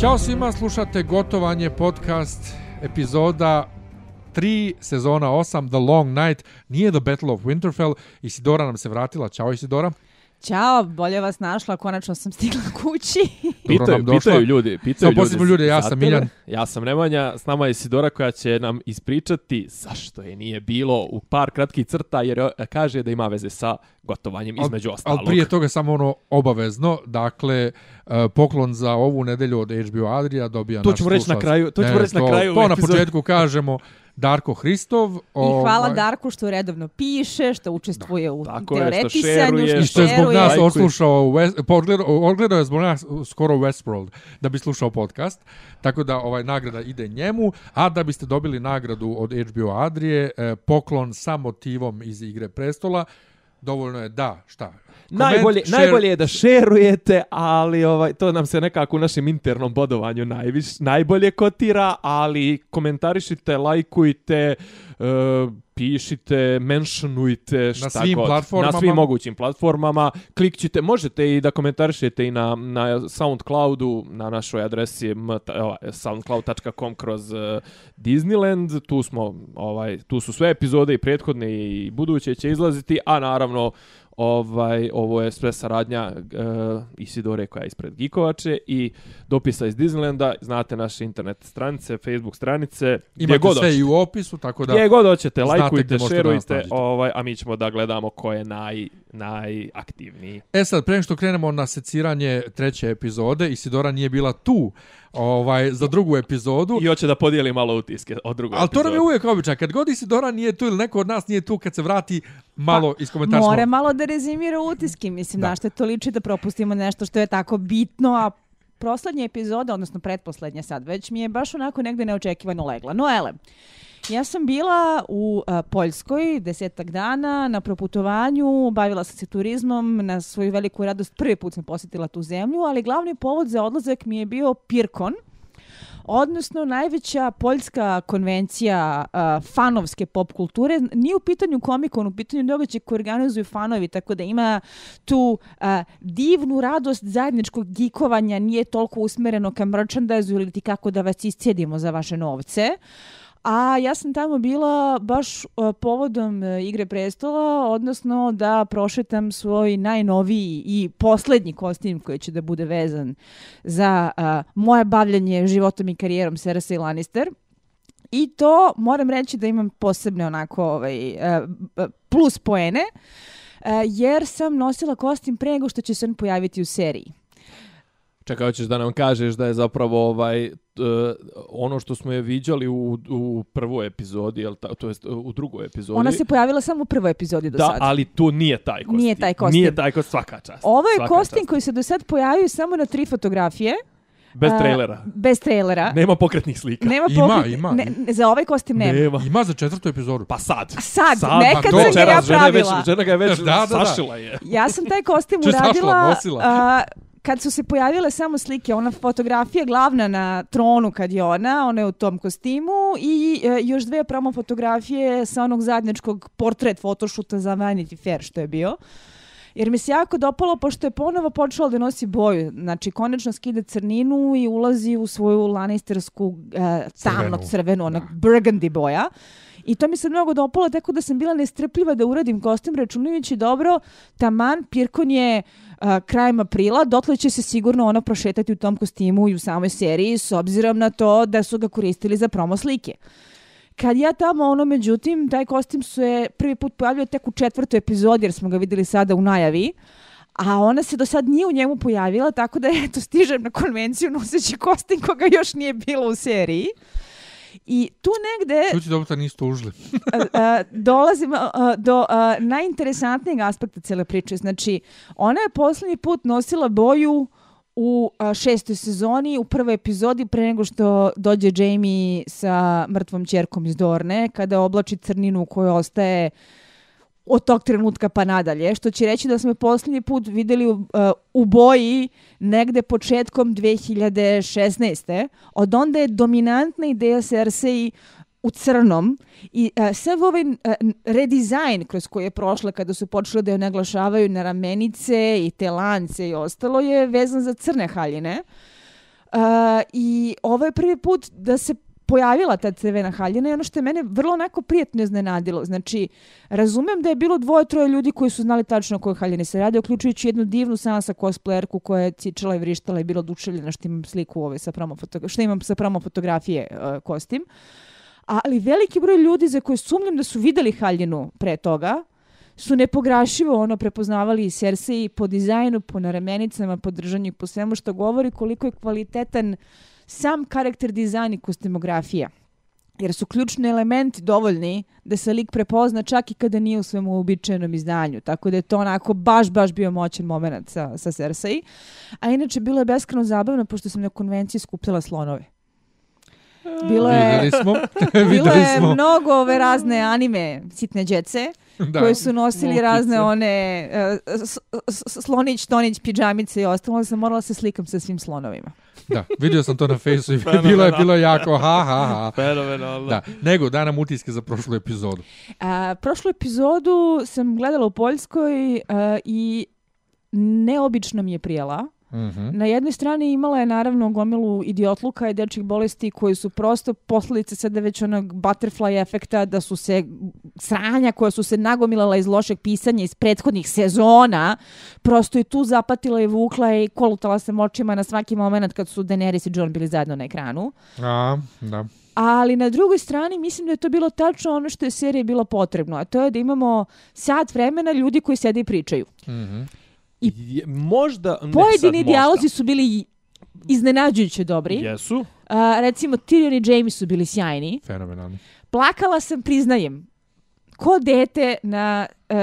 Ćao svima, slušate Gotovanje podcast epizoda 3 sezona 8 The Long Night. Nije The Battle of Winterfell. Isidora nam se vratila. Ćao Isidora. Ćao, bolje vas našla, konačno sam stigla kući. pitaju, pitaju ljudi, pitaju ljudi. Samo ljudi, ja sam Miljan. Ja sam Nemanja, s nama je Sidora koja će nam ispričati zašto je nije bilo u par kratkih crta, jer e, kaže da ima veze sa gotovanjem između ostalog. Ali prije toga samo ono obavezno, dakle, e, poklon za ovu nedelju od HBO Adria dobija to naš slušalac. To ćemo reći na kraju, to ćemo reći na kraju. To na početku kažemo, Darko Hristov. I hvala ovaj... Darku što redovno piše, što učestvuje da. u Tako teoretisanju, što, što je zbog nas oslušao, odgledao je zbog nas skoro Westworld da bi slušao podcast. Tako da ovaj nagrada ide njemu, a da biste dobili nagradu od HBO Adrije, eh, poklon sa motivom iz Igre prestola, dovoljno je da, šta, najbolje, share... najbolje je da šerujete, ali ovaj, to nam se nekako u našem internom bodovanju najviš, najbolje kotira, ali komentarišite, lajkujte, uh, pišite, mentionujte šta na svim god. Platformama. Na svim mogućim platformama. Klikćite, možete i da komentarišete i na, na Soundcloudu, na našoj adresi soundcloud.com kroz uh, Disneyland. Tu, smo, ovaj, tu su sve epizode i prethodne i buduće će izlaziti, a naravno ovaj ovo je sve saradnja uh, Isidore koja je ispred Gikovače i dopisa iz Disneylanda, znate naše internet stranice, Facebook stranice, imate god sve i u opisu, tako da gdje god hoćete, lajkujte, šerujte, ovaj, a mi ćemo da gledamo ko je naj, najaktivniji. E sad, pre što krenemo na seciranje treće epizode, Isidora nije bila tu, ovaj za drugu epizodu i hoće da podijeli malo utiske od druge Ali to nam je uvijek običaj kad god Isidora nije tu ili neko od nas nije tu kad se vrati malo pa, iz komentarstva. More malo da rezimira utiske, mislim da. na što to liči da propustimo nešto što je tako bitno, a proslednja epizoda, odnosno pretposlednja sad već mi je baš onako negde neočekivano legla. No ele, Ja sam bila u uh, Poljskoj desetak dana na proputovanju, bavila sam se turizmom, na svoju veliku radost prvi put sam posjetila tu zemlju, ali glavni povod za odlazak mi je bio Pirkon, odnosno najveća poljska konvencija uh, fanovske pop kulture. Nije u pitanju komikon, u pitanju događaja koje organizuju fanovi, tako da ima tu uh, divnu radost zajedničkog gikovanja, nije toliko usmereno ka merchandise ili ti kako da vas iscijedimo za vaše novce. A ja sam tamo bila baš e, povodom e, Igre prestola, odnosno da prošetam svoj najnoviji i posljednji kostim koji će da bude vezan za uh, moje bavljanje životom i karijerom Cersei Lannister. I to moram reći da imam posebne onako ovaj, uh, plus poene, uh, jer sam nosila kostim pre nego što će se on pojaviti u seriji. Čekaj, hoćeš da nam kažeš da je zapravo ovaj uh, ono što smo je viđali u, u prvoj epizodi, jel ta, to jest u drugoj epizodi. Ona se pojavila samo u prvoj epizodi do da, sad. Da, ali to nije taj kostim. Nije taj kostim. Nije taj kostim, svaka čast. Ovo je kostim čast. koji se do sad pojavio samo na tri fotografije. Bez trailera. Uh, bez trailera. Nema pokretnih slika. Nema pokretnih. Ima, ima. Ne, za ovaj kostim nema. nema. Ima za četvrtu epizodu. Pa sad. Sad, sad nekad pa sam ga ja pravila. Žena, već, žena ga je već da, da, da. sašila je. Ja sam taj kostim uradila... Sašla, uh, kad su se pojavile samo slike, ona fotografija glavna na tronu kad je ona, ona je u tom kostimu i e, još dve promo fotografije sa onog zadnječkog portret fotošuta za Vanity Fair što je bio. Jer mi se jako dopalo, pošto je ponovo počela da nosi boju. Znači, konečno skide crninu i ulazi u svoju lanistersku e, tamno crvenu, onak burgundy boja. I to mi se mnogo dopalo, tako da sam bila nestrpljiva da uradim kostim, računajući dobro, taman, Pirkon je uh, krajem aprila, dotle će se sigurno ono prošetati u tom kostimu i u samoj seriji, s obzirom na to da su ga koristili za promo slike. Kad ja tamo, ono, međutim, taj kostim su je prvi put pojavio tek u četvrtoj epizodi, jer smo ga videli sada u najavi, a ona se do sad nije u njemu pojavila, tako da, eto, stižem na konvenciju noseći kostim koga još nije bilo u seriji. I tu negde... Čući dobro da niste užili. dolazimo do najinteresantnijeg aspekta cijele priče. Znači, ona je posljednji put nosila boju u šestoj sezoni, u prvoj epizodi, pre nego što dođe Jamie sa mrtvom čerkom iz Dorne, kada oblači crninu koju ostaje od tog trenutka pa nadalje, što će reći da smo posljednji put videli u, uh, u boji negde početkom 2016. Od onda je dominantna ideja Cersei u crnom i uh, sve ovaj uh, redizajn kroz koji je prošla kada su počeli da je naglašavaju na ramenice i te lance i ostalo je vezan za crne haljine. Uh, I ovo je prvi put da se pojavila ta crvena haljina i ono što je mene vrlo onako prijetno iznenadilo. Znači, razumem da je bilo dvoje, troje ljudi koji su znali tačno o kojoj haljini se radi, uključujući jednu divnu sansa cosplayerku koja je cičala i vrištala i bila oduševljena što imam sliku ove sa promo što imam sa promo fotografije uh, kostim. Ali veliki broj ljudi za koje sumnjam da su videli haljinu pre toga, su nepograšivo ono prepoznavali i Cersei po dizajnu, po naremenicama, po držanju, po svemu što govori koliko je kvalitetan sam karakter dizajn i kostimografija. Jer su ključni elementi dovoljni da se lik prepozna čak i kada nije u svemu uobičajenom izdanju. Tako da je to onako baš, baš bio moćan moment sa, sa Cersei. A inače, bilo je beskreno zabavno pošto sam na konvenciji skupljala slonove. Bilo je, Videli smo. bilo je smo. mnogo ove razne anime sitne djece Da. koji su nosili Loptice. razne one uh, slonić, tonić, pidžamice i ostalo. Sam morala se slikam sa svim slonovima. Da, vidio sam to na fejsu i bilo je, bilo jako ha, ha, ha. Fenomenalno. Da, nego da nam utiske za prošlu epizodu. A, prošlu epizodu sam gledala u Poljskoj a, i neobično mi je prijela. Mhm. Na jednoj strani imala je naravno gomilu idiotluka i dečjih bolesti koji su prosto posljedice sada već onog butterfly efekta da su se sranja koja su se nagomilala iz lošeg pisanja iz prethodnih sezona prosto i tu zapatila i vukla i kolutala se močima na svaki moment kad su Daenerys i Jon bili zajedno na ekranu. A, da. Ali na drugoj strani mislim da je to bilo tačno ono što je seriji bilo potrebno, a to je da imamo sat vremena ljudi koji sede i pričaju. Mhm. Je, možda... ne Pojedini dijalozi su bili iznenađujuće dobri. Jesu. A, recimo Tyrion i Jaime su bili sjajni. Fenomenalni. Plakala sam, priznajem, ko dete na uh,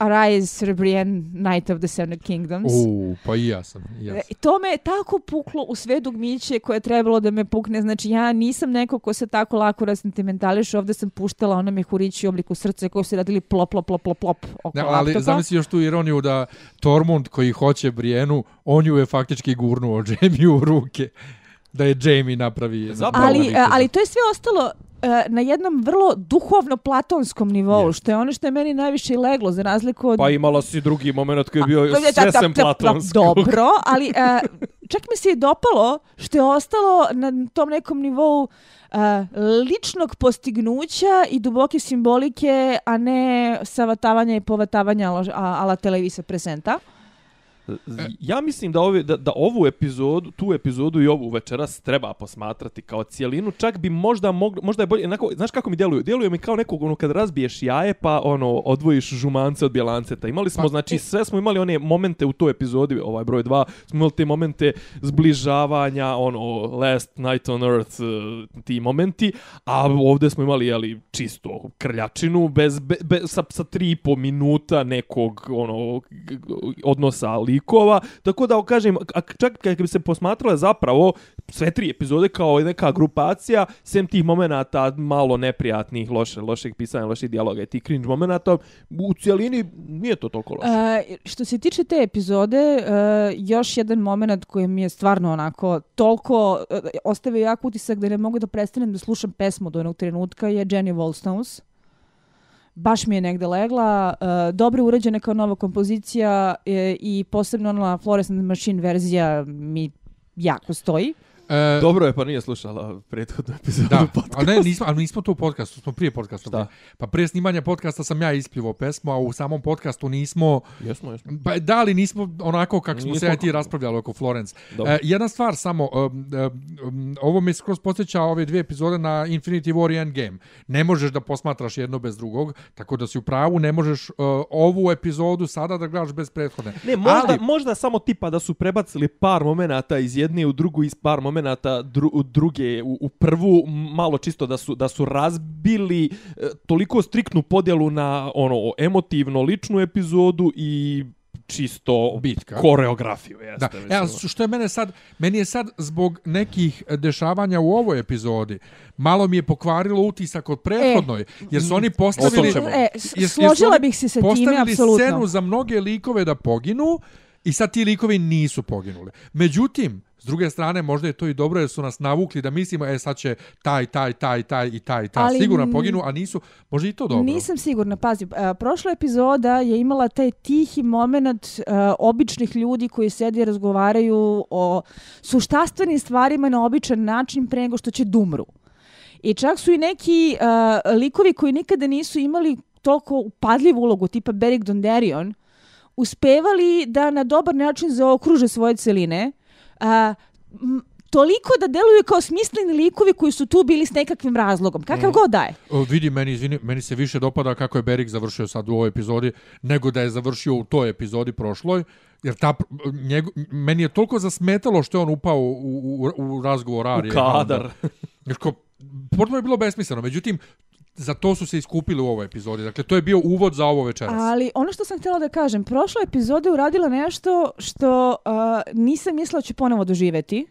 Arise Rebrienne Night of the Seven Kingdoms. U, pa i ja sam. I ja E, sam. To me je tako puklo u sve dugmiće koje je trebalo da me pukne. Znači, ja nisam neko ko se tako lako rasentimentališe. Ovde sam puštala ono mehurići u obliku srca koji su radili plop, plop, plop, plop, plop oko Ne, ali laptopa. zamisli još tu ironiju da Tormund koji hoće Brijenu, on ju je faktički gurnuo Jamie u ruke. Da je Jamie napravi. Zapravo ali, ali to je sve ostalo e, na jednom vrlo duhovno-platonskom nivou, Jest. što je ono što je meni najviše leglo, za razliku od... Pa imala si drugi moment koji je bio Da, da, sve da, sem da, da, platonskog. Dobro, ali e, čak mi se i dopalo što je ostalo na tom nekom nivou e, ličnog postignuća i duboke simbolike, a ne savatavanja i povatavanja ala, ala televisa presenta. Ja mislim da, ove, da, da ovu epizodu, tu epizodu i ovu večeras treba posmatrati kao cijelinu. Čak bi možda moglo, možda je bolje, onako, znaš kako mi djeluju? Djeluju mi kao nekog ono kad razbiješ jaje pa ono odvojiš žumance od bjelanceta. Imali smo, Pa, znači sve smo imali one momente u toj epizodi, ovaj broj 2, smo imali te momente zbližavanja, ono Last Night on Earth, eh, ti momenti, a ovdje smo imali jeli, čisto krljačinu bez, be, be, sa, sa tri i po minuta nekog ono odnosa likova, tako da kažem, a čak kad bi se posmatrale zapravo sve tri epizode kao neka grupacija, sem tih momenata malo neprijatnih, loše, lošeg pisanja, loših dijaloga i tih cringe momenata, u cijelini nije to toliko loše. E, što se tiče te epizode, e, još jedan moment koji mi je stvarno onako toliko e, ostavio jak utisak da ne mogu da prestanem da slušam pesmu do onog trenutka je Jenny Wallstones. Baš mi je negde legla, Uh, dobro urađena kao nova kompozicija uh, i posebno ona Fluorescent Machine verzija mi jako stoji. E, Dobro je, pa nije slušala prethodnu epizodu Da, podcasta. ali ne, nismo, ali nismo tu u podcastu, smo prije podcasta. Šta? Pa prije snimanja podcasta sam ja ispljivao pesmu, a u samom podcastu nismo, Jesmo, jesmo. pa da li nismo onako kako smo se ti raspravljali oko Florence. Dobro. E, jedna stvar samo, um, um, ovo mi skroz podsjeća ove dvije epizode na Infinity War i Endgame. Ne možeš da posmatraš jedno bez drugog, tako da si u pravu, ne možeš uh, ovu epizodu sada da gledaš bez prethodne. Ne, možda, Ali- možda samo tipa da su prebacili par momenata iz jedne u drugu, iz par momenata dru, u druge u, u prvu, malo čisto da su, da su razbili e, toliko striktnu podjelu na ono emotivno ličnu epizodu i čisto Bitka. koreografiju. Jeste, Da, mislim, e, što je mene sad, meni je sad zbog nekih dešavanja u ovoj epizodi, malo mi je pokvarilo utisak od prethodnoj, jer su oni postavili... E, jer- jer složila oni bih se sa time, postavili apsolutno. scenu za mnoge likove da poginu I sad ti likovi nisu poginuli. Međutim, s druge strane, možda je to i dobro jer su nas navukli da mislimo, e sad će taj, taj, taj, taj i taj, taj Ali sigurno poginu, a nisu, možda i to dobro. Nisam sigurna, pazi, a, prošla epizoda je imala taj tihi moment a, običnih ljudi koji sedi i razgovaraju o suštastvenim stvarima na običan način pre nego što će dumru. I čak su i neki a, likovi koji nikada nisu imali toliko upadljivu ulogu, tipa Beric Dondarrion, uspevali da na dobar način zaokruže svoje celine, a, m, toliko da deluju kao smisleni likovi koji su tu bili s nekakvim razlogom. Kakav Mm. god da je. O, vidi, meni, izvini, meni se više dopada kako je Berik završio sad u ovoj epizodi, nego da je završio u toj epizodi prošloj, jer ta, njego, meni je toliko zasmetalo što je on upao u, u, u razgovor U Arije. kadar. Jer ko, potpuno je bilo besmisleno, međutim, za to su se iskupili u ovoj epizodi. Dakle, to je bio uvod za ovo večeras. Ali ono što sam htjela da kažem, prošla epizoda je uradila nešto što uh, nisam mislila da ću ponovo doživeti,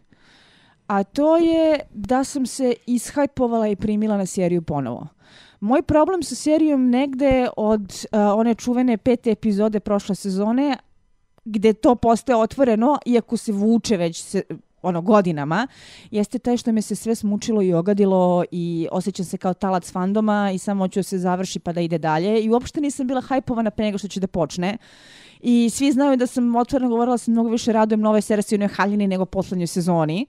a to je da sam se ishajpovala i primila na seriju ponovo. Moj problem sa serijom negde od uh, one čuvene pete epizode prošle sezone, gde to postaje otvoreno, iako se vuče već se, ono godinama, jeste taj što me se sve smučilo i ogadilo i osjećam se kao talac fandoma i samo hoću da se završi pa da ide dalje i uopšte nisam bila hajpovana pre nego što će da počne. I svi znaju da sam otvoreno govorila da se mnogo više radujem nove serije haljini nego poslednjoj sezoni.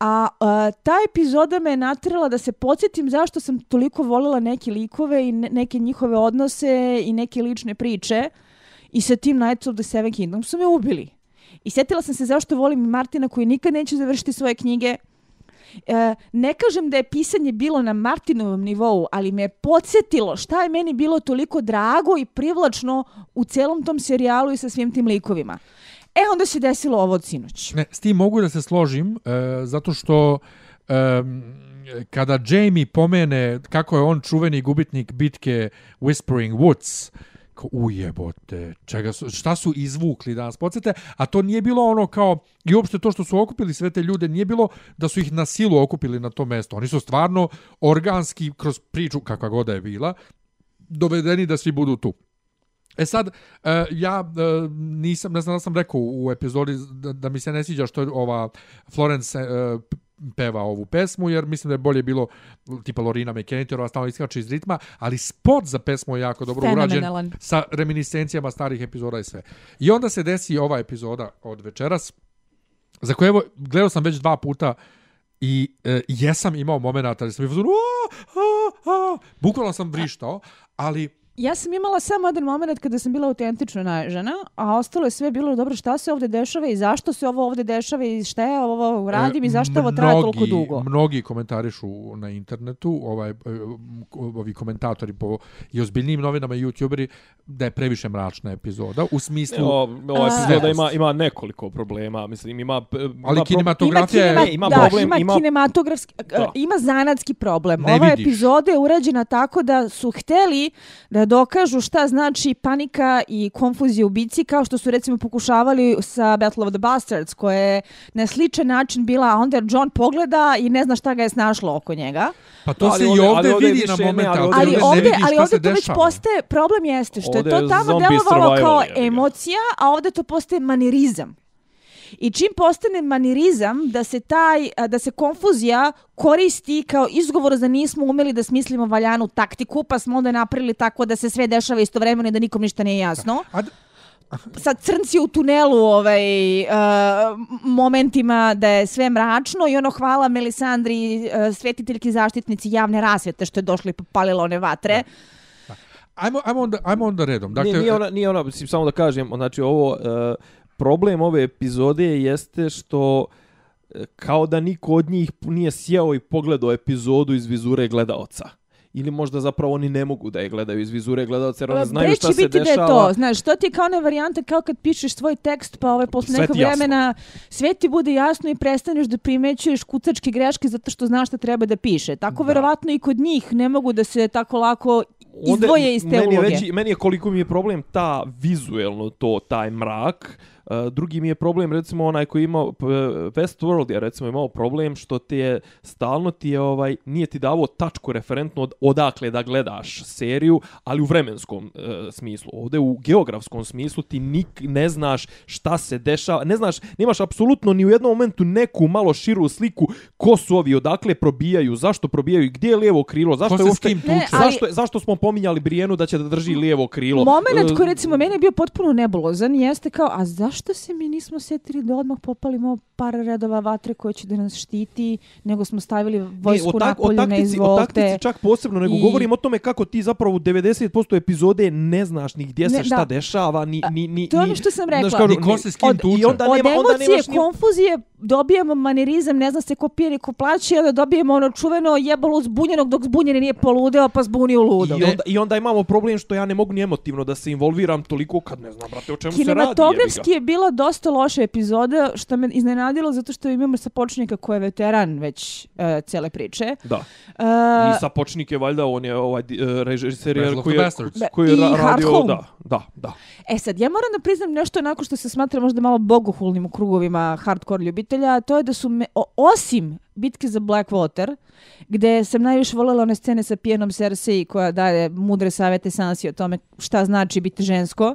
A a ta epizoda me je natrela da se podsjetim zašto sam toliko volila neke likove i ne, neke njihove odnose i neke lične priče. I sa tim Knights of the Seven Kingdoms su me ubili. I sjetila sam se zašto volim Martina koji nikad neće završiti svoje knjige. E, ne kažem da je pisanje bilo na Martinovom nivou, ali me je podsjetilo šta je meni bilo toliko drago i privlačno u celom tom serijalu i sa svim tim likovima. E, onda se desilo ovo od sinoć. Ne, s tim mogu da se složim, e, zato što e, kada Jamie pomene kako je on čuveni gubitnik bitke Whispering Woods, kao ujebote, čega su, šta su izvukli da nas podsjete, a to nije bilo ono kao, i uopšte to što su okupili sve te ljude, nije bilo da su ih na silu okupili na to mesto. Oni su stvarno organski, kroz priču, kakva god je bila, dovedeni da svi budu tu. E sad, e, ja e, nisam, ne znam da sam rekao u epizodi da, da mi se ne sviđa što je ova Florence e, peva ovu pesmu, jer mislim da je bolje bilo tipa Lorina McKennitt, jer ova stalno iskače iz ritma, ali spot za pesmu je jako dobro urađen sa reminiscencijama starih epizoda i sve. I onda se desi ova epizoda od večeras, za koje evo, gledao sam već dva puta i e, jesam imao momenata da sam mi bukvalno sam vrištao, ali Ja sam imala samo jedan moment kada sam bila autentično naježena, a ostalo je sve bilo dobro šta se ovde dešava i zašto se ovo ovde dešava i šta ja ovo radim i zašto ovo traje toliko dugo. Mnogi komentarišu na internetu, ovaj, e, ovi komentatori po i ozbiljnim novinama i youtuberi, da je previše mračna epizoda, u smislu... O, ova epizoda ima, ima nekoliko problema, mislim, ima... ali ima pro- kinematografija ima, je... Ne, ima da, problem, ima, ima- kinematografski, Da. ima zanatski problem. Ne Ova vidiš. epizoda je urađena tako da su hteli da dokažu šta znači panika i konfuzija u bici, kao što su recimo pokušavali sa Battle of the Bastards, koja je na sličan način bila, a onda John pogleda i ne zna šta ga je snašlo oko njega. Pa to Ali se i ovdje- ali ovdje vidi na ne, moment, ali ovdje Ali ovdje, ovdje, ne ali to već postaje, problem jeste što je to tamo delovalo kao emocija, a ovdje to postaje manirizam. I čim postane manirizam da se taj a, da se konfuzija koristi kao izgovor za nismo umeli da smislimo valjanu taktiku, pa smo onda napravili tako da se sve dešava istovremeno i da nikom ništa nije jasno. A d- Sad crnci u tunelu ovaj uh, momentima da je sve mračno i ono hvala Melisandri uh, svetiteljki zaštitnici javne rasvete što je došla i popalila one vatre. Ajmo, ajmo, onda, ajmo onda redom. Dakle, nije, nije ona, nije ona, mislim, samo da kažem, znači ovo, uh, problem ove epizode jeste što e, kao da niko od njih nije sjeo i pogledao epizodu iz vizure gledaoca. Ili možda zapravo oni ne mogu da je gledaju iz vizure gledaoca jer oni znaju Pre šta se biti dešava. da je to, znaš, to ti je kao one varijante kao kad pišeš svoj tekst, pa ovaj, posle nekog vremena sve ti bude jasno i prestaneš da primećuješ kucačke greške zato što znaš šta treba da piše. Tako Da. verovatno i kod njih ne mogu da se tako lako izdvoje iz te meni je uloge. Veći, meni je koliko mi je problem ta vizuelno to, taj mrak, Uh, drugi mi je problem, recimo, onaj koji imao, p- Westworld je recimo imao problem što ti je, stalno ti je, ovaj, nije ti davao tačku referentno od, odakle da gledaš seriju, ali u vremenskom uh, smislu. Ovde u geografskom smislu ti nik ne znaš šta se dešava, ne znaš, nemaš apsolutno ni u jednom momentu neku malo širu sliku ko su ovi, odakle probijaju, zašto probijaju, gdje je lijevo krilo, zašto je uopšte, Ne, ali- zašto, zašto smo pominjali Brijenu da će da drži lijevo krilo. Moment E, koji recimo meni je bio potpuno nebulozan jeste kao, a zašto se mi nismo sjetili da odmah popalimo par redova vatre koje će da nas štiti, nego smo stavili vojsku o, tak, o, napolju na taktici, o taktici izvolte. čak posebno, nego I- govorim o tome kako ti zapravo u 90% epizode ne znaš ni gdje se Ne, šta da. dešava, ni... ni, ni To je ono što sam znaš, rekla. kažu, Ni ko se s kim od- tuče. I onda Od nema, onda emocije, nemaš ni... konfuzije dobijemo manirizam, ne zna se ko pije ko plaće, onda dobijemo ono čuveno jebalo zbunjenog dok zbunjeni nije poludeo pa zbunio ludo. I onda, I onda imamo problem što ja ne mogu ni emotivno da se involviram toliko kad ne znam, brate, o čemu se radi. Kinematografski je bila dosta loša epizoda, što me iznenadilo zato što imamo sapočnika koji je veteran već uh, cele priče. Da. Uh, I sapočnik je valjda, on je ovaj di- e, režiser je- koji je, koji je ra- radio, Home. da, da, da. E sad, ja moram da priznam nešto onako što se smatra možda malo bogohulnim u krugovima hardcore ljubitelja, a to je da su, me, o, osim bitke za Blackwater, gde sam najviše voljela one scene sa pijenom Cersei koja daje mudre savjete Sansi o tome šta znači biti žensko,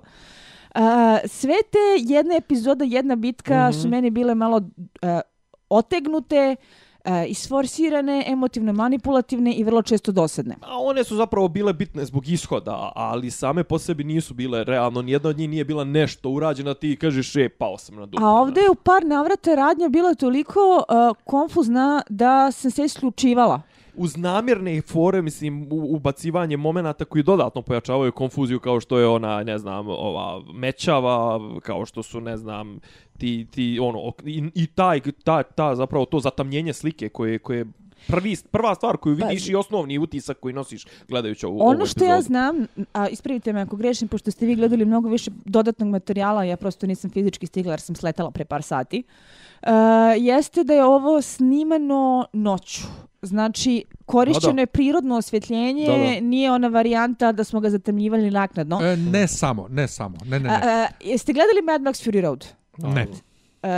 a, sve te jedna epizoda, jedna bitka su meni bile malo a, otegnute, a, isforsirane, emotivno manipulativne i vrlo često dosadne. A one su zapravo bile bitne zbog ishoda, ali same po sebi nisu bile realno, nijedna od njih nije bila nešto urađena, ti kažeš, e, pao sam na dupu. A ovdje je u par navrata radnja bila toliko uh, konfuzna da sam se isključivala. Uz namjerne fore, mislim, ubacivanje momenata koji dodatno pojačavaju konfuziju, kao što je ona, ne znam, ova mečava, kao što su, ne znam, ti, ti ono, i, i taj, ta, ta, zapravo to zatamnjenje slike koje, koje prvi, prva stvar koju vidiš Pa- i osnovni utisak koji nosiš gledajući ovu, ovu Ono što ja znam, a ispravite me ako grešim, pošto ste vi gledali mnogo više dodatnog materijala, ja prosto nisam fizički stigla jer sam sletala pre par sati, uh, jeste da je ovo snimano noću. Znači, korišćeno Da, da. je prirodno osvjetljenje, Da, da. nije ona varijanta da smo ga zatamnjivali naknadno. E, ne samo, ne samo. Ne, ne, A, ne. a, jeste gledali Mad Max Fury Road? ne. E,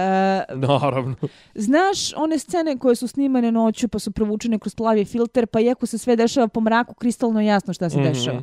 Naravno. Znaš one scene koje su snimane noću pa su provučene kroz plavi filter, pa iako se sve dešava po mraku, kristalno je jasno šta se Mhm. dešava.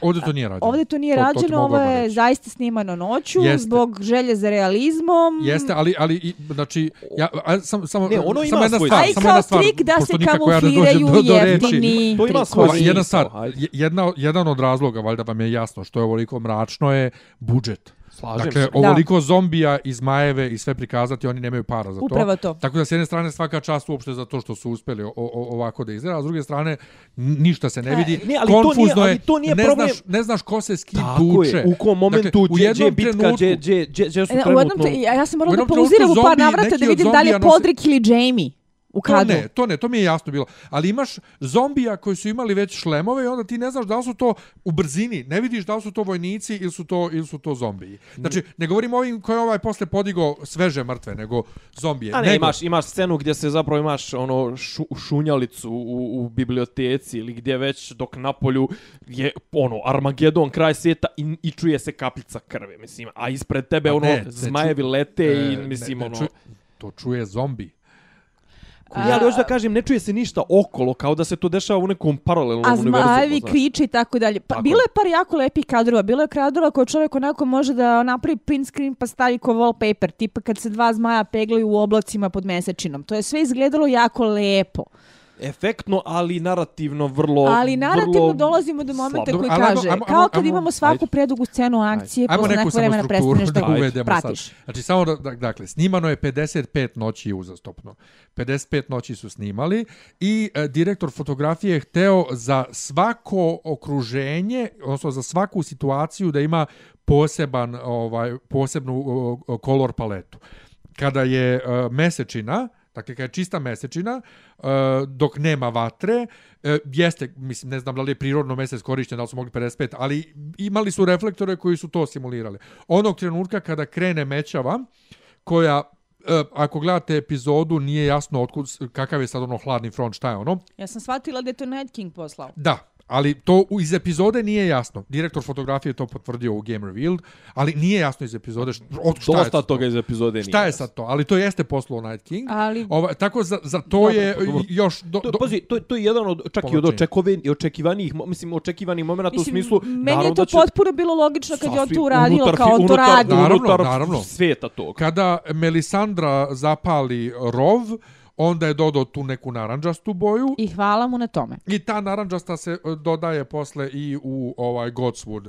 Ovdje to nije rađeno. Ovdje to nije To- to rađeno, mogu ovo je reći. zaista snimano noću Jeste. zbog želje za realizmom. Jeste, ali, ali i, znači, ja, a, sam, samo, Ne, ono samo jedna stvar, A i samo kao jedna stvar, trik da se nikako ja kamufliraju do, do reči. jeftini To ima trikovi. svoj jedna stvar, jedna, jedan od razloga, valjda vam je jasno, što je ovoliko mračno je budžet. Slažem dakle, se. ovoliko zombija iz Majeve i sve prikazati, oni nemaju para za to. Upravo to. Tako da s jedne strane svaka čast uopšte za to što su uspjeli o, o, ovako da izgleda, a s druge strane ništa se ne vidi. E, ne, ali to nije- Konfuzno ali je, to nije ne, problem. znaš, ne znaš ko se s kim Tako tuče. je, u kom momentu, dakle, u gdje jednom je bitka, trenutku, gdje, gdje, gdje, gdje su E, U trenutno... jednom, ja sam morala da pauziram u par navrata da vidim da li je Podrick ili Jamie u To kadru. ne, to ne, to mi je jasno bilo. Ali imaš zombija koji su imali već šlemove i onda ti ne znaš da li su to u brzini, ne vidiš da li su to vojnici ili su to, ili su to zombiji. Znači, ne govorim o ovim koji ovaj posle podigo sveže mrtve, nego zombije. A ne, nego, imaš, imaš scenu gdje se zapravo imaš ono šu, šunjalicu u, u biblioteci ili gdje već dok napolju je ono Armagedon kraj svijeta i, i čuje se kapljica krve, mislim, a ispred tebe Pa ono ne, ne zmajevi ču- lete i e, mislim ne, ne, ono... ču- to čuje zombi. Ja, ali hoću da kažem, ne čuje se ništa okolo, kao da se to dešava u nekom paralelnom A univerzumu. zmajevi znaš. kriče i tako dalje. Pa Tako bilo je. je par jako lepih kadrova. Bilo je kadrova koje čovjek onako može da napravi print screen pa stavi ko wallpaper. Tipa kad se dva zmaja peglaju u oblacima pod mesečinom. To je sve izgledalo jako lepo. Efektno, ali narativno vrlo... Ali narativno vrlo dolazimo do momenta slabo. koji Dobro, ajmo- kaže, ajmo- kao ajmo- kad ajmo- imamo svaku ajde. predugu scenu akcije, Ajmo posle nekog vremena prestaneš da uvedemo pratiš. sad. Znači, samo da- dakle, snimano je 55 noći uzastopno. 55 noći su snimali i e, direktor fotografije je hteo za svako okruženje, odnosno za svaku situaciju da ima poseban, ovaj, posebnu o, o, kolor paletu. Kada je e, mesečina, Dakle, kada je čista mesečina, e, dok nema vatre, e, jeste, mislim, ne znam da li je prirodno mesec korišten, da li su mogli 55, ali imali su reflektore koji su to simulirali. Onog trenutka kada krene mećava, koja e, ako gledate epizodu, nije jasno otkud, kakav je sad ono hladni front, šta je ono. Ja sam shvatila da je to Night King poslao. Da, Ali to u- iz epizode nije jasno. Direktor fotografije je to potvrdio u Game Revealed, ali nije jasno iz epizode šta, od, šta je Dosta to. toga iz epizode nije. Šta je sad to? Ali to jeste poslao Night King. Ali Ova, tako za, za to Dobro, je dobro. još... Do, To, do, pazi, to, to je jedan od, čak i od i očekivanih, mislim, očekivanih momenta u Mislim, smislu... meni je to će- potpuno bilo logično kad je on to uradio unutar kao on to radi. Naravno, unutar naravno. svijeta tog. Kada Melisandra zapali rov, onda je dodao tu neku naranđastu boju I hvala mu na tome. i ta naranđasta se e, dodaje posle i u ovaj Godswood.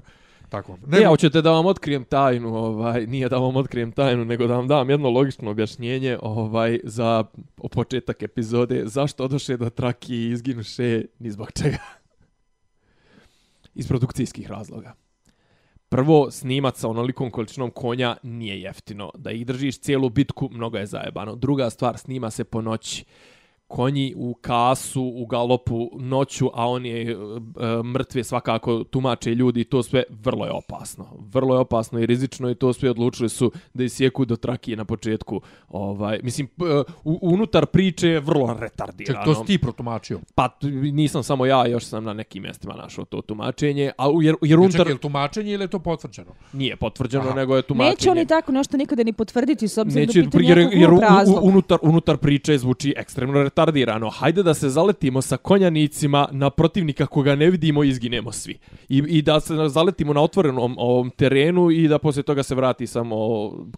Tako. Ne, ja, hoćete da vam otkrijem tajnu, ovaj, nije da vam otkrijem tajnu, nego da vam dam jedno logično objašnjenje ovaj, za početak epizode, zašto odoše do traki i izginuše, ni zbog čega. Iz produkcijskih razloga. Prvo, snimat sa onolikom količinom konja nije jeftino. Da ih držiš cijelu bitku, mnogo je zajebano. Druga stvar, snima se po noći. Konji u kasu, u galopu noću, a oni je e, mrtve svakako tumače ljudi, to sve vrlo je opasno. Vrlo je opasno i rizično i to sve odlučili su da isjeku do trakije na početku. Ovaj, mislim, e, u, unutar priče je vrlo Ček, retardirano. to si ti protumačio. Pa nisam samo ja, još sam na nekim mjestima našao to tumačenje, a jer, jer Unutar... Čekaj, je li tumačenje ili je to potvrđeno? nije potvrđeno, Aha. nego je tumačenje. Neće oni tako nešto nikada ni potvrditi s obzirom Neće, da pitanje jer, jer u, glupog u, razloga. unutar, unutar priče zvuči ekstremno retardirano. Hajde da se zaletimo sa konjanicima na protivnika koga ne vidimo i izginemo svi. I, I da se zaletimo na otvorenom ovom terenu i da poslije toga se vrati samo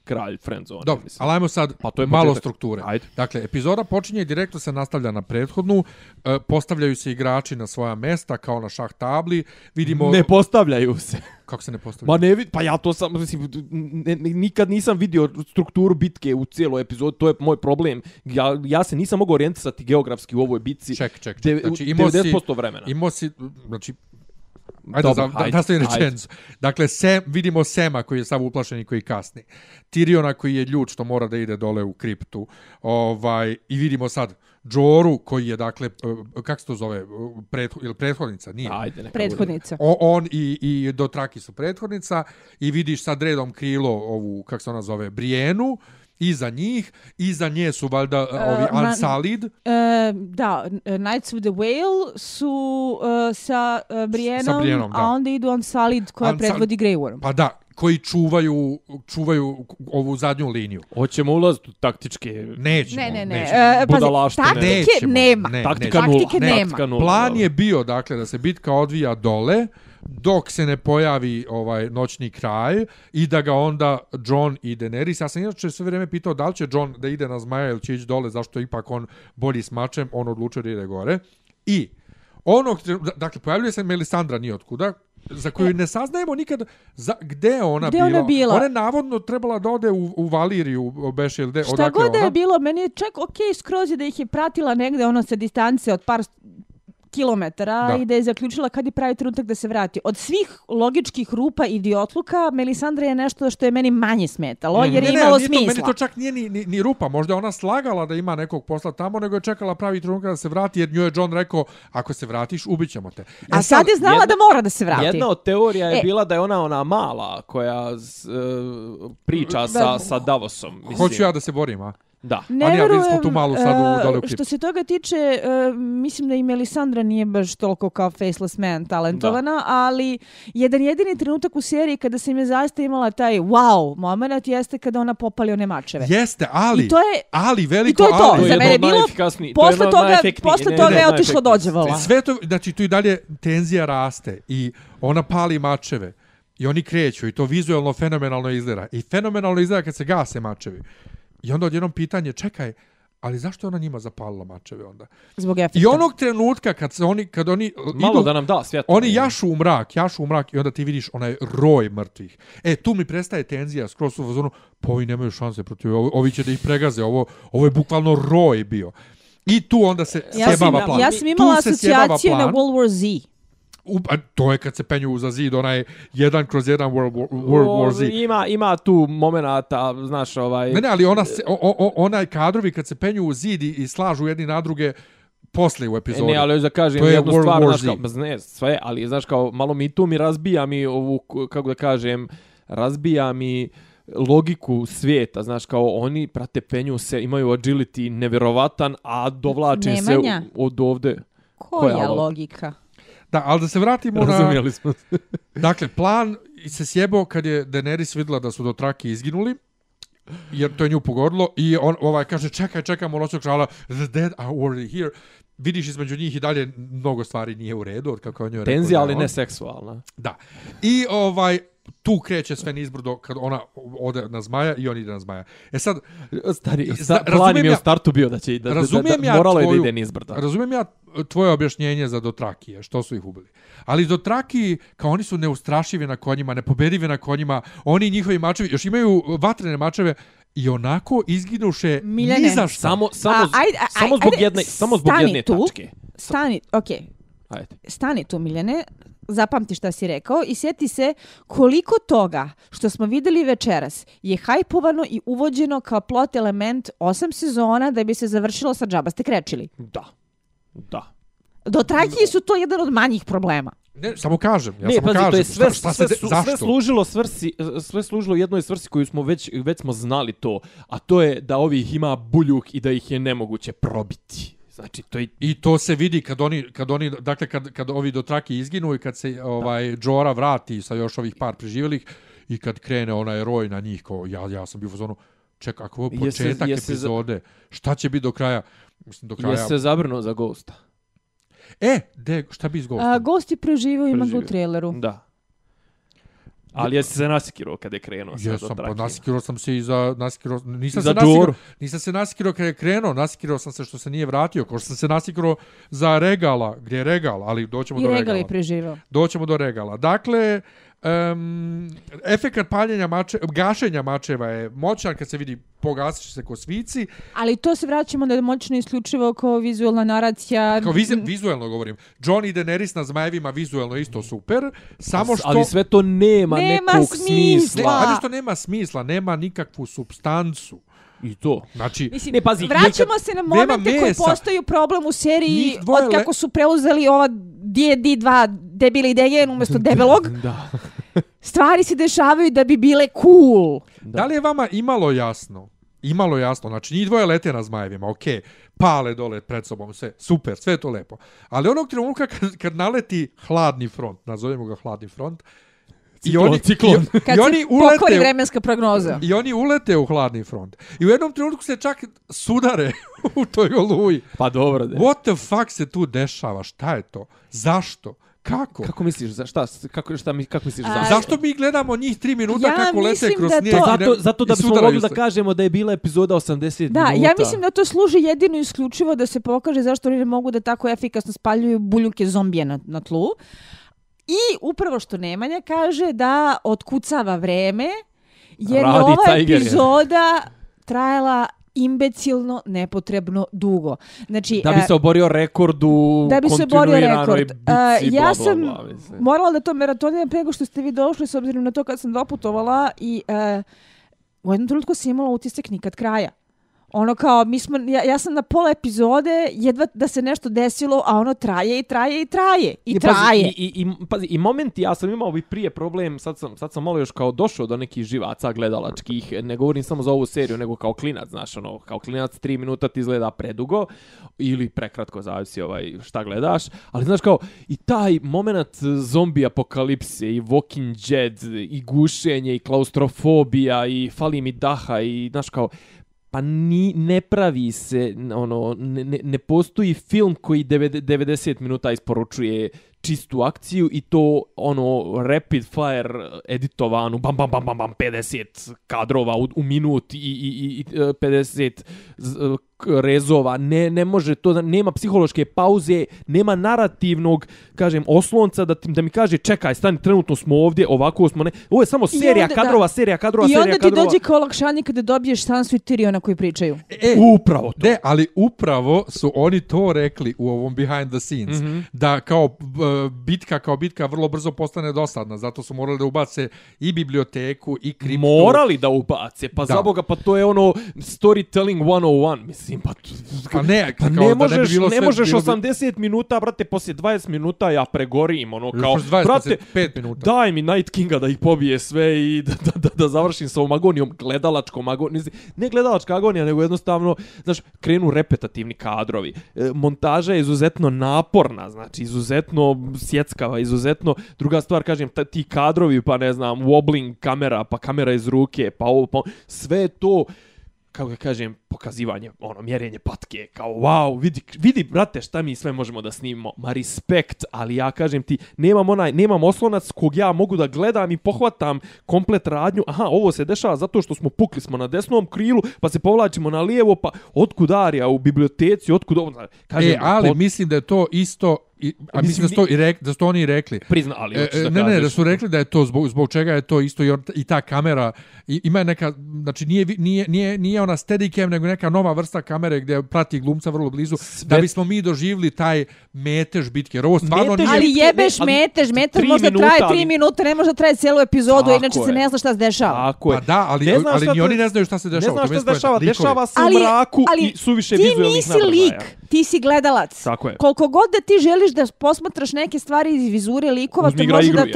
kralj friendzone. Dobro, mislim. ali ajmo sad Pa to je malo početak. strukture. Ajde. Dakle, epizoda počinje i direktno se nastavlja na prethodnu. E, postavljaju se igrači na svoja mesta kao na šah tabli. Vidimo... Ne postavljaju se. Kako se ne postavljaju? Ma ne vid, pa ja to sam, mislim, ne, ne, nikad nisam vidio strukturu bitke u cijeloj epizodi, to je moj problem. Ja, ja se nisam mogao orijentisati geografski u ovoj bitci. Ček, ček, De- ček. Znači, imao si, 90% vremena. imao si, znači, Ajde, Dobro, Dobro, da, da stavim rečenicu. Dakle, Sem, vidimo Sema koji je sav uplašen i koji kasni. Tiriona koji je ljud što mora da ide dole u kriptu. Ovaj, I vidimo sad Joru koji je, dakle, kako se to zove, Pretho, ili prethodnica? Nije. Ajde, neka. Prethodnica. O, on i, i Dotraki su prethodnica i vidiš sad redom krilo ovu, kako se ona zove, Brijenu, iza njih, iza nje su valjda uh, ovi Uh, ma- Unsullied, E, da, Knights of the Whale su e, sa uh, Briennom, Sa a onda idu on Salid koja Unsal- predvodi Grey Worm. pa da, koji čuvaju, čuvaju ovu zadnju liniju. Hoćemo ulaziti u taktičke... Nećemo, Ne, ne, ne. nećemo. E, pazi, Budalaštine. taktike Nećemo, nema. ne, Taktika nula. Taktike Ne, nema. Taktika nula, Plan je bio dakle da se bitka odvija dole dok se ne pojavi ovaj noćni kraj i da ga onda John i Daenerys, ja sam inače sve vrijeme pitao da li će John da ide na zmaja ili će ići dole, zašto ipak on bolji s mačem, on odlučio da ide gore. I onog, dakle, pojavljuje se Melisandra nije otkuda, za koju ne saznajemo nikad za, gde je ona, E. Gde je bila. ona bila? Ona je navodno trebala da ode u, u Valiriju, Beše ili gde, Šta odakle god da ona. je bilo, meni je čak ok skroz je da ih je pratila negde ono sa distance od par kilometara Da. i da je zaključila kad je pravi trenutak da se vrati. Od svih logičkih rupa i idiotluka, Melisandra je nešto što je meni manje smetalo, jer je Ne, ne, imalo to- smisla. meni to čak nije ni, ni, ni rupa. Možda je ona slagala da ima nekog posla tamo, nego je čekala pravi trenutak da se vrati, jer njoj je John rekao, ako se vratiš, ubićemo te. E A sad je znala jedna- da mora da se vrati. Jedna od teorija je E. bila da je ona ona mala koja e, priča sa, Da. sa Davosom. Mislim. Hoću ja da se borim, a? Da. Ne A nije, vidjeli smo tu malu sad u- e, dole u klipu. Što se toga tiče, e, mislim da i Melisandra nije baš toliko kao faceless man talentovana, ali jedan jedini trenutak u seriji kada sam je zaista imala taj wow moment jeste kada ona popali one mačeve. Jeste, ali, I to je- ali I veliko to je to. ali. To je Za mene je bilo, najefikasnijih- to je posle od toga, posle ne, toga ne, je otišlo dođevala. Sve to, znači tu i dalje tenzija raste i ona pali mačeve i oni kreću i to vizualno fenomenalno izgleda. I fenomenalno izgleda kad se gase mačevi. I onda odjednom pitanje, čekaj, ali zašto je ona njima zapalila mačeve onda? Zbog efekta. I onog trenutka kad se oni kad oni Malo idu, da nam da svjetlo. oni jašu u mrak, jašu u mrak i onda ti vidiš onaj roj mrtvih. E, tu mi prestaje tenzija skroz u fazonu, pa ovi nemaju šanse protiv ovi, ovi će da ih pregaze, ovo, ovo je bukvalno roj bio. I tu onda se ja sjebava plan. ja sam imala asocijacije na. World War Z. U, a to je kad se penju za zid, onaj jedan kroz jedan World, War, World War Z. Ima, ima tu momenata, znaš, ovaj... Ne, ne, ali ona se, o, o, onaj kadrovi kad se penju u zid i, i slažu jedni na druge posle u E, epizodi. Ne, ali hoću da kažem To je jednu World stvar, War znaš, Z. kao, ne, sve, ali znaš kao, malo mi tu mi razbija mi ovu, kako da kažem, razbija mi logiku svijeta, znaš, kao oni prate penju se, imaju agility nevjerovatan, a dovlače se Nemanja. od ovde. Koja Koja lo- logika? Da, ali da se vratimo na... Razumijeli smo. Dakle, plan se sjebao kad je Daenerys vidjela da su do trake izginuli, jer to je nju pogodilo, i on ovaj kaže, čekaj, čekaj, Molosog krala, the dead are already here. Vidiš između njih i dalje mnogo stvari nije u redu, od kako on joj rekao. Tenzija, ali on- ne seksualna. Da. I ovaj, tu kreće sve nizbrdo kad ona ode na zmaja i on ide na zmaja. E sad, Stari, Zna- sta, plan je ja- u startu bio da će da, da, da, Razumijem da, ja moralo je da tvoju- ide nizbrdo. Razumijem ja tvoje objašnjenje za Dotrakije, što su ih ubili. Ali Dotraki, kao oni su neustrašivi na konjima, nepobedivi na konjima, oni i njihovi mačevi, još imaju vatrene mačeve, i onako izginuše Miljane. ni za šta. Samo, samo, A, ajde, a- samo zbog ajde, jedne, samo zbog jedne tu. tačke. Stani, okej. Ajde. stani tu Miljane, zapamti šta si rekao i sjeti se koliko toga što smo videli večeras je hajpovano i uvođeno kao plot element osam sezona da bi se završilo sa džaba ste krečili. Da. Da. Do Trakije su to jedan od manjih problema. Ne, samo kažem, ja ne, samo pazi, kažem. to je sve, šta, šta sve, su- zašto? sve služilo svrsi, sve služilo jednoj svrsi koju smo već, već smo znali to, a to je da ovih ima buljuk i da ih je nemoguće probiti. Znači, to je I to se vidi kad oni, kad oni dakle, kad, kad ovi dotraki izginu i kad se ovaj Džora vrati sa još ovih par preživjelih i kad krene onaj roj na njih, kao ja, ja sam bio u fazonu, ček, ako ovo je Jesi- početak jesi za- epizode, šta će biti do kraja? Mislim, do kraja... je se zabrnuo za Ghosta. E, de, šta bi izgovor? A, gost je preživio, ima ga u Preživio. traileru. Da. Ali jesi se nasikirao kad je krenuo sad Jesam, pa nasikirao sam se i za nasikirao, nisam Za se nasikirao, nisam se nasikirao kad je krenuo, nasikirao sam se što se nije vratio, kao što sam se nasikirao za regala, gdje je regal, ali doćemo I do Regal regala. je preživio. Doćemo do regala. Dakle, um, efekat paljenja mače, gašenja mačeva je moćan kad se vidi pogasiš se ko svici. Ali to se vraćamo da je moćno isključivo kao vizualna naracija. Kao vizu, vizuelno govorim. John i Daenerys na zmajevima vizuelno isto super. Samo što... Ali sve to nema, Nema nekog smisla. smisla. Ne, ali što nema smisla, nema nikakvu substancu. I to. Znači, Mislim, Ne, pazi, vraćamo nikad- se na momente koji postaju problem u seriji od kako su preuzeli ova D&D2 debili degen umjesto debelog. Da. Stvari se dešavaju da bi bile cool. Da li je vama imalo jasno? Imalo jasno, znači njih dvoje lete na zmajevima, ok, pale dole pred sobom, sve, super, sve je to lepo. Ali onog trenutka kad, kad naleti hladni front, nazovemo ga hladni front, i oni, ciklon. i, Kad i oni ulete, vremenska prognoza. i oni ulete u hladni front. I u jednom trenutku se čak sudare u toj oluji. Pa dobro, de. What the fuck se tu dešava? Šta je to? Zašto? Kako? Kako misliš, za šta, kako, šta mi, kako misliš A, zašto? Mi gledamo njih tri minuta Ja kako lete kroz da snijeg? to- Zato, zato da bismo mogli da kažemo da je bila epizoda 80 Da, minuta. ja mislim da to služi jedino isključivo da se pokaže zašto oni ne mogu da tako efikasno spaljuju buljuke zombije na, na tlu. I upravo što Nemanja kaže da otkucava vreme, jer Radi je ova Tiger, je. epizoda trajala imbecilno, nepotrebno dugo. Znači, Da bi e, se oborio rekord u da bi se oborio rekord. E, bla, ja bla, sam bla, mislim. morala da to meratonijem prego što ste vi došli s obzirom na to kad sam doputovala i e, u jednom trenutku sam imala utisak nikad kraja. Ono kao, mi smo, ja, ja sam na pola epizode, jedva da se nešto desilo, a ono traje i traje i traje. I I, pazi, traje. i, i, i, pazi, i momenti, ja sam imao i prije problem, sad sam, sad sam malo još kao došao do nekih živaca gledalačkih, ne govorim samo za ovu seriju, nego kao klinac, znaš, ono, kao klinac, tri minuta ti izgleda predugo, ili prekratko, zavisi ovaj, šta gledaš, ali znaš kao, i taj moment zombi apokalipse, i Walking Dead, i gušenje, i klaustrofobija, i fali mi daha, i znaš kao, pa ni, ne pravi se, ono, ne, ne, ne postoji film koji 90 minuta isporučuje čistu akciju i to ono rapid fire editovanu bam bam bam bam bam 50 kadrova u, u minut i, i, i, 50 e, z- e, rezova ne ne može to da nema psihološke pauze nema narativnog kažem oslonca da ti, da mi kaže čekaj stani trenutno smo ovdje ovako smo ne ovo je samo serija onda, da. kadrova serija kadrova I serija onda ti kadrova dođe kao olakšanje kada dobiješ Sansu i Tyriona koji pričaju. E, upravo to Ne, ali upravo su oni to rekli u ovom behind the scenes. Mm. -hmm. Da kao b- bitka kao bitka vrlo brzo postane dosadna. Zato su morali da ubace i biblioteku i kriptu. morali da ubace pa Da. za boga pa to je ono storytelling 101 mislim Mislim, pa... Pa ne, Pa ne možeš, ne, bi bilo ne možeš bilo bi- 80 minuta, brate, poslije 20 minuta ja pregorim, ono, kao, Još 20, brate, 5 minuta. daj mi Night Kinga da ih pobije sve i da, da, da, da završim sa ovom agonijom, gledalačkom agonijom, ne gledalačka agonija, nego jednostavno, znaš, krenu repetativni kadrovi. E, montaža je izuzetno naporna, znači, izuzetno sjeckava, izuzetno, druga stvar, kažem, ta, ti kadrovi, pa ne znam, wobbling kamera, pa kamera iz ruke, pa ovo, pa sve to, kako ga kažem, pokazivanje, ono, mjerenje patke, kao, wow, vidi, vidi, brate, šta mi sve možemo da snimimo, ma respekt, ali ja kažem ti, nemam onaj, nemam oslonac kog ja mogu da gledam i pohvatam komplet radnju, aha, ovo se dešava zato što smo pukli smo na desnom krilu, pa se povlačimo na lijevo, pa otkud Arija u biblioteci, otkud ovo, kažem, E, ali pot- mislim da je to isto, i, a Mislim, mislim da su to, i rek, da su to oni rekli. prizna, ali E, e, da ne, ne, kažeš- da su rekli da je to zbog, zbog čega je to isto i, on, i ta kamera i, ima neka znači nije nije nije nije ona steadicam nego neka nova vrsta kamere gdje prati glumca vrlo blizu Sve- da bismo mi doživjeli taj metež bitke. Ovo stvarno Metež nije Ali ne, jebeš, ali meteš, meteš tri možda minuta, traje ali- tri minuta, ne može da traje cijelu epizodu, Tako inače se je. ne zna šta se dešava. Tako je. Pa da, ali, Ne ali šta ni oni ne znaju šta se Ne dešava. to mi šta se dešava, dešava se Ali- u mraku ali i suviše ti vizualnih nisi nadražaja. lik, ti si gledalac. Tako je. Koliko god da ti želiš da posmatraš neke stvari iz vizure likova, to može igru, da ga.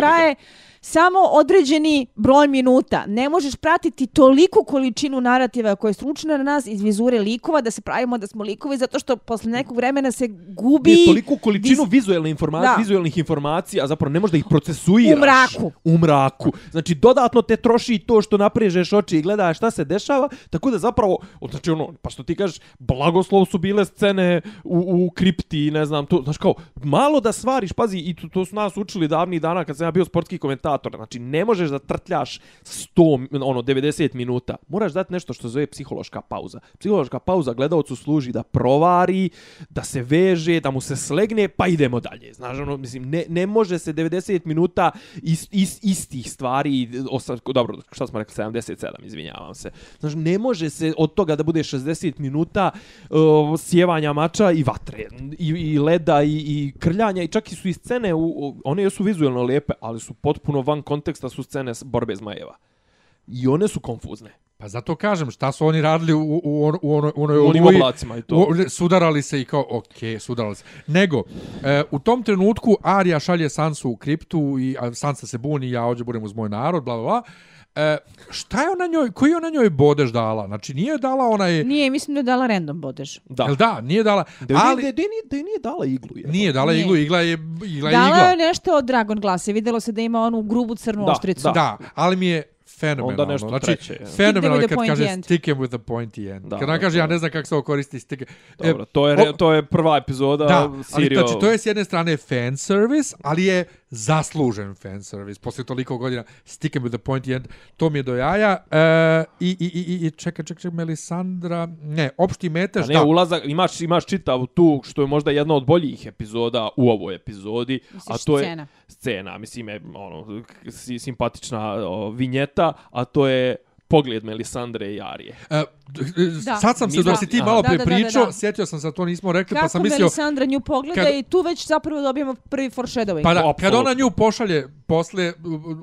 Samo određeni broj minuta. Ne možeš pratiti toliku količinu narativa koja je stručna na nas iz vizure likova da se pravimo da smo likovi zato što posle nekog vremena se gubi Ne, toliku količinu vis- vizualne informacije, vizualnih informacija, a zapravo ne možeš da ih procesuiraš. U mraku. U mraku. Znači, dodatno te troši to što naprežeš oči i gledaš šta se dešava, tako da zapravo, znači ono, pa što ti kažeš, blagoslov su bile scene u, u kripti, ne znam, to, znači kao, malo da svariš, pazi, i to, to su nas učili davnih dana kad sam ja bio sportski komentator, znači ne možeš da trtljaš 100, ono, 90 minuta, moraš dati nešto što zove psihološka pauza. Psihološka pauza gledalcu služi da provari, da se veže, da mu se slegne, pa idemo dalje. Znaš, ono, mislim, ne, ne može se 90 minuta is, is, istih stvari, osa, dobro, šta smo rekli, 77, izvinjavam se. Znaš, ne može se od toga da bude 60 minuta uh, sjevanja mača i vatre, i, i leda, i, i krljanja, i čak i su i scene, u, one su vizualno lijepe, ali su potpuno van konteksta su scene borbe zmajeva. I one su konfuzne. Pa zato kažem, šta su oni radili u, u, ono- u, onoj- u onoj U onim oluji, oblacima i to. u- sudarali se i kao, ok, sudarali se. Nego, e, u tom trenutku Arija šalje Sansu u kriptu i a Sansa se buni, ja ovdje budem uz moj narod, bla, bla, bla. E, šta je ona njoj, koji je ona njoj bodež dala? Znači, nije dala onaj... Nije, mislim da je dala random bodež. Da. Jel da, nije dala, Da, ali... ali... da, da, nije, da je nije dala iglu. Je. Nije dala Nije. iglu, igla je igla. je Dala igla. je nešto od Dragon Glasa. Vidjelo se da ima onu grubu crnu Da, oštricu. da. Da, ali mi je fenomenalno. Onda nešto znači, treće, ja. fenomenalno je Stick kad with the kaže pointy end. stick him with the pointy end. Da, kad ona da, kaže, ja da. ne znam kako se ovo koristi stick. Dobro, E, to je, o- to je prva epizoda Da, ali serial. znači, to je s jedne strane fan service, ali je zaslužen fan service. Posle toliko godina stick with the pointy end, to mi je do jaja. E, i, i, i, i čekaj, čekaj, čekaj, Melisandra, ne, opšti metež, A ne, da. ulazak, imaš, imaš čitav tu, što je možda jedna od boljih epizoda u ovoj epizodi, a Misliš to je scena? scena, mislim je ono, simpatična o, vinjeta, a to je pogled Melisandre i Arije. E, Da. sad sam se, Nisam- dok si ti malo Da, pre da, da, da, pričao, da. sjetio sam se da to nismo rekli, Kako pa sam mislio... Melisandra nju pogleda kad- i tu već zapravo dobijemo prvi foreshadowing. Pa da, kad Apsolutno. ona nju pošalje posle...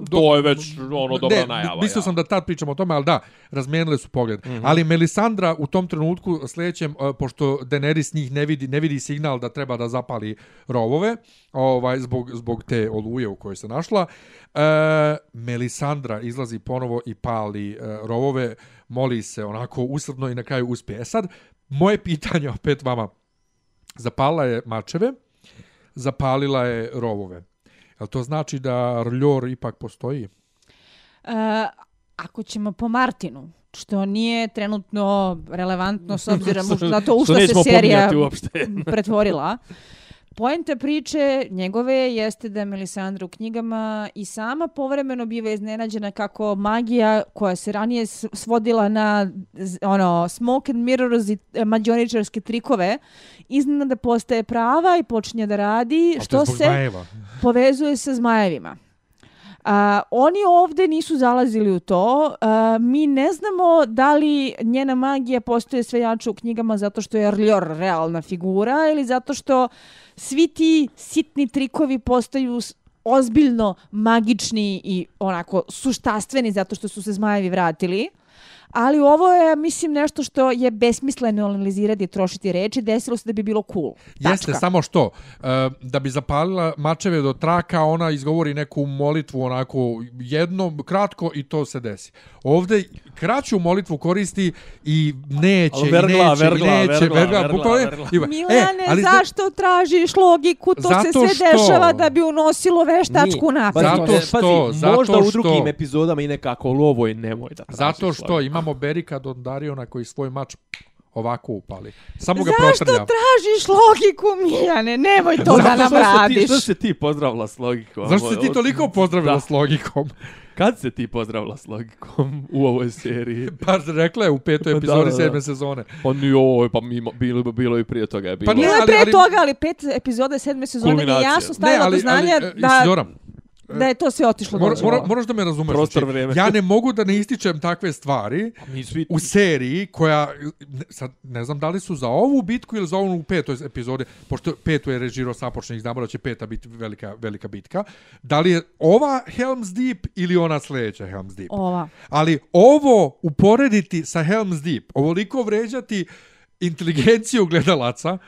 Do, To je već, ono, dobra ne, najava, Mislio ja. sam da tad pričamo o tome, ali da, razmijenili su pogled. Mm. -hmm. Ali Melisandra u tom trenutku sljedećem, uh, pošto Daenerys njih ne vidi, ne vidi signal da treba da zapali rovove, ovaj, zbog, zbog te oluje u kojoj se našla, uh, Melisandra izlazi ponovo i pali uh, rovove, moli se onako usrdno i na kraju uspije. E sad, moje pitanje opet vama, zapala je mačeve, zapalila je rovove. Jel to znači da rljor ipak postoji? E, ako ćemo po Martinu, što nije trenutno relevantno s obzirom na to u Što što se serija pretvorila. Poenta priče njegove jeste da Melisandra u knjigama i sama povremeno biva iznenađena kako magija koja se ranije svodila na ono smoke and mirrors i e, mađioničarske trikove iznenada postaje prava i počinje da radi što se povezuje sa zmajevima. A, oni ovde nisu zalazili u to. A, mi ne znamo da li njena magija postoje sve jače u knjigama zato što je Arljor realna figura ili zato što svi ti sitni trikovi postaju ozbiljno magični i onako suštastveni zato što su se zmajevi vratili. Ali ovo je, mislim, nešto što je besmisleno analizirati i trošiti reči. Desilo se da bi bilo cool. Tačka. Jeste, samo što, e, da bi zapalila mačeve do traka, ona izgovori neku molitvu onako jedno, kratko i to se desi. Ovde kraću molitvu koristi i neće, Ali vergla, i neće, vergla, i neće, vergla, vergla, vergla, je- vergla. ima- Milane, ali zna- zašto tražiš logiku? To se Zato sve što- dešava da bi unosilo veštačku napred. Zato što- pazi, zato možda u što- drugim epizodama i nekako, ali u ovoj nemoj da tražiš Zato što logiku. Imamo Berika Dondariona koji svoj mač ovako upali. Samo ga Zašto protrlja. tražiš logiku, Miljane? Nemoj to da nam Što se ti- radiš. Što se ti pozdravila s logikom? Zašto si ti toliko pozdravila Da. s logikom? Kad se ti pozdravila s logikom u ovoj seriji? Pa rekla je u petoj epizodi da, da. sedme sezone. Pa joj, pa mimo, bilo, bilo i prije toga je bilo. Pa Bilo Ne, je ali- pre ali- toga, ali pet epizode sedme sezone je jasno stavila do znanja e, da, Isidora, da je to sve otišlo mora, mora, moraš da me razumeš. Prostor, znači, vreme. Ja ne mogu da ne ističem takve stvari svi... u seriji koja, ne, sad ne znam da li su za ovu bitku ili za ovu u petoj epizodi, pošto petu je režirao Sapočnik, znamo da će peta biti velika, velika bitka. Da li je ova Helm's Deep ili ona sljedeća Helm's Deep? Ova. Ali ovo uporediti sa Helm's Deep, ovoliko vređati inteligenciju gledalaca,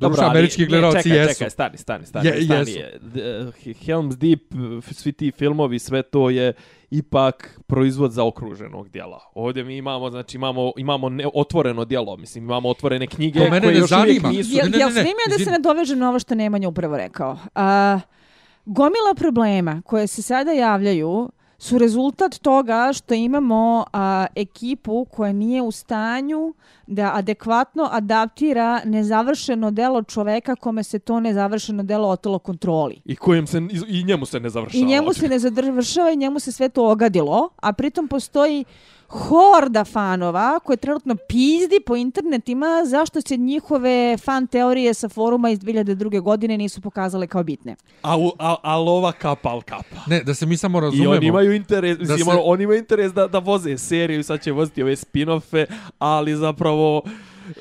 Dobro, ali- američki ne, gledalci jesu. Čekaj, stani, stani, stani. Je- stani. jesu. D- Helm's Deep, svi ti filmovi, sve to je ipak proizvod zaokruženog dijela. Ovdje mi imamo, znači imamo, imamo ne, otvoreno dijelo, mislim, imamo otvorene knjige To mene koje ne još uvijek zanima. nisu... Jel, Ne, ne, ne, smijem ja da se izvini. nadovežem na ovo što Nemanja upravo rekao? A, gomila problema koje se sada javljaju su rezultat toga što imamo a, ekipu koja nije u stanju da adekvatno adaptira nezavršeno delo čoveka kome se to nezavršeno delo otelo kontroli. I kojem se, i njemu se ne završava. I njemu se ne završava i njemu se sve to ogadilo, a pritom postoji horda fanova koje trenutno pizdi po internetima zašto se njihove fan teorije sa foruma iz 2002. godine nisu pokazale kao bitne. A, u- a, a lova kapa, al kapa. Ne, da se mi samo I razumemo. oni imaju interes, Da mislim, se- ono, oni imaju interes da, da voze seriju, sad će voziti ove spin-offe, ali zapravo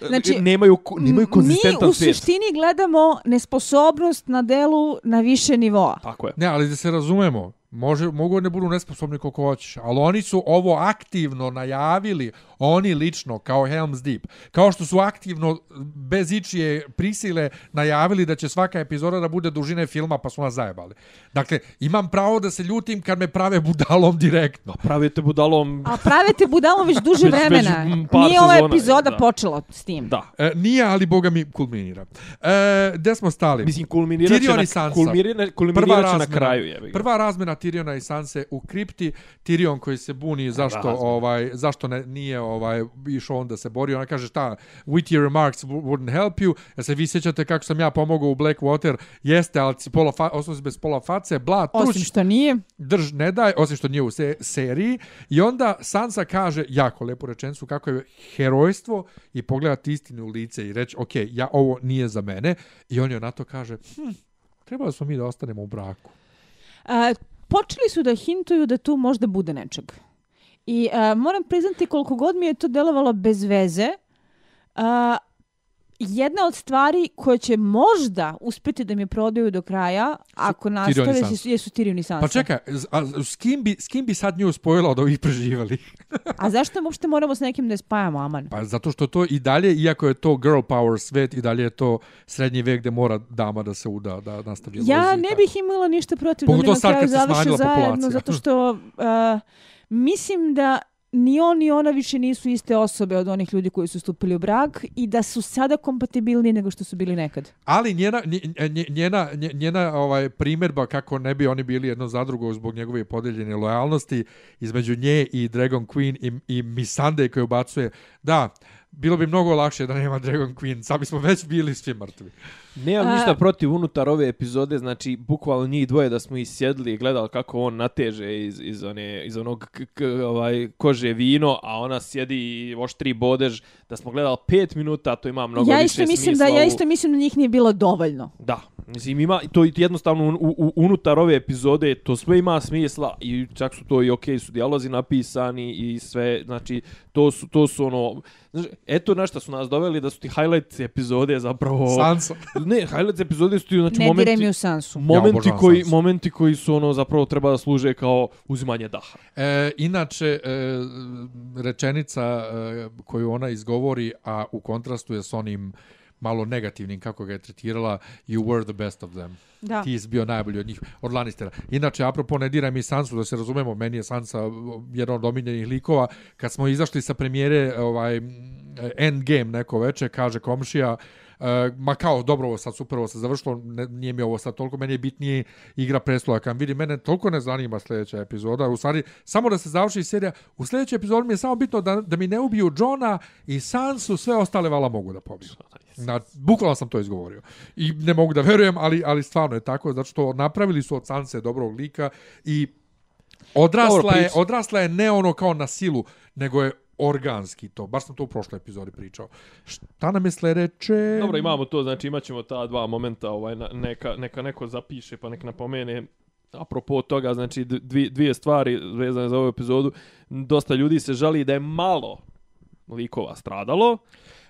Znači, nemaju, nemaju konzistentan Mi u svijet. suštini gledamo nesposobnost na delu na više nivoa. Tako je. Ne, ali da se razumemo, može, mogu ne budu nesposobni koliko hoćeš, ali oni su ovo aktivno najavili, oni lično, kao Helm's Deep, kao što su aktivno, bez ičije prisile, najavili da će svaka epizoda da bude dužine filma, pa su nas zajebali. Dakle, imam pravo da se ljutim kad me prave budalom direktno. Pravite budalom... A pravite budalom već duže Već- već, vremena. par Nije ova epizoda da. počela s tim. Da. E, nije, ali boga mi kulminira. E, gde smo stali? Mislim, kulminirat će na, će na kraju. Ga. Prva razmena Tyriona i Sanse u kripti. Tyrion koji se buni zašto razmena. ovaj zašto ne, nije ovaj išao on da se bori. Ona kaže šta, witty remarks wou- wouldn't help you. Ja se vi sjećate kako sam ja pomogao u Blackwater. Jeste, ali si pola fa, si bez pola face. Bla, Osim truć, što nije. drž, ne daj, osim što nije u se, seriji. I onda Sansa kaže, jako lepu rečenicu, kako je herojstvo i pogledati istinu u lice i reći, ok, ja, ovo nije za mene. I on joj na to kaže, hm, trebali smo mi da ostanemo u braku. A, počeli su da hintuju da tu možda bude nečeg. I uh, moram priznati koliko god mi je to delovalo bez veze, a, jedna od stvari koje će možda uspjeti da mi prodaju do kraja, ako nastave, Sansa. su, jesu Tyrion i Sansa. Pa čekaj, a s kim bi, s kim bi sad nju spojila od ovih preživali? A zašto uopšte moramo s nekim da je spajamo, Aman? Pa zato što to i dalje, iako je to girl power svet, i dalje je to srednji vek gde mora dama da se uda, da nastavi Ja ne bih imala ništa protiv da Pogotovo oni na kraju završe smanjila zajedno, populacija. zato što uh, mislim da ni on ni ona više nisu iste osobe od onih ljudi koji su stupili u brak i da su sada kompatibilni nego što su bili nekad. Ali njena, njena, njena ovaj primjerba kako ne bi oni bili jedno za drugo zbog njegove podeljene lojalnosti između nje i Dragon Queen i, i Missandei koju ubacuje, da, bilo bi mnogo lakše da nema Dragon Queen, sad bismo već bili svi mrtvi. Nemam A- ništa protiv unutar ove epizode, znači bukvalno njih dvoje da smo i sjedli i gledali kako on nateže iz, iz, one, iz onog k, k, ovaj, kože vino, a ona sjedi i oštri bodež, da smo gledali pet minuta, to ima mnogo ja više isto mislim da smisla ja u- isto mislim da njih nije bilo dovoljno. Da, mislim ima to jednostavno u, u, unutar ove epizode to sve ima smisla i čak su to i okej su dijalozi napisani i sve, znači to su to su ono znači, eto na šta su nas doveli da su ti highlights epizode zapravo... Sansa. Ne, highlights epizode su ti znači Ne momenti... diraj mi u sansu. Momenti obožavam koji, Sansu. momenti koji su ono zapravo treba da služe kao uzimanje daha. E, inače, e, rečenica e, koju ona izgovori, a u kontrastu je s onim malo negativnim kako ga je tretirala you were the best of them. Da. Ti si bio najbolji od njih, od Lannistera. Inače, apropo, ne diraj mi Sansu, da se razumemo, meni je Sansa jedan od omiljenih likova. Kad smo izašli sa premijere ovaj, Endgame neko veče, kaže komšija, Uh, ma kao, dobro, ovo sad super, ovo se završilo, ne, nije mi ovo sad toliko, meni je bitnije igra preslova. Kad vidi, mene toliko ne zanima sljedeća epizoda. U stvari, samo da se završi serija, u sljedećoj epizodi mi je samo bitno da, da mi ne ubiju Johna i Sansu, sve ostale vala mogu da pobiju. Na, bukvalno sam to izgovorio. I ne mogu da verujem, ali, ali stvarno je tako, zato što napravili su od Sanse dobrog lika i odrasla Dobro, je, odrasla je ne ono kao na silu, nego je organski to. Baš sam to u prošloj epizodi pričao. Šta nam je sledeće? Dobro, imamo to, znači imaćemo ta dva momenta, ovaj, neka, neka neko zapiše pa nek napomene. Apropo toga, znači dvije, dvije stvari vezane za ovu epizodu. Dosta ljudi se žali da je malo likova stradalo.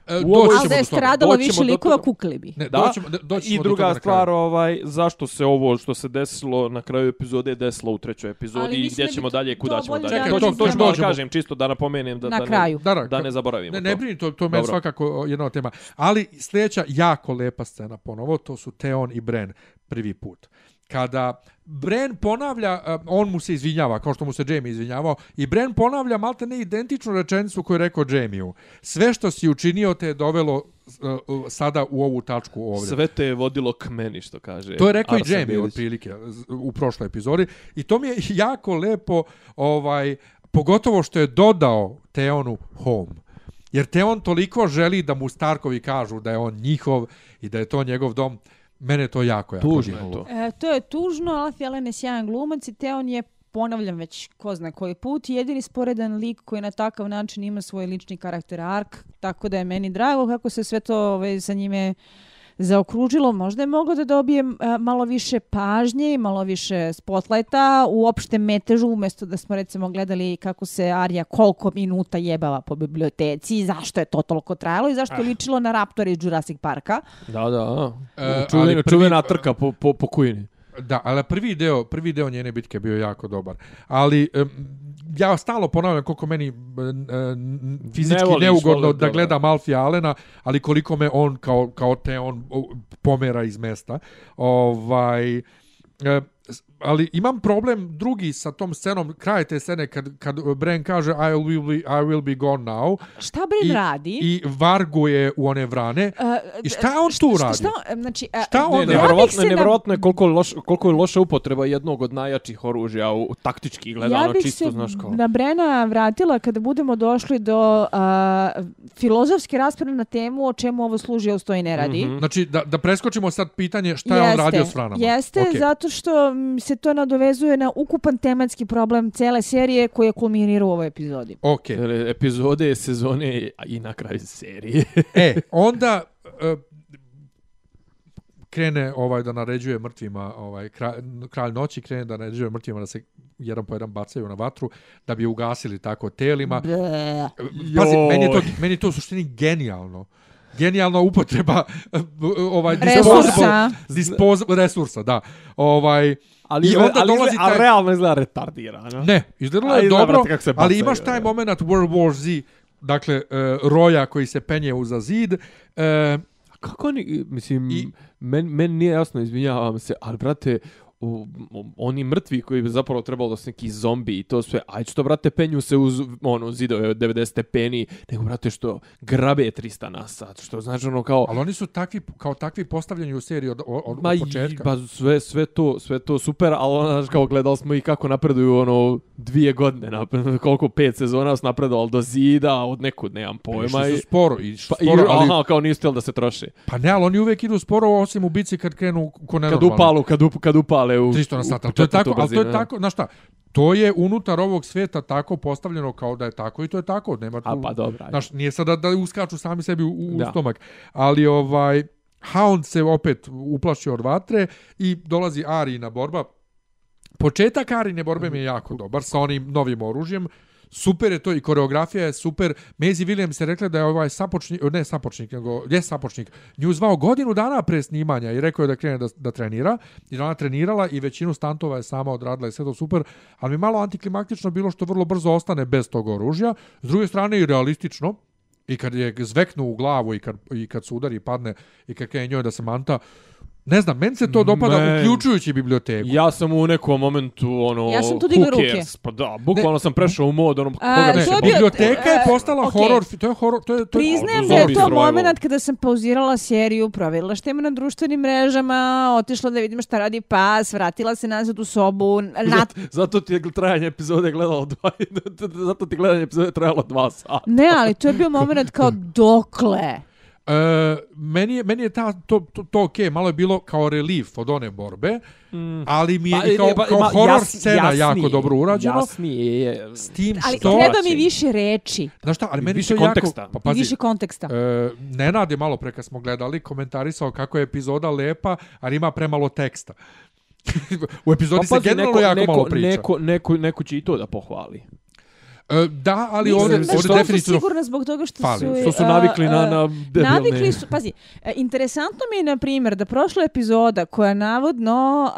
E, u doći ovoj- ćemo Ali da je do toga. stradalo Doći ćemo više likova, kukli bi. Ne, Da. doći ćemo, doći ćemo I do druga stvar, ovaj, zašto se ovo što se desilo na kraju epizode desilo u trećoj epizodi i gdje da ćemo dalje, kuda ćemo dalje. da Čekaj, to- to što dođemo. kažem, čisto da napomenem da, Na da, kraju. Ne, Da, da, da ne zaboravimo Ne, to. ne brini, to, to je meni svakako jedna od tema. Ali sljedeća jako lepa scena ponovo, to su Theon i Bren prvi put. Kada Bren ponavlja, uh, on mu se izvinjava, kao što mu se Jamie izvinjavao, i Bren ponavlja malte ne identičnu rečenicu koju je rekao Jamie-u. Sve što si učinio te je dovelo uh, sada u ovu tačku ovdje. Sve te je vodilo k meni, što kaže. To je rekao i Arsen Jamie Bilić. otprilike z- u prošloj epizodi i to mi je jako lepo ovaj pogotovo što je dodao Teonu home. Jer Teon toliko želi da mu Starkovi kažu da je on njihov i da je to njegov dom. Mene to jako, jako Tužno je to. E, to je tužno, Alfie Allen je sjajan glumac i Teon je ponavljam već ko zna koji put, jedini sporedan lik koji na takav način ima svoj lični karakter ark, tako da je meni drago kako se sve to ovaj, sa njime zaokružilo. Možda je moglo da dobije a, malo više pažnje i malo više spotlighta u opštem metežu, umjesto da smo recimo gledali kako se Arya koliko minuta jebava po biblioteci i zašto je to toliko trajalo i zašto je ličilo na Raptora iz Jurassic Parka. Da, da. E, čuvena, prvi- čuvena trka po, po, po kujini. Da, ali prvi deo, prvi deo njene bitke bio jako dobar. Ali em, ja stalno ponavljam koliko meni em, fizički Ne voliš, neugodno volim, da gledam Alfija Alena, ali koliko me on kao, kao te on pomera iz mesta. Ovaj, s- ali imam problem drugi sa tom scenom, kraj te scene kad, kad Bran kaže I will be, I will be gone now Šta Brin I- radi? i varguje u one vrane. E, I šta on tu šta- radi? Šta, znači, e, Šta on Ne, ja bih nevjerovatno, se je, na- nevjerovatno je koliko, loš, koliko je loša upotreba jednog od najjačih oružja u, u taktički gledano, ja bih čisto, se znaš kao. na Brena vratila kada budemo došli do a, filozofske rasprave na temu o čemu ovo služi, a uz to i ne radi. Mhm. Znači, da, da preskočimo sad pitanje šta je on radio s vranama. Jeste, Okej. zato što mm, se to nadovezuje na ukupan tematski problem cele serije koji je kulminirao u ovoj epizodi. Ok. Epizode, sezone i na kraju serije. E, onda e, krene ovaj da naređuje mrtvima, ovaj kralj, kralj noći krene da naređuje mrtvima da se jedan po jedan bacaju na vatru da bi ugasili tako telima. Ble. Pazi, meni je to Joj. meni je to u suštini genijalno. Genijalna upotreba ovaj Resursa. disposable resursa, da. Ovaj Ali, I onda ali, dolazi izgleda, taj- a realno izgleda retardirano. Ne, izgledalo je izgleda, dobro, se ali imaš taj moment World War Z, dakle, uh, roja koji se penje uza zid, uh, Kako oni, mislim, I- I... meni men nije jasno, izvinjavam se, ali brate, u, u, oni mrtvi koji bi zapravo trebalo da su neki zombi i to sve, aj što brate penju se uz ono zidove od 90 stepeni, nego brate što grabe 300 na sat, što znači ono kao ali oni su takvi, kao takvi postavljeni u seriji od, od, od Ma početka. Pa sve, sve, to, sve to super, ali ono, znaš, kao gledali smo i kako napreduju ono dvije godine, nap koliko pet sezona su napredovali do zida, od nekud nemam pojma. Išli I, su sporo, i pa, i, sporo, ali, aha, kao nisu htjeli da se troše. pa ne, ali oni uvek idu sporo, osim u bici kad krenu ko Kad nenormalni. upalu, kad, up, kad upale u... 300 na sat, ali to je tako, ali to je tako, znaš šta, to je unutar ovog sveta tako postavljeno kao da je tako i to je tako, nema tu, A pa dobra. znaš, nije sada da uskaču sami sebi u, u Da. stomak, ali ovaj, Hound se opet uplašio od vatre i dolazi Arijina borba. Početak Arijine borbe mi je jako dobar sa onim novim oružjem super je to i koreografija je super. Maisie Williams je rekla da je ovaj sapočnik, ne sapočnik, nego je sapočnik, nju zvao godinu dana pre snimanja i rekao je da krene da, da trenira. I ona trenirala i većinu stantova je sama odradila i sve to super. Ali mi malo antiklimaktično bilo što vrlo brzo ostane bez tog oružja. S druge strane i realistično. I kad je zveknu u glavu i kad, i kad se udari i padne i kad je njoj da se manta, Ne znam, meni se to dopada Men, uključujući biblioteku. Ja sam u nekom momentu, ono, ja sam tu digla ruke. Pa da, bukvalno ne. sam prešao u mod, ono, A, koga ne. Bio, biblioteka je postala okay. horor, to je horor, to je... To je Priznajem da je to moment kada sam pauzirala seriju, provjerila što ima na društvenim mrežama, otišla da vidim šta radi pas, vratila se nazad u sobu. Na... Zato, zato ti je trajanje epizode gledalo dva, zato ti gledanje epizode trajalo dva sata. Ne, ali to je bio moment kao dokle. E, meni, je, meni je ta, to, to, to ok, malo je bilo kao relief od one borbe, mm. ali mi je pa, i kao, pa, kao ima, horror jasni, scena jasni, jako dobro urađeno. Jasni je. S tim ali što... treba mi više reči. Znaš šta, ali meni više to konteksta. jako... Pa, pazi, više konteksta. E, Nenad je malo pre kad smo gledali, komentarisao kako je epizoda lepa, ali ima premalo teksta. u epizodi pa, pazi, se generalno neko, jako neko, malo priča. Neko, neko, neko će i to da pohvali. E, da, ali ovdje, ovdje definitivno... sigurno zbog toga što fali. su... Što su navikli na, na debilne... Navikli su, pazi, e, interesantno mi je, na primjer, da prošla epizoda koja navodno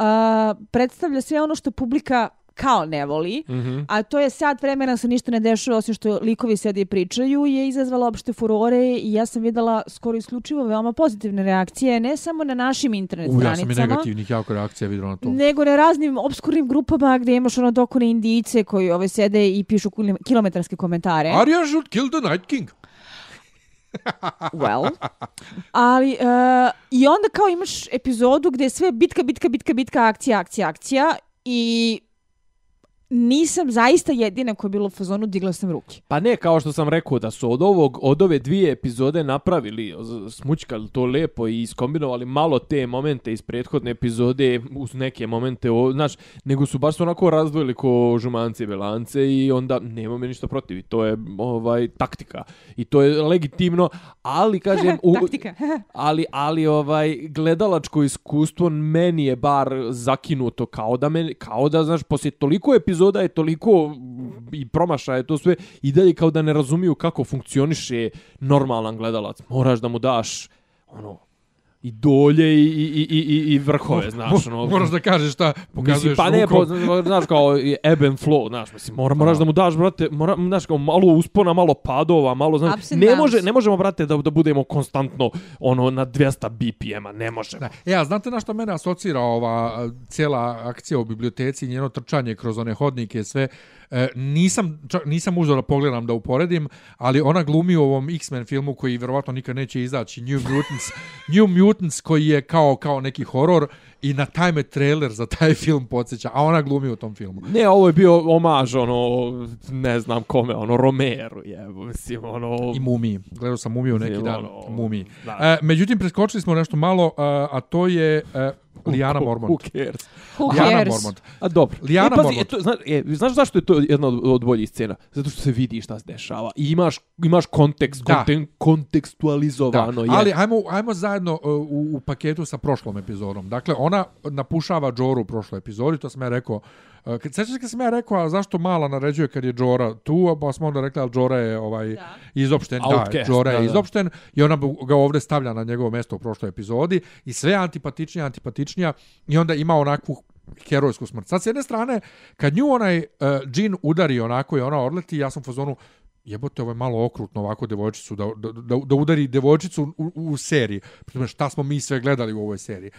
predstavlja sve ono što publika kao ne voli, mm -hmm. a to je sad vremena se ništa ne dešava osim što likovi sedi i pričaju, je izazvala opšte furore i ja sam videla skoro isključivo veoma pozitivne reakcije, ne samo na našim internet U, stranicama. Ja sam i negativnih jako reakcija videla na to. Nego na raznim obskurnim grupama gdje imaš ono dokone indice koji ove sede i pišu kilometarske komentare. Arya should kill the Night King. well. Ali, uh, i onda kao imaš epizodu gdje je sve bitka, bitka, bitka, bitka, akcija, akcija, akcija i nisam zaista jedina koja je bila u fazonu, digla sam ruke. Pa ne, kao što sam rekao, da su od, ovog, od ove dvije epizode napravili, smučkali to lepo i iskombinovali malo te momente iz prethodne epizode uz neke momente, o, znaš, nego su baš onako razdvojili ko žumance i belance i onda nema me ništa protiv. I to je ovaj taktika. I to je legitimno, ali kažem... u, taktika. ali, ali ovaj gledalačko iskustvo meni je bar zakinuto kao da, me, kao da znaš, poslije toliko epizoda epizoda je toliko i promaša je to sve i dalje kao da ne razumiju kako funkcioniše normalan gledalac. Moraš da mu daš ono i dolje i, i, i, i, i vrhove, znaš. Ono, moraš da kažeš šta pokazuješ mislim, pa ne, po, znaš, kao ebb and flow, znaš, mislim, mora, moraš da mu daš, brate, mora, znaš, kao malo uspona, malo padova, malo, znaš, ne, može, ne možemo, brate, da, da budemo konstantno, ono, na 200 BPM-a, ne možemo. Da. Ja, znate na što mene asocira ova cijela akcija u biblioteci, njeno trčanje kroz one hodnike, sve, E, nisam, čak, nisam uzor da pogledam da uporedim, ali ona glumi u ovom X-Men filmu koji vjerovatno nikad neće izaći, New Mutants, New Mutants koji je kao kao neki horor i na taj me trailer za taj film podsjeća, a ona glumi u tom filmu. Ne, ovo je bio omaž, ono, ne znam kome, ono, Romero, je, mislim, ono... I Mumi, gledao sam Mumiju neki dan, ono, Mumi. E, međutim, preskočili smo nešto malo, a, a to je... E, Lijana Mormont. Who cares? Who Lijana cares? Mormont. A dobro. Lijana e, pazi, Mormont. E, to, zna, e, znaš zašto je to jedna od, od boljih scena? Zato što se vidi šta se dešava. I imaš, imaš kontekst, da. konten, kontekstualizovano. Da. Je. Ali ajmo, ajmo zajedno uh, u, u paketu sa prošlom epizodom. Dakle, ona napušava Joru u prošloj epizodi, to sam ja rekao Uh, kad sećaš kad sam ja rekao a zašto mala naređuje kad je Jora tu, pa smo onda rekli al Jora je ovaj da. izopšten, Outcast, da, Jora da, je izopšten i ona ga ovdje stavlja na njegovo mjesto u prošloj epizodi i sve antipatičnija, antipatičnija i onda ima onakvu herojsku smrt. Sad s jedne strane, kad nju onaj uh, džin udari onako i ona odleti, ja sam u fazonu, jebote, ovo je malo okrutno ovako devojčicu, da, da, da, da udari devojčicu u, u, u seriji. Šta smo mi sve gledali u ovoj seriji.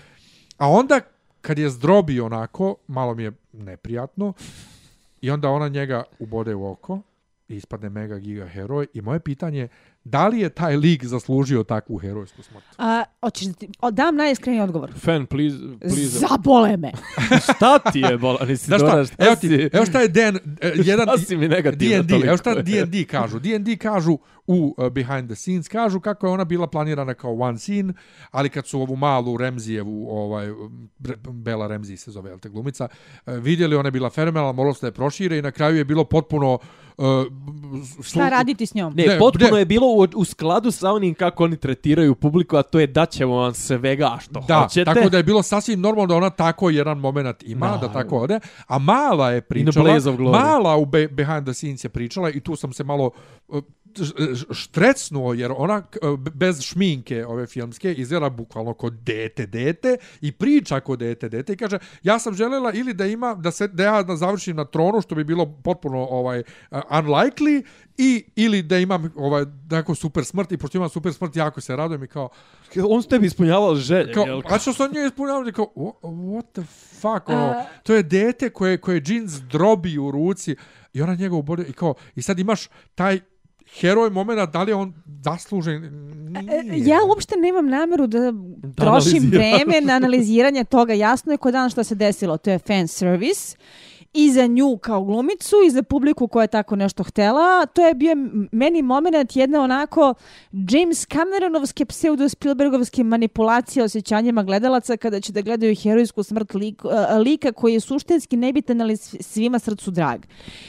A onda kad je zdrobi onako, malo mi je neprijatno, i onda ona njega ubode u oko, i ispadne mega giga heroj, i moje pitanje je, Da li je taj lik zaslužio takvu herojsku smrt? A, hoćeš da ti o, dam najiskreniji odgovor. Fan, please, please. Zabole me. šta ti je bola? Nisi da šta, šta evo, ti, evo šta je Dan, e, jedan... šta si mi negativno D&D, evo šta D&D kažu. D&D kažu u uh, Behind the Scenes, kažu kako je ona bila planirana kao one scene, ali kad su ovu malu Remzijevu, ovaj, Bela Remzi se zove, te glumica, uh, vidjeli, ona je bila fenomenalna, moralo se da je prošire i na kraju je bilo potpuno Uh, Šta raditi s njom? Ne, ne potpuno ne. je bilo u, u skladu sa onim kako oni tretiraju publiku, a to je da ćemo vam svega što Da, hoćete. tako da je bilo sasvim normalno da ona tako jedan moment ima, da, Da. tako ode. A Mala je pričala, Blaze of Glory. Mala u Be Behind the Scenes je pričala i tu sam se malo uh, štrecnuo jer ona uh, bez šminke ove filmske izgleda bukvalno kod dete dete i priča kod dete dete i kaže ja sam želela ili da ima da se da ja da završim na tronu što bi bilo potpuno ovaj uh, unlikely i ili da imam ovaj neko super smrt i pošto imam super smrt jako se radujem i kao On s tebi ispunjavao želje, kao, jel? a što sam nje ispunjavao, kao, "Wha- what the fuck, ono, to je dete koje, koje džins drobi u ruci i ona njega ubode i kao, i sad imaš taj heroj momenta, da li je on zaslužen, E, nije. Ja uopšte nemam nameru da trošim analiziraš. vreme na analiziranje toga. Jasno je kod dana što se desilo. To je fan service i za nju kao glumicu i za publiku koja je tako nešto htela. To je bio meni moment jedne onako James Cameronovske pseudo Spielbergovske manipulacije osjećanjima gledalaca kada će da gledaju herojsku smrt lik, uh, lika koji je suštinski nebitan ali sv- svima srcu drag.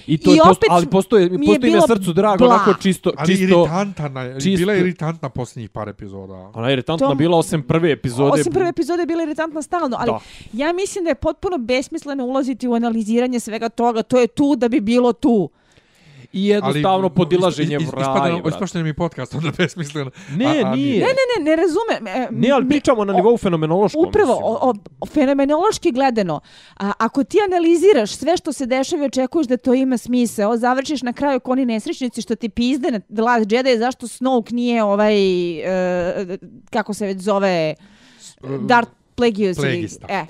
I to I je posto, opet ali postoje, mi je postoji bilo srcu drago, blah. onako čisto, Ali čisto... iritantna, je, čisto- bila je iritantna posljednjih par epizoda. Ona je iritantna Tom- bila osim prve epizode. Osim prve epizode je bila iritantna stalno, ali Da. ja mislim da je potpuno besmisleno ulaziti u analiziranje svega toga. To je tu da bi bilo tu. I jednostavno podilaženje is- is- vraj, ispadne- brate. Ispašten mi podcast, onda besmisleno. Ne, A- a nije. Ne, ne, ne, ne razumem. E, Ne, ali mi- pričamo na nivou fenomenološkom. Upravo, o, o, fenomenološki gledano, a, ako ti analiziraš sve što se dešava i očekuješ da to ima smisao, završiš na kraju ko oni nesrećnici što ti pizde na The Last Jedi, zašto Snoke nije ovaj, e, kako se već zove, Darth Plagueis. ili- Plagueista. E,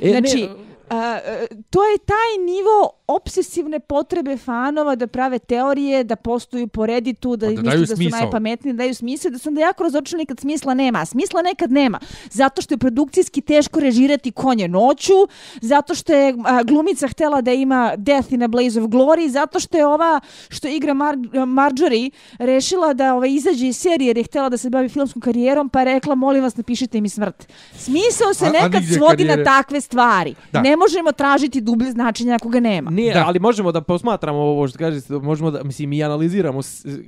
E, ne, znači, a, e, to je taj nivo obsesivne potrebe fanova da prave teorije, da postoju po Redditu, da, Pa da misle da su smisao. najpametniji, da daju smisao, da sam da jako razočena nekad smisla nema. A smisla nekad nema. Zato što je produkcijski teško režirati konje noću, zato što je a, glumica htela da ima Death in a Blaze of Glory, zato što je ova što igra Mar Marjorie rešila da ovaj, izađe iz serije jer je htela da se bavi filmskom karijerom, pa je rekla, molim vas, napišite mi smrt. Smisao se A- a nekad nigdje svodi na karijere- takve stvari. Da. Ne možemo tražiti dublje značenja ako ga nema. Ne, Da. ali možemo da posmatramo ovo što kažete, možemo da, mislim, i analiziramo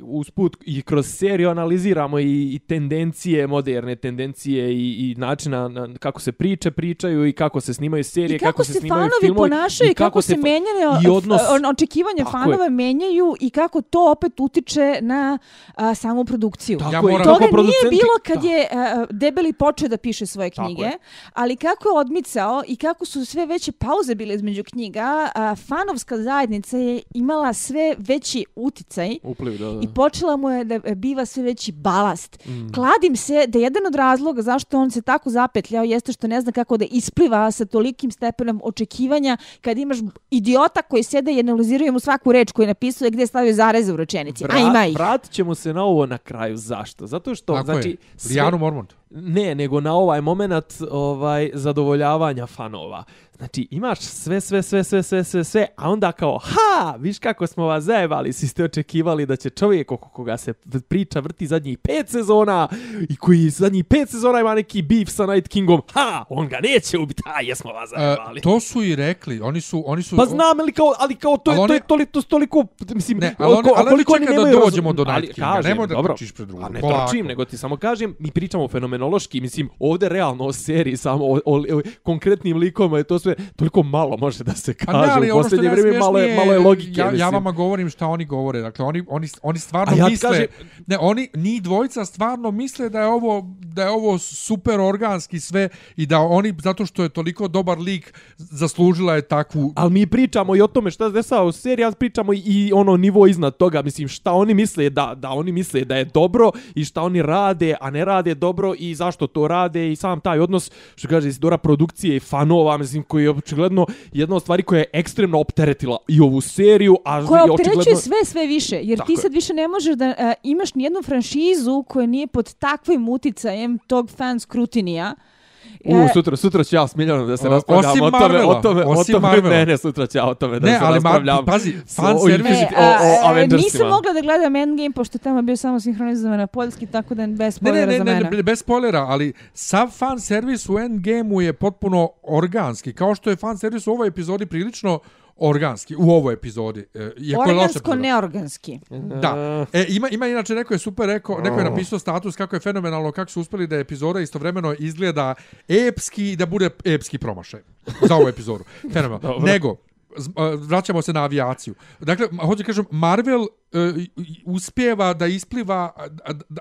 usput i kroz seriju analiziramo i, i tendencije, moderne tendencije i, i načina na, kako se priče pričaju i kako se snimaju serije, I kako, se, snimaju fanovi filmovi ponašaju i kako, se fa- menjaju i odnos očekivanja Tako je. fanova menjaju i kako to opet utiče na a, samu produkciju. Tako Ja moram- Toga kako nije producenti- bilo kad Da. je a, Debeli počeo da piše svoje knjige, ali kako je odmicao i kako su sve veće pauze bile između knjiga, a, fanovska zajednica je imala sve veći uticaj Upliv, da, da. i počela mu je da e, biva sve veći balast. Mm. Kladim se da jedan od razloga zašto on se tako zapetljao jeste što ne zna kako da ispliva sa tolikim stepenom očekivanja kad imaš idiota koji sede i analiziraju mu svaku reč koju je napisao i gdje je stavio zareze u rečenici. A ima ih. Vratit ćemo se na ovo na kraju. Zašto? Zato što, Tako znači... je. Lijanu Mormont. Ne, nego na ovaj moment ovaj zadovoljavanja fanova. Znači, imaš sve, sve, sve, sve, sve, sve, sve, a onda kao, ha, viš kako smo vas zajebali, svi ste očekivali da će čovjek oko koga se priča vrti zadnjih pet sezona i koji zadnjih pet sezona ima neki beef sa Night Kingom, ha, on ga neće ubiti, ha, jesmo vas zajebali. E, to su i rekli, oni su... Oni su Pa znam, ali kao, ali kao to, je, Ali to je toliko, toliko, mislim, Ne, ali oni- ali oni koliko čekaju da dođemo do ali Night Kinga, nemoj da trčiš pred drugom, A ne trčim, nego ti samo kažem, mi pričamo fenomenološki, mislim, ovde realno o seriji, samo o, o, o konkretnim likovima je to sve, toliko malo može da se Pa ne, kaže ali u ono posljednje je vrijeme, malo je, malo je logike, ja, ja vama govorim šta oni govore. Dakle, oni, oni, oni stvarno A ja misle... kažem- Ne, oni, ni dvojica stvarno misle da je ovo da je ovo super organski sve i da oni, zato što je toliko dobar lik, zaslužila je takvu... Ali mi pričamo i o tome šta se dešava u seriji, ali pričamo i ono nivo iznad toga, mislim šta oni misle da da oni misle da je dobro i šta oni rade, a ne rade dobro i zašto to rade i sam taj odnos što kaže Isidora produkcije i fanova, mislim koji je očigledno jedna od stvari koja je ekstremno opteretila i ovu seriju, a koja i opterećuje očigledno sve sve više jer Tako ti je. sad više ne možeš da uh, imaš ni jednu franšizu koja nije pod takvim uticajem tog fan skrutinija U, E, sutra, sutra ću ja s Miljanom da se O- raspravljam o tome, o tome, o tome, ne, ne, sutra ću ja o tome da Ne, se ali raspravljam. pazi, s- fan o service- Infinity- E, o, a, o Avengersima. nisam mogla da gledam Endgame pošto tamo bio samo sinhronizovan na poljski, tako da bez Ne, ne, spoilera ne, za ne, mene. ne, bez spoilera, ali sav fan servis u Endgame-u je potpuno organski. Kao što je fan servis u ovoj epizodi prilično organski u ovoj epizodi. E, je Organsko, neorganski. Da. E, ima, ima inače, neko je super rekao, neko je napisao status kako je fenomenalno, kako su uspeli da epizoda istovremeno izgleda epski i da bude epski promašaj za ovu epizodu. Fenomenalno. Dobro. Nego, vraćamo se na avijaciju. Dakle, hoću kažem, Marvel i- uspjeva da ispliva, a,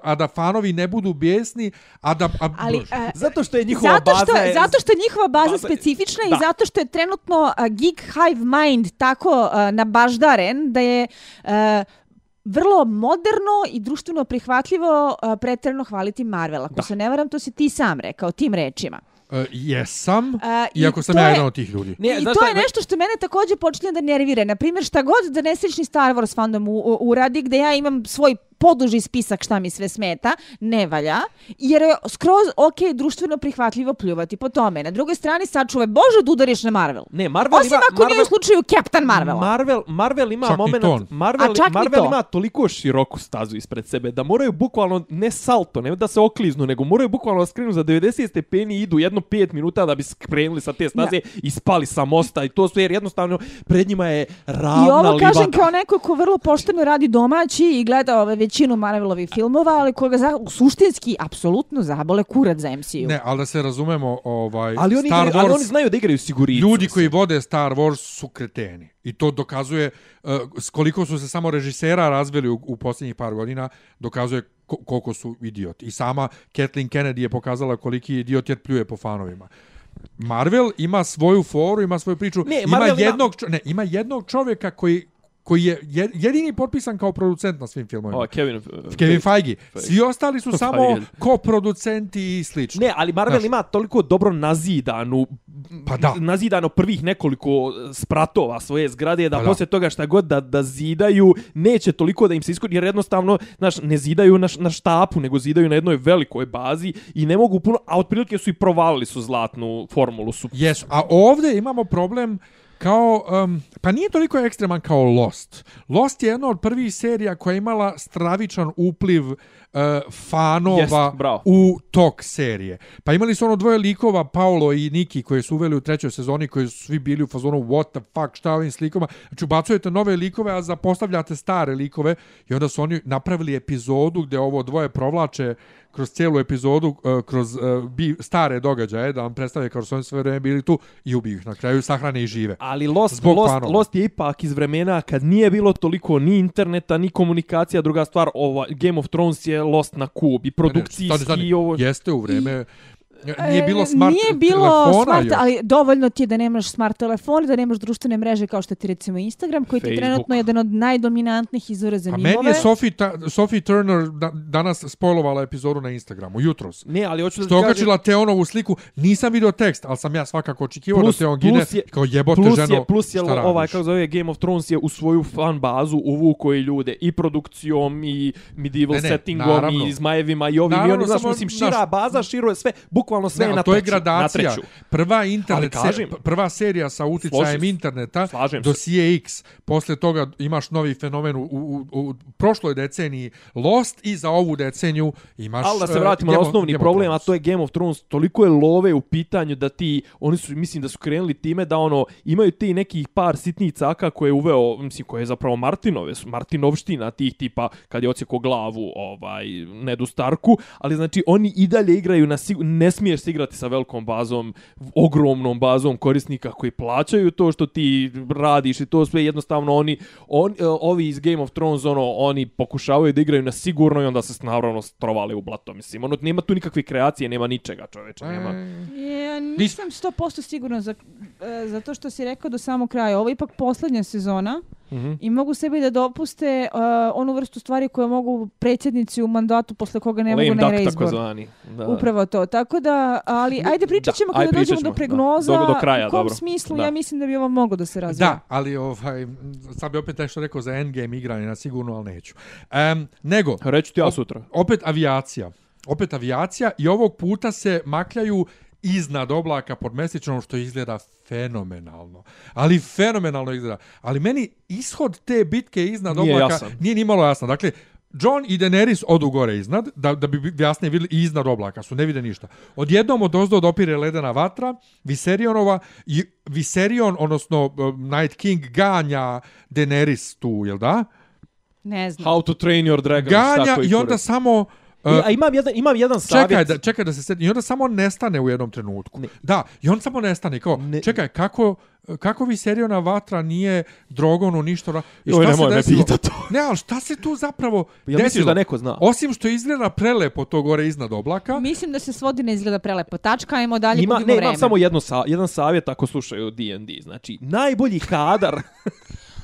a, da fanovi ne budu bijesni, a da... A, Ali, e, Zato što je njihova zato što, baza... je- zato što je njihova baza, baza- specifična da. i zato što je trenutno a, Geek Hive Mind tako a, nabaždaren da je a, vrlo moderno i društveno prihvatljivo a, pretjerano hvaliti Marvel. Ako Da. se ne varam, to si ti sam rekao tim rečima. E, jesam, i iako sam to ja je- jedan od tih ljudi. Ne, I to šta, je nešto što mene također počinje da nervira. Na primjer, šta god da nesrećni Star Wars fandom u, u, uradi, gde ja imam svoj poduži spisak šta mi sve smeta, ne valja, jer je skroz ok, društveno prihvatljivo pljuvati po tome. Na drugoj strani sačuvaj, bože da udariš na Marvel. Ne, Marvel Osim ima... ako nije Marvel, u slučaju Captain Marvela. Marvel, Marvel ima Čak moment. Marvel, Marvel to. ima toliko široku stazu ispred sebe da moraju bukvalno ne salto, ne da se okliznu, nego moraju bukvalno da skrenu za 90 stepeni i idu jedno 5 minuta da bi skrenuli sa te staze i spali sa mosta i to sve jer jednostavno pred njima je ravna I ovo livada. kažem kao neko ko vrlo pošteno radi domaći i gleda ove većinu Marvelovih filmova, ali koga za, suštinski apsolutno zabole kurac za MCU. Ne, ali da se razumemo, ovaj, ali oni, Star igraju, ali Wars... oni znaju da igraju siguricu. Ljudi koji vode Star Wars su kreteni. I to dokazuje uh, koliko su se samo režisera razvili u, u posljednjih par godina, dokazuje ko, koliko su idioti. I sama Kathleen Kennedy je pokazala koliki je idiot jer pljuje po fanovima. Marvel ima svoju foru, ima svoju priču. Ne, ima Marvel ima- jednog, čo, ne, ima jednog čovjeka koji koji je je- jedini potpisan kao producent na svim filmovima. O, Kevin, uh, Kevin Feige. Svi ostali su samo Feige. koproducenti i slično. Ne, ali Marvel Znaš. ima toliko dobro nazidanu Pa da. nazidano prvih nekoliko spratova svoje zgrade da Pa da. poslije toga šta god da, da zidaju neće toliko da im se iskori jer jednostavno znaš, ne zidaju na, na štapu nego zidaju na jednoj velikoj bazi i ne mogu puno a otprilike su i provalili su zlatnu formulu su Jesu, a ovdje imamo problem kao, um, pa nije toliko ekstreman kao Lost. Lost je jedna od prvih serija koja je imala stravičan upliv uh, fanova Jest, bravo. u tok serije. Pa imali su ono dvoje likova, Paolo i Niki, koje su uveli u trećoj sezoni, koji su svi bili u fazonu what the fuck, šta ovim slikama. Znači, ubacujete nove likove, a zapostavljate stare likove i onda su oni napravili epizodu gdje ovo dvoje provlače kroz cijelu epizodu, uh, kroz uh, bi, stare događaje, da vam predstave kao što su oni sve vreme bili tu i ubiju ih na kraju, sahrane i žive. Ali Lost, Zbog Lost, fanova. Lost je ipak iz vremena kad nije bilo toliko ni interneta, ni komunikacija. Druga stvar, ova, Game of Thrones je Lost na kub i produkcijski Ne, ne, stani, stani. i ovo... Jeste u vreme... Nije bilo E, smart Nije bilo telefona smart, još. ali dovoljno ti je da nemaš smart telefon, da nemaš društvene mreže kao što ti recimo Instagram, koji ti je Facebook. trenutno jedan od najdominantnijih izvora za A mimove. meni je Sophie, ta, Sophie Turner da, danas spojlovala epizodu na Instagramu, jutros. Ne, ali hoću da Što je ti kažem- okačila Teonovu sliku, nisam video tekst, ali sam ja svakako očekivao da Plus- Teon gine, plus je- kao jebote plus ženo, je, plus je šta radiš? ovaj, kako zove, Game of Thrones je u svoju fan bazu uvuko i ljude i produkcijom i medieval Ne, ne, settingom naravno. i zmajevima i ovim i Naravno, onim, znaš, samo, mislim, znaš, šira baza, širo je sve, bukvalno sve Ne, je na to je gradacija. na. Prva internet, kažem- se, prva serija sa uticajem Složim se. interneta, Slažem se. dosije X. Posle toga imaš novi fenomen u, u, u, prošloj deceniji Lost i za ovu deceniju imaš... Ali da se eh, vratimo na Game of- osnovni Game problem, a to je Game of Thrones, toliko je love u pitanju da ti, oni su, mislim da su krenuli time da ono, imaju ti nekih par sitnih caka koje je uveo, mislim, koje je zapravo Martinove, Martinovština tih tipa, kad je ocjeko glavu ovaj, Nedu Starku, ali znači oni i dalje igraju na, sigur, ne smiješ se igrati sa velikom bazom, ogromnom bazom korisnika koji plaćaju to što ti radiš i to sve jednostavno oni, on, e, ovi iz Game of Thrones, ono, oni pokušavaju da igraju na sigurno i onda se naravno strovali u blato, mislim, ono, nema tu nikakve kreacije, nema ničega, čoveče, nema. Ja nisam 100% sigurna za, e, zato što si rekao do samog kraja. Ovo je ipak posljednja sezona Mhm. i mogu sebi da dopuste uh, onu vrstu stvari koje mogu predsjednici u mandatu posle koga ne Lame mogu na reizbor. Da. Upravo to. Tako da, ali ajde pričat ćemo Da, ajde, kada dođemo ćemo, do pregnoza. da. Do- do kraja, u kom dobro. smislu Da. ja mislim da bi ovo moglo da se razvije. Da, ali ovaj, sad bi opet nešto rekao za endgame igranje na sigurno, ali neću. Um, nego, Reću ti ja sutra. opet avijacija. Opet avijacija i ovog puta se makljaju iznad oblaka pod mesečnom što izgleda fenomenalno. Ali fenomenalno izgleda. Ali meni ishod te bitke iznad Nije oblaka jasan. nije ni malo jasno. Dakle, John i Daenerys odu gore iznad, da, da bi jasnije vidjeli i iznad oblaka su, ne vide ništa. Odjednom od ozdo dopire ledena vatra, Viserionova, i Viserion, odnosno uh, Night King, ganja Daenerys tu, jel da? Ne znam. How to train your dragon. Ganja i onda samo... E, Uh, a imam jedan, imam jedan savjet. čekaj da, čekaj da se sedi. I onda samo nestane u jednom trenutku. Ne. Da, i on samo nestane. Kao, Ne. čekaj, kako, kako Viseriona vatra nije Drogonu ništa... ra- I Joj, šta nemoj se me desilo? pita to. Ne, ali šta se tu zapravo Ja misliš desilo? da neko zna? Osim što izgleda prelepo to gore iznad oblaka, Mislim da se svodi ne izgleda prelepo. Tačka, ajmo dalje, Ima, ne, vreme. imam samo jedno sa, jedan savjet ako slušaju D&D. Znači, najbolji kadar...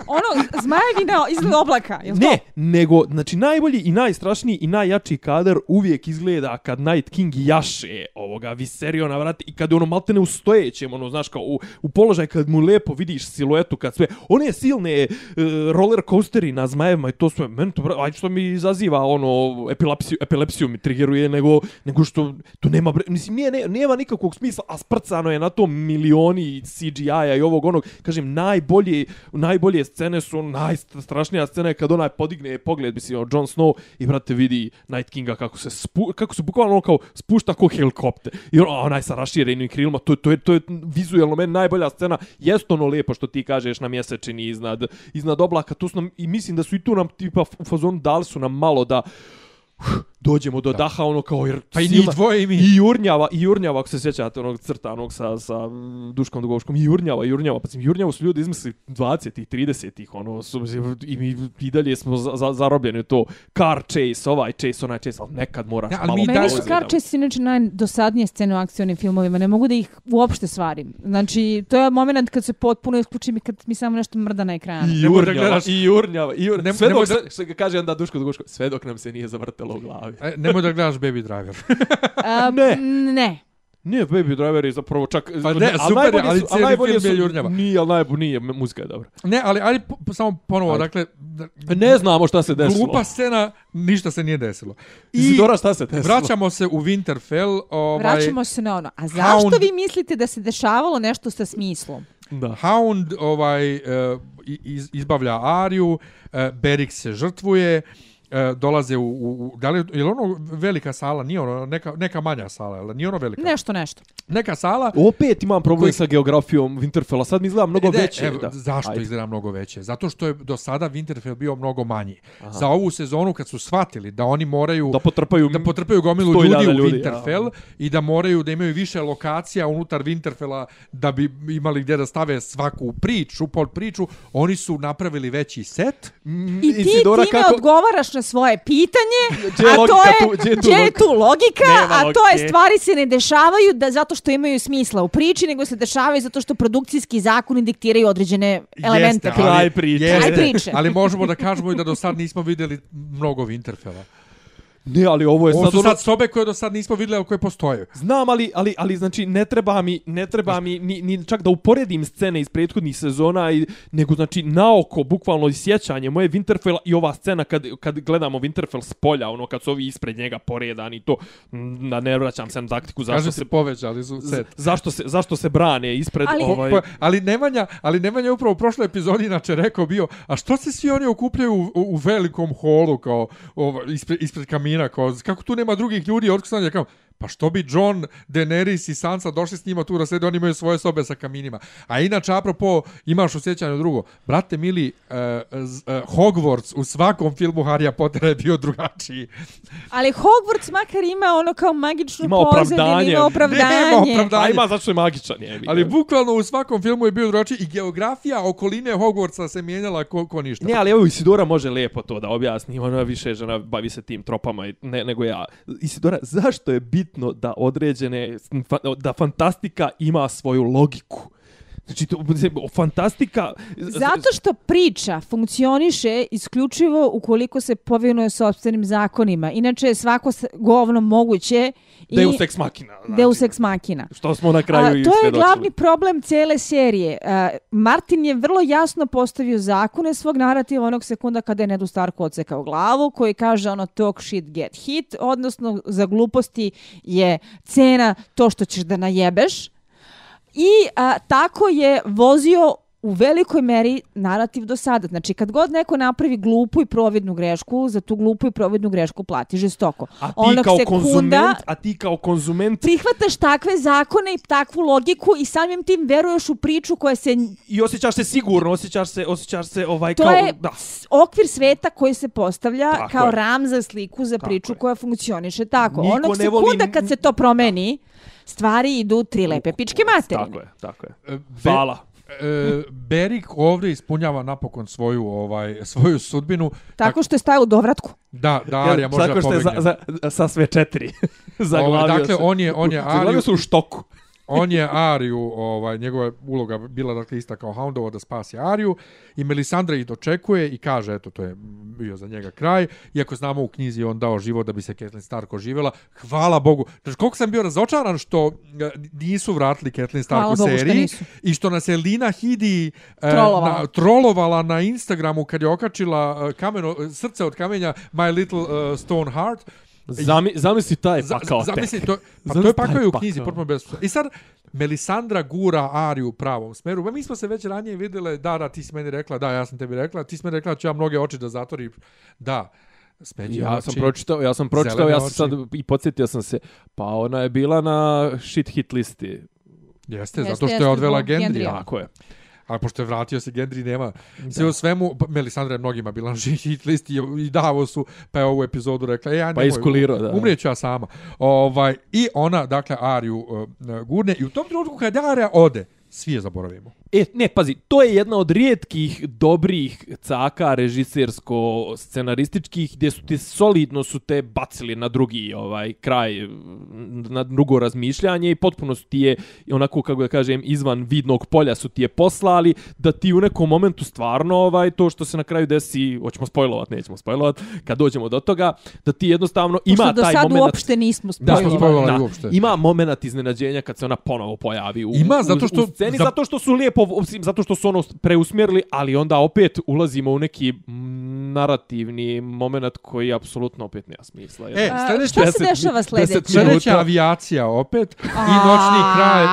Ono, zmajevi na iznad oblaka, jel ne, to? nego, znači, najbolji i najstrašniji i najjači kadar uvijek izgleda kad Night King jaše ovoga Viseriona vrati i kad je ono maltene u stojećem, ono, znaš, kao u, u položaj kad mu lepo vidiš siluetu, kad sve, one silne uh, roller coasteri na zmajevima i to sve, meni to, aj što mi izaziva, ono, epilepsiju, epilepsiju mi triggeruje, nego, nego što, tu nema, bre, mislim, nije, ne, nema nikakvog smisla, a sprcano je na to milioni CGI-a i ovog onog, kažem, najbolje, najbolje scene su, najstrašnija scena je kad onaj podigne pogled, mislim, ono, Jon Snow i, brate, vidi Night Kinga kako se, spu, kako se bukvalno kao spušta kao helikopter. I on, onaj sa raširenim krilima, to, to, je, to je vizuelno meni najbolja scena. Jest ono lepo što ti kažeš na mjesečini iznad, iznad oblaka, tu su nam, i mislim da su i tu nam tipa u fazonu dali su nam malo da uh, dođemo do da. daha ono kao jer Pa i njih dvoje i mi. i jurnjava i jurnjava ako se sjećate onog crtanog sa sa mm, Duškom Dugovškom i jurnjava jurnjava pa mislim jurnjavu su ljudi izmislili 20-ih 30-ih ono su i mi i dalje smo za, za, zarobljeni to car chase ovaj chase onaj chase ali nekad moraš Ne, ali malo Meni dalje- su poizgledamo. karče inače najdosadnije scene u akcionim filmovima. Ne mogu da ih uopšte svarim. Znači, to je moment kad se potpuno isključim i kad mi samo nešto mrda na ekranu. I da jurnjava, i jurnjava, i jurnjava. Sve dok, da- se, kaže onda Duško Dugoško, sve dok nam se nije zavrtelo u glavi. E, nemoj da gledaš Baby Driver. A, Ne. Ne. Nije Baby Driver je zapravo čak... Pa ne, ali super ali su- cijeli najbolji film je su- jurnjava. Nije, ali najbolji nije, muzika je dobra. ne, ali, ali po, po- samo ponovo, Ajde. dakle, da- Ne znamo šta se desilo. glupa scena, ništa se nije desilo. I Isidora, šta se desilo? vraćamo se u Winterfell. Ovaj, Vraćamo se na ono. A zašto Hound- vi mislite da se dešavalo nešto sa smislom? Da. Hound ovaj, uh, iz, izbavlja Ariju, uh, Beric se žrtvuje, uh, dolaze u, u, u da li je li ono velika sala, nije ono neka, neka manja sala, jel? nije ono velika. Nešto, nešto. Neka sala Opet imam problem Koji- sa geografijom Winterfella. Sad mi izgleda mnogo Ne, veće. Evo, da. zašto Ajde. izgleda mnogo veće? Zato što je do sada Winterfell bio mnogo manji. Aha. Za ovu sezonu kad su shvatili da oni moraju Da potrpaju... da potrpaju gomilu 100.000 ljudi u ljudi, Winterfell ja. i da moraju da imaju više lokacija unutar Winterfella da bi imali gdje da stave svaku priču, pod priču. Oni su napravili veći set. I ti Isidora, time kako- odgovaraš na svoje pitanje, Gdje a to je, tu? Gdje je tu gdje je logika? tu logika, Nema a to je stvari se ne dešavaju da zato što imaju smisla u priči, nego se dešavaju zato što produkcijski zakoni diktiraju određene elemente. Jeste, Kraj priče. jeste, ali možemo da kažemo i da do sad nismo vidjeli mnogo Winterfella. Ne, ali ovo je Ovo sad... su ono- sad sobe koje do sad nismo vidjeli, ali koje postoje. Znam, ali, ali, ali znači ne treba mi, ne treba mi ni, ni čak da uporedim scene iz prethodnih sezona, i, nego znači naoko, bukvalno i sjećanje moje Winterfell i ova scena kad, kad gledamo Winterfell s polja, ono kad su ovi ispred njega poredani to, da ne vraćam se na taktiku zašto Kaže se, se povećali su set. zašto se, zašto se brane ispred Ali- ovaj... Pa, ali Nemanja, ali Nemanja je upravo u prošloj epizodi inače rekao bio, a što se svi oni okupljaju u, u, u velikom holu kao ovo, ispred, ispred kamina, kao, kako tu nema drugih ljudi, otkud sam ja kao, pa što bi John, Daenerys i Sansa došli s njima tu da sede, oni imaju svoje sobe sa kaminima. A inače, apropo, imaš u sjećanju drugo, brate mili, uh, uh, Hogwarts u svakom filmu Harrya Pottera je bio drugačiji. Ali Hogwarts makar ima ono kao magičnu Ima pozadinu, opravdanje. ima opravdanje. Nema opravdanja. A ima zašto je magičan, je. Ali bukvalno u svakom filmu je bio drugačiji i geografija okoline Hogwartsa se mijenjala ko, ko ništa. Ne, ali evo Isidora može lijepo to da objasni, ona više žena bavi se tim tropama i ne, nego ja. Isidora, zašto je bitno da određene, da fantastika ima svoju logiku? Znači, to, fantastika... Zato što priča funkcioniše isključivo ukoliko se povinuje sobstvenim zakonima. Inače je svako s- govno moguće i Deus ex machina. Znači, Deus ex machina. Što smo na kraju A, to je glavni problem cijele serije. A, Martin je vrlo jasno postavio zakone svog narativa onog sekunda kada je Nedu Starku odsekao glavu, koji kaže ono talk shit get hit, odnosno za gluposti je cena to što ćeš da najebeš. I a, tako je vozio u velikoj meri narativ do sada. Znači, kad god neko napravi glupu i providnu grešku, za tu glupu i providnu grešku plati žestoko. A ti Onog kao sekunda konzument, a ti kao konzument prihvataš takve zakone i takvu logiku i samim tim veruješ u priču koja se... i osjećaš se sigurno, osjećaš se, osjećaš se ovaj To kao je da. okvir sveta koji se postavlja Tako kao je. ram za sliku za Tako priču je. koja funkcioniše tako. Niko Onog voli sekunda n- kad se to promeni, stvari idu tri lepe pičke materine. Tako je, tako je. E, Be- Hvala. E, Berik ovdje ispunjava napokon svoju ovaj svoju sudbinu. Tako što je stajao u dovratku. Da, da Arija može tako da što je za, za, sa sve četiri. Zaglavio Ovaj, dakle, se. on je- on je Zaglavio Ariju- se u štoku. On je Ariju, ovaj, njegova uloga bila dakle ista kao Houndova da spasi Ariju i Melisandra ih dočekuje i kaže, eto, to je bio za njega kraj, iako znamo u knjizi on dao život da bi se Catelyn Stark oživjela. Hvala Bogu. Znači, koliko sam bio razočaran što e, nisu vratili Catelyn Stark Hvala u Bogu što seriji nisu. i što nas je Lina Hidi e, Trolovala. na, trolovala na Instagramu kad je okačila e, kameno, srce od kamenja My Little e, Stone Heart. Zami, zamisli taj Za, pakao za, tek. mislim, to, pa to Zamisli je pakao i u knjizi, pakao. potpuno bez... I sad, Melisandra gura Ariju u pravom smeru. Pa mi smo se već ranije vidjeli, da, da, ti si meni rekla, da, ja sam tebi rekla, ti si meni rekla da ću ja mnoge oči da zatvori. Da, smeđe Ja oči. sam pročitao, ja sam pročitao, ja sam oči. sad i podsjetio sam se, pa ona je bila na shit hit listi. Jeste, Jeste, zato što jeste, je odvela. Gendrija. Tako je. Ali pošto je vratio se Gendri nema. Sve u svemu, pa, Melisandra je mnogima bila na hit listi i davo su, pa je ovu epizodu rekla, e, ja Pa nemoj, iskulirao, da. Umrijeću ja sama. Ovaj, I ona, dakle, Ariju uh, gurne i u tom trenutku kad Arija ode, svi je zaboravimo. E, ne, pazi, to je jedna od rijetkih dobrih caka režisersko-scenarističkih gdje su ti solidno su te bacili na drugi ovaj kraj, na drugo razmišljanje i potpuno su ti je, onako kako da kažem, izvan vidnog polja su ti je poslali, da ti u nekom momentu stvarno ovaj to što se na kraju desi, hoćemo spojlovat, nećemo spojlovat, kad dođemo do toga, da ti jednostavno ima Pošto do taj sad moment... uopšte nismo Da, spojili. smo spojili. da, uopšte. ima moment iznenađenja kad se ona ponovo pojavi u, Ima, u, zato što- u sceni, za- zato što su lijepo, osim, zato što su ono preusmjerili, ali onda opet ulazimo u neki narativni moment koji apsolutno opet nema smisla. E, sljedeće- šta se dešava sljedeće? Sljedeća avijacija opet i noćni kralj.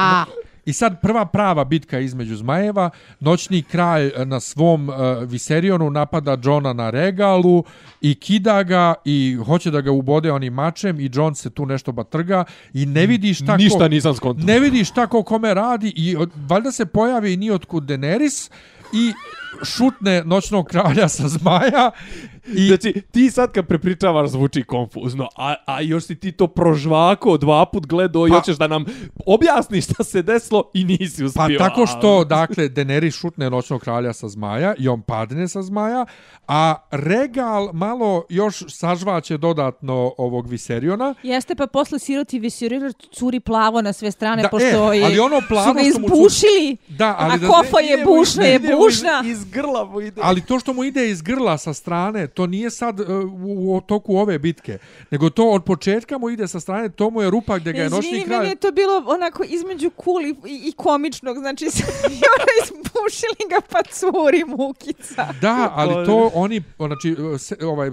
I sad prva prava bitka između zmajeva. Noćni kralj e, na svom uh, Viserionu napada Johna na regalu i kida ga i hoće da ga ubode onim mačem i John se tu nešto batrga i ne vidi šta Ništa ko, nisam skontao. ne vidi šta ko kome radi i od, valjda se pojavi i nije otkud Daenerys i šutne noćnog kralja sa zmaja i Znači, ti sad kad prepričavaš zvuči konfuzno, a, a još si ti to prožvako dva put gledao i Pa- hoćeš da nam objasniš šta se desilo i nisi uspio. Pa tako a- što, dakle, Daenerys šutne noćnog kralja sa zmaja i on padne sa zmaja, a Regal malo još sažvaće dodatno ovog Viseriona. Jeste, pa posle siroti Visiriler curi plavo na sve strane, Da, pošto e, je, ali ono plavo su ga izbušili, Da, ali a da- kofa je bušna, je mu iz- bušna. Iz grla mu ide. Ali to što mu ide iz grla sa strane, to nije sad uh, u, u toku ove bitke, nego to od početka mu ide sa strane, to mu je rupa gdje ga je noćni Izvini, kralj... meni je to bilo onako između cool i, i, i komičnog, znači i ono izbušili ga pa curi mukica. Da, ali to oni, znači, se, ovaj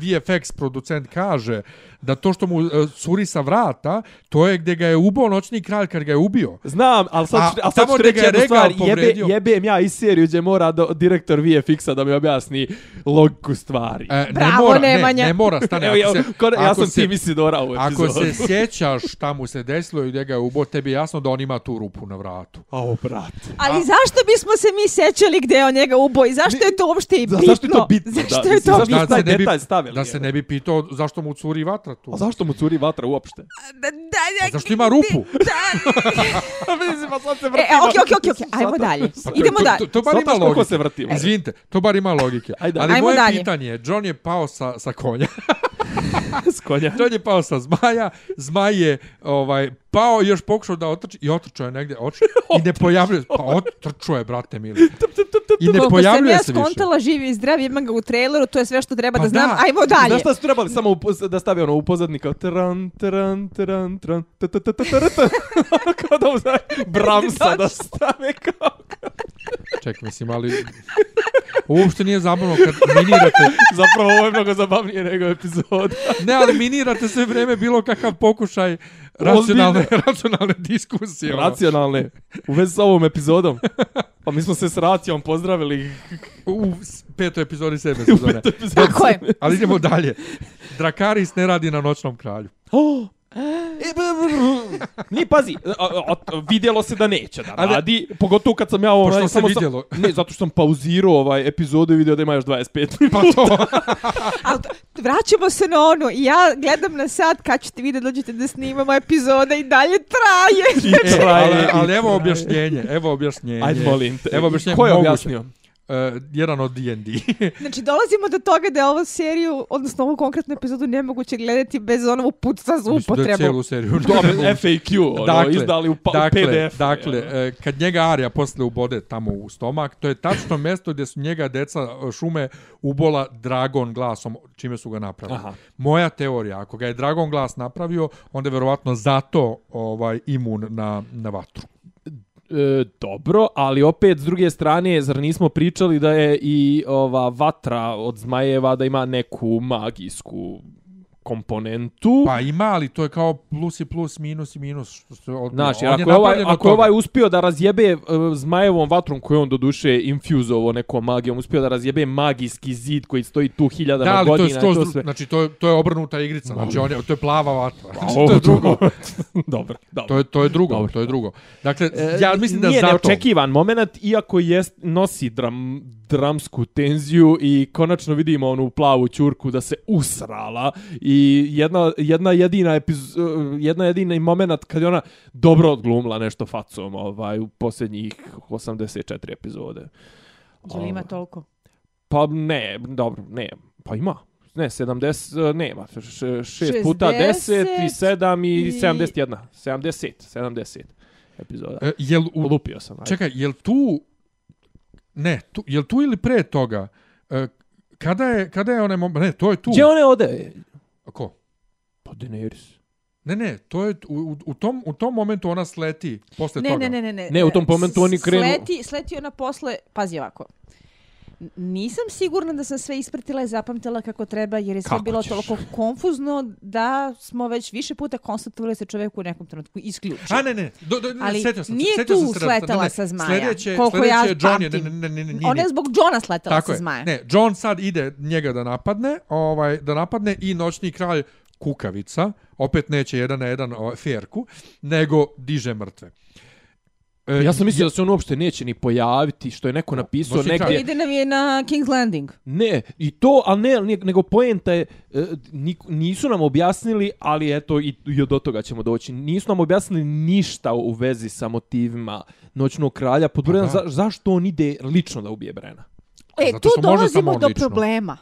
VFX producent kaže da to što mu e, curi sa vrata, to je gdje ga je ubao noćni kralj kad ga je ubio. Znam, ali sad, A ću- a sad tamo ću reći jednu stvar. Jebe, jebem ja iz seriju gdje mora do, direktor VFX-a da mi objasni logiku stvari. E, ne Bravo, mora, ne, Nemanja. ne mora, stane. Evo, ako ja, se, ja ako sam se- Tim Isidora u Ako epizodu. se sjećaš šta mu se desilo i gdje ga je ubao, tebi je jasno da on ima tu rupu na vratu. Ao, brate. Ali zašto bismo se mi sećali gde je on njega ubo i zašto je to uopšte i bitno? zašto je to bitno? Zašto Da, je to zašto bitno? taj detalj stavili, da se ne bi pitao zašto mu curi vatra tu. A zašto mu curi vatra uopšte? Da, da, A zašto ima rupu? Mislim, pa sad se E, e, okej, okej, okej, okej, ajmo dalje. Pa to- Idemo to- dalje. To, to bar Zato ima što logike. Ko se vrtimo. Izvinite, to bar ima logike. Ajde. Ali Ajmo moje dalje. pitanje je, John je pao sa, sa konja. S konja. John je pao sa zmaja, zmaj je ovaj, pao i još pokušao da otrči i otrčao je negdje oč, i ne pojavljuje se. Pa otrčao je, brate mili. I ne Koliko sam pojavljuje ja se više. skontala živi i zdrav, imam ga u traileru, to je sve što treba Pa da znam. da. Ajmo dalje. Znaš šta su trebali samo upoz, da stavi ono u pozadni kao tran, tran, tran, tran, ta, ta, ta, ta, ta, ta. kao da uzaj Bramsa da stave kao. Ček, mislim, ali... Uopšte nije zabavno kad minirate... Zapravo ovo je mnogo zabavnije nego epizod. Ne, ali minirate sve vrijeme bilo kakav pokušaj racionalne, racionalne diskusije. ono. Racionalne. U vezi sa ovom epizodom. Pa mi smo se s Racijom pozdravili. U s- petoj epizodi sedme sezone. Tako je. Ali idemo dalje. Drakaris ne radi na noćnom kralju. Oh! E, b, b, b. Nije, pazi, a, a, a, vidjelo se da neće da Ali- radi, pogotovo kad sam ja ovaj, Pošto se samo sam- vidjelo. ne, zato što sam pauzirao ovaj epizodu i vidio da ima još 25 minuta. Pa to. Ali to- vraćamo se na ono. i Ja gledam na sat kad ćete vi da dođete da snimamo epizoda i dalje traje. I E, traje, ali, ali evo objašnjenje, evo objašnjenje. Ajde, molim te. Evo objašnjenje. Ko je moguće. Uh, jedan od D&D. Znači, dolazimo do toga da je ovu seriju, odnosno ovu konkretnu epizodu nemoguće gledati bez onog puca za Mislim da je upotrebu. cijelu seriju. Dobro, FAQ, ono, Dakle, izdali u pa, dakle, PDF. Dakle, e, kad njega Arija posle ubode tamo u stomak, to je tačno mjesto gdje su njega deca e, šume ubola Dragon glasom, čime su ga napravili. Aha. Moja teorija, ako ga je Dragon glas napravio, onda je verovatno zato ovaj imun na, na vatru. E, dobro, ali opet s druge strane, zar nismo pričali da je i ova vatra od zmajeva da ima neku magijsku komponentu? Pa ima, ali to je kao plus i plus, minus i minus. Što se od, Znaš, on jer ako je, ovaj, ako je ovaj uspio da razjebe uh, zmajevom vatrom koju on doduše infuzovo nekom magijom, uspio da razjebe magijski zid koji stoji tu hiljadama Da, ali to je godina. skroz, to dru- znači to je, to je obrnuta igrica, znači on je, to je plava vatra. Znači, to je drugo. dobro, dobro. To je, to je drugo, Dobro. to je drugo. Dakle, E, ja mislim da nije zato... neočekivan moment, iako jest, nosi dram, dramsku tenziju i konačno vidimo onu plavu ćurku da se usrala i jedna, jedna jedina epiz, jedna jedina moment kad je ona dobro odglumila nešto facom ovaj, u posljednjih 84 epizode. Jel ima toliko? Pa ne, dobro, ne, pa ima. Ne, 70, nema. 6 60 puta 10 i 7 i i- 71. 70, 70 epizoda. E, jel u, Lupio sam. ajde. čekaj, jel tu... Ne, tu, jel tu ili pre toga? E, kada je, kada je onaj moment... Ne, to je tu. Gdje one ode? Ko? Pa Daenerys. Ne, ne, to je u, u, u, tom, u tom momentu ona sleti posle Ne, toga. ne, ne, ne, ne. Ne, u tom momentu oni krenu- Sleti, sleti ona posle, pazi ovako. Nisam sigurna da sam sve ispratila i zapamtila kako treba, jer je sve Kako bilo ćeš? toliko konfuzno da smo već više puta konstatovali se čovjek u nekom trenutku isključi. A ne, ne, do, do, ne Ali setio sam se, nije setio tu sam sletala ne, sa zmaja, Sljedeće, koliko sljedeće ja je- ne, pamtim. ne, ne, ne, ne, Ona je zbog Johna sletala Tako sa je. zmaja. Ne, John sad ide njega da napadne, ovaj da napadne i noćni kralj kukavica, opet neće jedan na jedan ovaj, ferku, nego diže mrtve. E, Ja sam mislio da se on uopšte neće ni pojaviti, što je neko napisao negdje. Ide nam je na King's Landing. Ne, i to, ali ne, ne nego poenta je, e, nisu nam objasnili, ali eto, i, i do toga ćemo doći, nisu nam objasnili ništa u vezi sa motivima Noćnog kralja, pod Pa za, zašto on ide lično da ubije Brena. E, Zato tu što može dolazimo do lično. problema.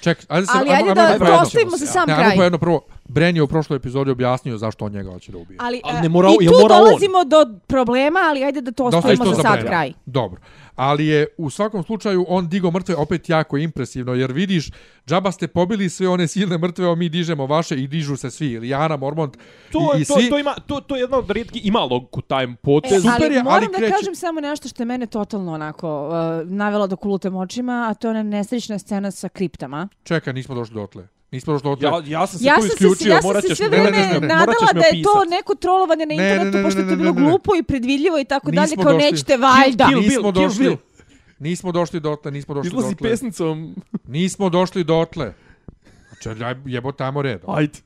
Ček, ajde se, Ali ajmo- ajde ajmo da napravimo jedno. ostavimo se sam Ne, ajmo kraj. po jedno prvo. Bren je u prošloj epizodi objasnio zašto on njega hoće da ubije. Ali, Ali e, ne mora- i tu mora on? dolazimo do problema, ali ajde da to ostavimo za za sad Brena. kraj. Dobro. Ali je u svakom slučaju on digo mrtve opet jako impresivno, jer vidiš, džaba ste pobili sve one silne mrtve, a mi dižemo vaše i dižu se svi. Lijana, Mormont To, i, i to, svi. to, ima, to, to je jedna od rijetki, ima logiku taj potez. E, Super ali je, ali moram da kreće- kažem samo nešto što je mene totalno onako uh, navelo da kulutem očima, a to je ona nesrećna scena sa kriptama. Čekaj, nismo došli dotle. Nismo dotle. Ja, ja sam se Ja tu sam se, isključio, ja sam morat se ćeš sve me- vreme ne, ne, ne, nadala da je to neko trolovanje na Ne, ne, internetu, ne, ne, pošto je to bilo glupo i predvidljivo i tako dalje, kao došli. nećete valjda. Kill Bill, nismo Kill došli. Bill. Nismo došli dotle, nismo došli Izlazi dotle. pesnicom. Nismo došli dotle. Znači, jebo tamo red. Ajde.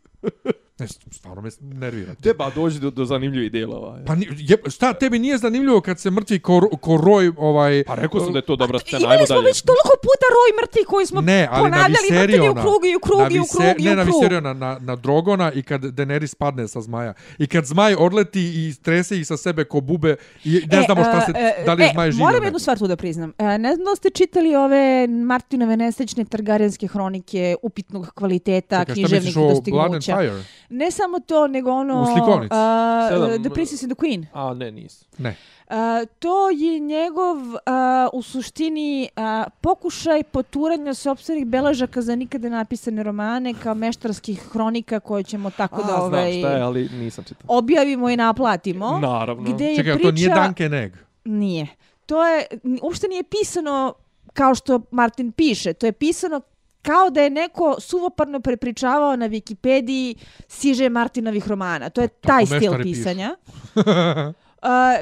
Ne, stvarno me nervira. Treba doći do, do zanimljivih dijelova. Pa ni, je, šta, tebi nije zanimljivo kad se mrtvi ko, ko roj, ovaj... Pa rekao sam da je to dobra scena, ajmo Imali smo dalje. već toliko puta roj mrtvi koji smo Ne, ali na ponavljali vrtanje u Viseriona. krug i u krug na i u Vise- krug i ne, u na. Viseriona, na, na Drogona i kad Daenerys padne sa zmaja. I kad zmaj odleti i trese ih sa sebe ko bube i ne znamo šta se, e, da li je e, zmaj živ. Moram jednu stvar tu da priznam. E, ne znam da ste čitali ove Martinove nesrećne targarenske hronike upitnog kvaliteta, Čekaj, šta književnih misliš o Blood and dostignuća. Fire? Ne samo to, nego ono... U slikovnici? a, Sedam, the Princess and the Queen. A, ne, nis. Ne. A, to je njegov a, u suštini a, pokušaj poturanja sopstvenih beležaka za nikada napisane romane kao meštarskih hronika koje ćemo tako A, da znam ovaj, šta je, ali nisam čitao. objavimo i naplatimo. Naravno. Gde je Čekaj, priča... to nije Duncan Egg. Nije. To je, uopšte nije pisano kao što Martin piše. To je pisano kao da je neko suvoparno prepričavao na Wikipediji siže Martinovih romana. To je Pa tako taj stil pisanja.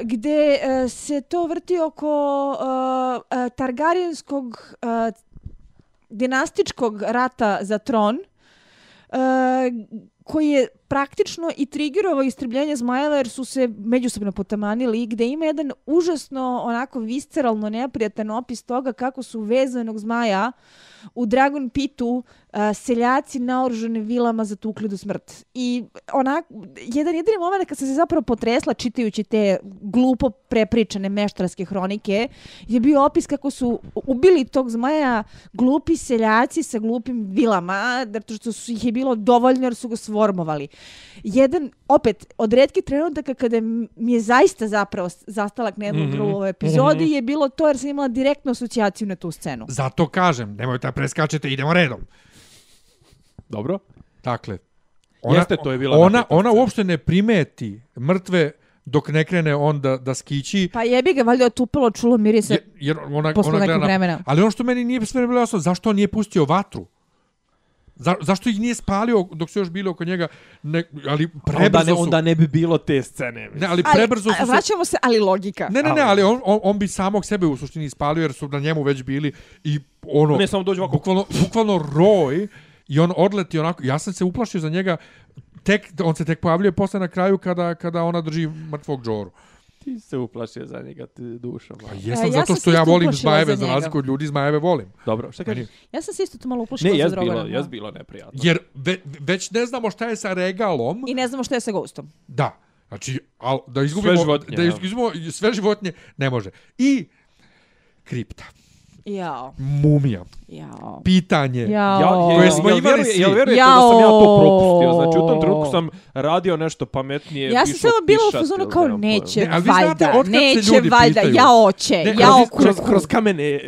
gde uh, se to vrti oko uh, uh, Targaryenskog uh, dinastičkog rata za tron, uh, koji je praktično i trigerovao istrebljenje zmajeva jer su se međusobno potamanili gde ima jedan užasno onako visceralno neprijatan opis toga kako su vezanog zmaja u Dragon Pitu a, seljaci naoružani vilama zatukli do smrt. I onak, jedan jedini moment kad sam se zapravo potresla čitajući te glupo prepričane meštarske hronike je bio opis kako su ubili tog zmaja glupi seljaci sa glupim vilama, zato što su ih je bilo dovoljno jer su ga svormovali. Jedan, opet, od redkih trenutaka kada mi je zaista zapravo zastala knedlu mm -hmm. ovoj epizodi mm -hmm. je bilo to jer sam imala direktnu asocijaciju na tu scenu. Zato kažem, nemojte da preskačete, idemo redom. Dobro. Dakle, ona, Jeste, to je bila ona, ona uopšte ne primeti mrtve dok ne krene on da, da skići. Pa jebi ga, valjda otupilo čulo mirise jer, jer ona, posle ona nekog gleda, vremena. Ali ono što meni nije sve bilo jasno, zašto on nije pustio vatru? Za, zašto ih nije spalio dok su još bili oko njega? Ne, ali prebrzo onda ne, su... onda ne bi bilo te scene. Ne, mislim. ali Ali, prebrzo su a, se... vraćamo se, ali logika. Ne, ne, ne, ali on, on, on bi samog sebe u suštini ispalio jer su na njemu već bili i ono... Ne, samo dođe ovako. Bukvalno, bukvalno roj i on odleti onako... Ja sam se uplašio za njega tek, on se tek pojavljuje posle na kraju kada, kada ona drži mrtvog Džoru. Ti se uplašio za njega, ti dušom. Pa jesam ja zato sam što ja volim zmajeve, za razliku od ljudi zmajeve volim. Dobro, šta kažeš? Ja sam se isto to malo uplašila Ne, za jes Drogana. bilo, jes bilo neprijatno. Jer ve, već ne znamo šta je sa regalom. I ne znamo što je sa Ghostom. Da. Znači, al, da izgubimo, Sve životinje, da izgubimo sve životinje, ne može. I kripta, Jao, mumija, jao. pitanje. Jao. Ja, je, Koje smo jel imali vjeruje- svi. Jel vjerujete da sam ja to Jao. propustio? Znači, u tom trenutku sam radio nešto pametnije. Ja sam samo bila u fazonu kao neće, Ne, znate valjda, neće, valjda, pitaju? ja oće, Ne, ja vi- Kroz, kroz kamene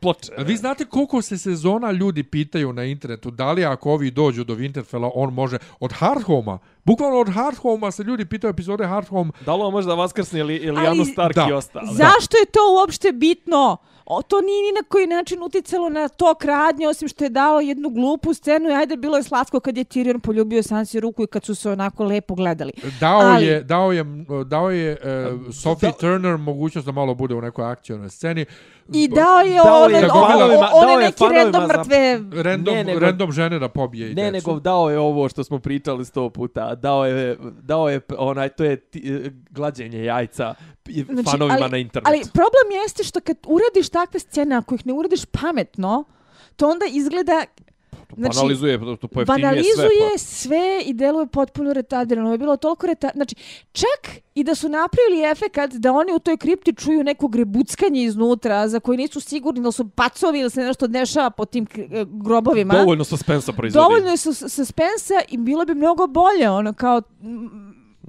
ploče. A Vi znate koliko se sezona ljudi pitaju na internetu, da li ako ovi dođu do Winterfella, on može od Hardhoma, bukvalno od Hardhoma se ljudi pitaju epizode Hardhome, Da li on može da vaskrsne ili, ili Ali- Janu Stark Da. i ostalo? Zašto je to uopšte bitno? O, to nije ni na koji način uticalo na to radnje, osim što je dalo jednu glupu scenu i ajde bilo je slatko kad je Tyrion poljubio Sansi ruku i kad su se onako lepo gledali. dao Ali- je, dao je, dao je uh, Sophie Turner mogućnost da malo bude u nekoj akcijnoj sceni. I dao je Dao one, je o- fanovima- o- one dao je neki random mrtve... Random, Ne, nego- random žene da pobije i Ne, decu. nego dao je ovo što smo pričali sto puta. Dao je, dao je onaj, to je ti, glađenje jajca i fanovima ali, na internetu. Ali problem jeste što kad uradiš takve scene, ako ih ne uradiš pametno, to onda izgleda... Znači, Banalizuje, to, to pojeftinjuje sve. banalizuje pa. sve i deluje potpuno retardirano. Je bilo toliko retardirano. Znači, čak i da su napravili efekat da oni u toj kripti čuju neko grebuckanje iznutra za koji nisu sigurni da su pacovi ili se nešto dešava po tim k- grobovima. Dovoljno suspensa proizvodi. Dovoljno je sus- suspensa i bilo bi mnogo bolje, ono, kao,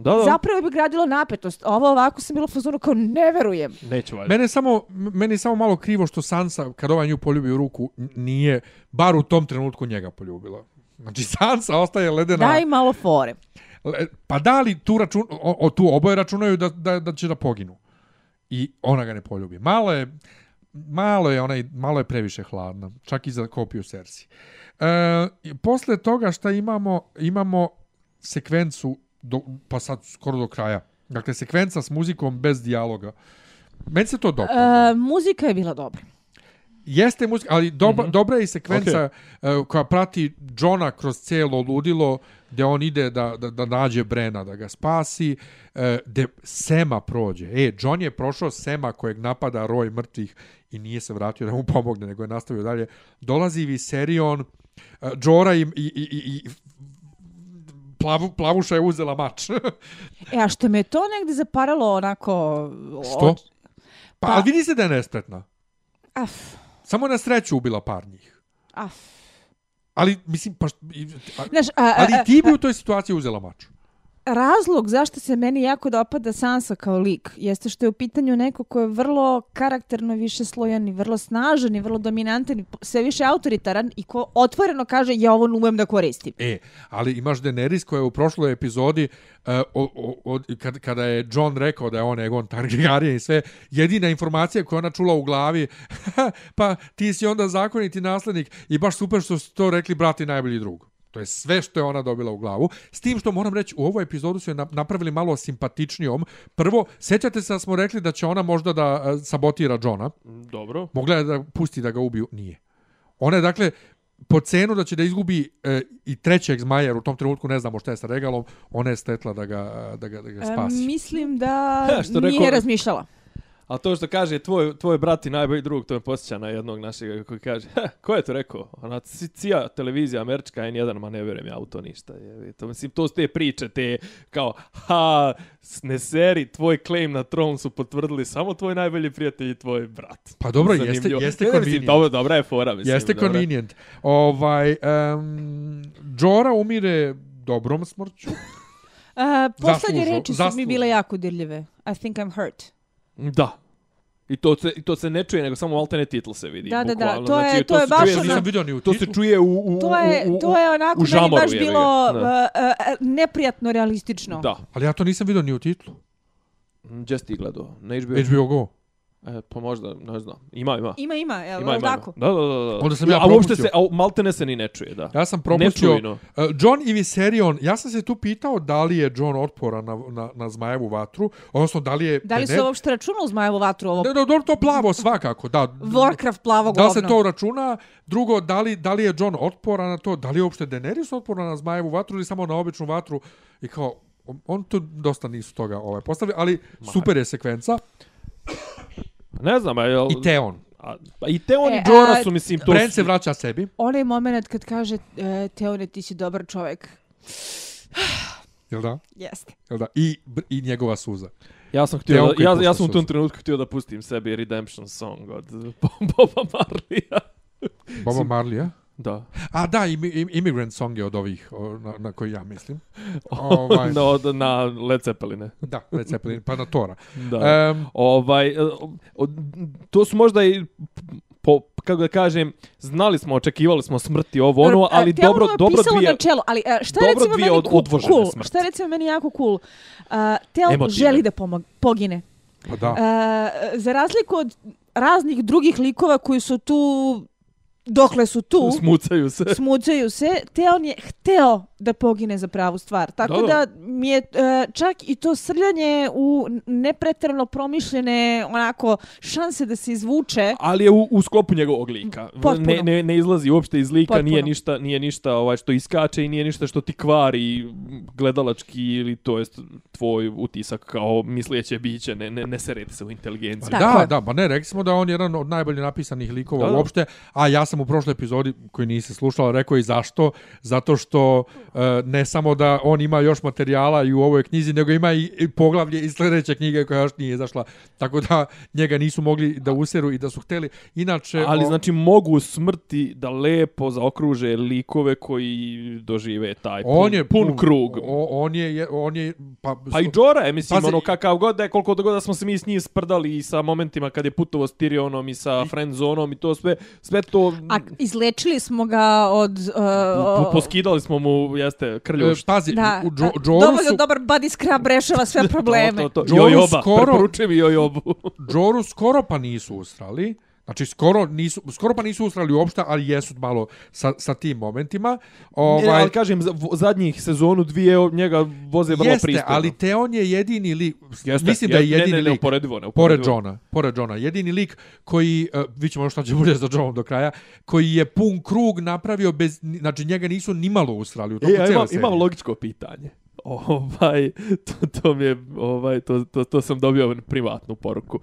Da, da. zapravo bi gradilo napetost. Ovo ovako sam bila u fazonu kao, ne verujem. Neću valjda. Mene je samo, meni je samo malo krivo što Sansa, kad ovaj nju poljubi u ruku, nije, bar u tom trenutku njega poljubila. Znači, Sansa ostaje ledena... Daj malo fore. Pa da li tu, račun, o, o, tu oboje računaju da, da, da će da poginu? I ona ga ne poljubi. Malo je, malo je, onaj, malo je previše hladna. Čak i za kopiju Cersei. E, posle toga šta imamo, imamo sekvencu, do, pa sad skoro do kraja. Dakle, sekvenca s muzikom bez dijaloga. Meni se to dopada. E, muzika je bila dobra. Jeste muzika, ali dobra, mm. -hmm. dobra je i sekvenca okay. uh, koja prati Johna kroz cijelo ludilo, gdje on ide da, da, da nađe Brena, da ga spasi, uh, gdje Sema prođe. E, John je prošao Sema kojeg napada roj mrtvih i nije se vratio da mu pomogne, nego je nastavio dalje. Dolazi Viserion, uh, Jora i, i, i, i plavu, plavuša je uzela mač. E, a što me to negde zaparalo onako... Što? od- Pa, Pa- ali vidi se da je nespretna. Af, Samo na sreću ubila par njih. af. Ali, mislim, pa... a- Znaš, a, a, Ali a, ti bi u toj situaciji uzela mač razlog zašto se meni jako dopada Sansa kao lik jeste što je u pitanju neko ko je vrlo karakterno više slojan i vrlo snažan i vrlo dominantan i sve više autoritaran i ko otvoreno kaže ja ovo ne umem da koristim. E, ali imaš Daenerys koja je u prošloj epizodi, uh, o, o, o, kad, kada je John rekao da je on Egon Targaryen i sve, jedina informacija koju ona čula u glavi, pa ti si onda zakoniti naslednik i baš super što su to rekli brat i najbolji drug. To je sve što je ona dobila u glavu. S tim što moram reći, u ovoj epizodu su je na- napravili malo simpatičnijom. Prvo, sjećate se da smo rekli da će ona možda da e, sabotira Johna. Dobro. Mogla je da pusti da ga ubiju. Nije. Ona je, dakle, po cenu da će da izgubi e, i trećeg zmaja, jer u tom trenutku ne znamo šta je sa regalom, ona je stetla da ga, da ga, da ga E, spasi. mislim da Što nije rekao- razmišljala. A to što kaže tvoj, tvoj brat i najbolji drug, to me posjeća na jednog našeg koji kaže, "Ha, ko je to rekao? Ona ci- cija televizija američka N1, ma ne vjerujem ja u to ništa. Je. To, mislim, to su te priče, te kao, ha, ne seri, tvoj claim na tron su potvrdili samo tvoj najbolji prijatelj i tvoj brat. Pa dobro, jeste, Zanimljivo. jeste Ne, ne, mislim, convenient. dobro, dobra je fora, mislim. Jeste dobra. convenient. Ovaj, um, Jora umire dobrom smrću. Uh, poslednje Zaslužno, reči su mi zaslužno. bile jako dirljive. I think I'm hurt. Da. I to, se, I to se ne čuje, nego samo alterne titl se vidi. Da, da, da, bukvalno. to je- znači, to je baš čuje- ono- nisam vidio ni u To se čuje u, u, To je, u, u, to je onako u meni baš bilo Da. uh, uh, neprijatno realistično. Da. Ali ja to nisam vidio ni u titlu. Gdje si ti gledao? Na HBO? HBO Go. E, pa možda, ne znam. Ima, ima. Ima, ima, jel, Ima, ima, tako? Da, da, da. da. Onda sam ja a uopšte propustio. se, a maltene se ni ne čuje, da. Ja sam propustio... Nečujno. Uh, John i Viserion, ja sam se tu pitao da li je John otporan na, na, na zmajevu vatru, odnosno da li je... Da li se ne- uopšte računa u zmajevu vatru ovo? Ne, ne, dobro, to plavo svakako, da. Warcraft plavo Da li se govno. to računa? Drugo, da li, da li je John otporan na to? Da li je uopšte Daenerys otporan na zmajevu vatru ili samo na običnu vatru? I kao, on- tu dosta nisu toga ovaj, postavili, ali super je sekvenca. Ne znam, a jel... I Theon. A, pa I Teon E, i Jora a, su, mislim, to Bran su... se vraća sebi. Onaj moment kad kaže e, Teone ti si dobar čovjek. Jel da? Jeste. Jel da? I, i njegova suza. Ja sam htio, Teon da, ja, ja sam u tom trenutku htio da pustim sebi Redemption Song od Boba Marlija. Boba Marley, a? Da. A da, imi- im, Immigrant Song je od ovih o, na, na koji ja mislim. Ovaj, na, od, na Led Zeppeline. Da, Led Zeppelin, pa na Tora. Da. Um, Ovaj, e, to su možda i po, kako da kažem, znali smo, očekivali smo smrti ovo ono, Dobro, e, ali dobro, je dobro pisalo dvije, na čelu, ali e, šta je dobro recimo dvije meni od- cool, cool, smrti. šta je recimo meni jako cool, uh, Tel Emotivne. želi da pomog, pogine. pa da. Uh, za razliku od raznih drugih likova koji su tu dokle su tu, smucaju se. smucaju se, te on je hteo da pogine za pravu stvar. Tako Da, da, da. mi je e, čak i to srljanje u nepretrano promišljene onako šanse da se izvuče. Ali je u, u sklopu njegovog lika. Potpuno. Ne, ne, ne izlazi uopšte iz lika, Potpuno. nije ništa, nije ništa ovaj što iskače i nije ništa što ti kvari gledalački ili to jest tvoj utisak kao mislijeće biće, ne, ne, ne serete se u inteligenciju. Da, je. da, pa ne, rekli smo da je on jedan od najbolje napisanih likova Da, da. uopšte, a ja sam u prošloj epizodi, koji nisi slušala, rekao i zašto. Zato što e, ne samo da on ima još materijala i u ovoj knjizi, nego ima i, i poglavlje iz sljedeće knjige koja još nije izašla. Tako da njega nisu mogli da useru i da su hteli. Inače, Ali o- znači mogu smrti da lepo zaokruže likove koji dožive taj pun, on je pun krug. O, on je, on je, pa, Pa i Jora je, mislim, Pazi- ono kakav god da je, koliko god da smo se mi s njim sprdali i sa momentima kad je putovo s Tyrionom i sa friendzonom i to sve, sve to... A izlečili smo ga od... Uh, po, poskidali smo mu, jeste, e, krljuš. da, pazi, da, u Džo- Džoru dovoljno su, dobar body scrub rešava sve probleme. To, to, to. Jojoba, skoro- preporučujem i Jojobu. Džoru skoro pa nisu usrali. Znači, skoro, nisu, skoro pa nisu usrali uopšte, ali jesu malo sa, sa tim momentima. Ovaj... Ovaj, ali kažem, zadnjih sezonu dvije njega voze vrlo jeste, pristojno. ali Teon je jedini lik, Jeste, mislim da je jeste, jedini ne, ne, lik, neuporedivo, neuporedivo. pored Johna, pored Johna, jedini lik koji, uh, vi ćemo još šta će bude za Johnom do kraja, koji je pun krug napravio bez, ni- znači njega nisu nimalo usrali u toku E, ja imam, serije. imam logičko pitanje. Ovaj, to, to mi je, ovaj, to, to, to sam dobio privatnu poruku.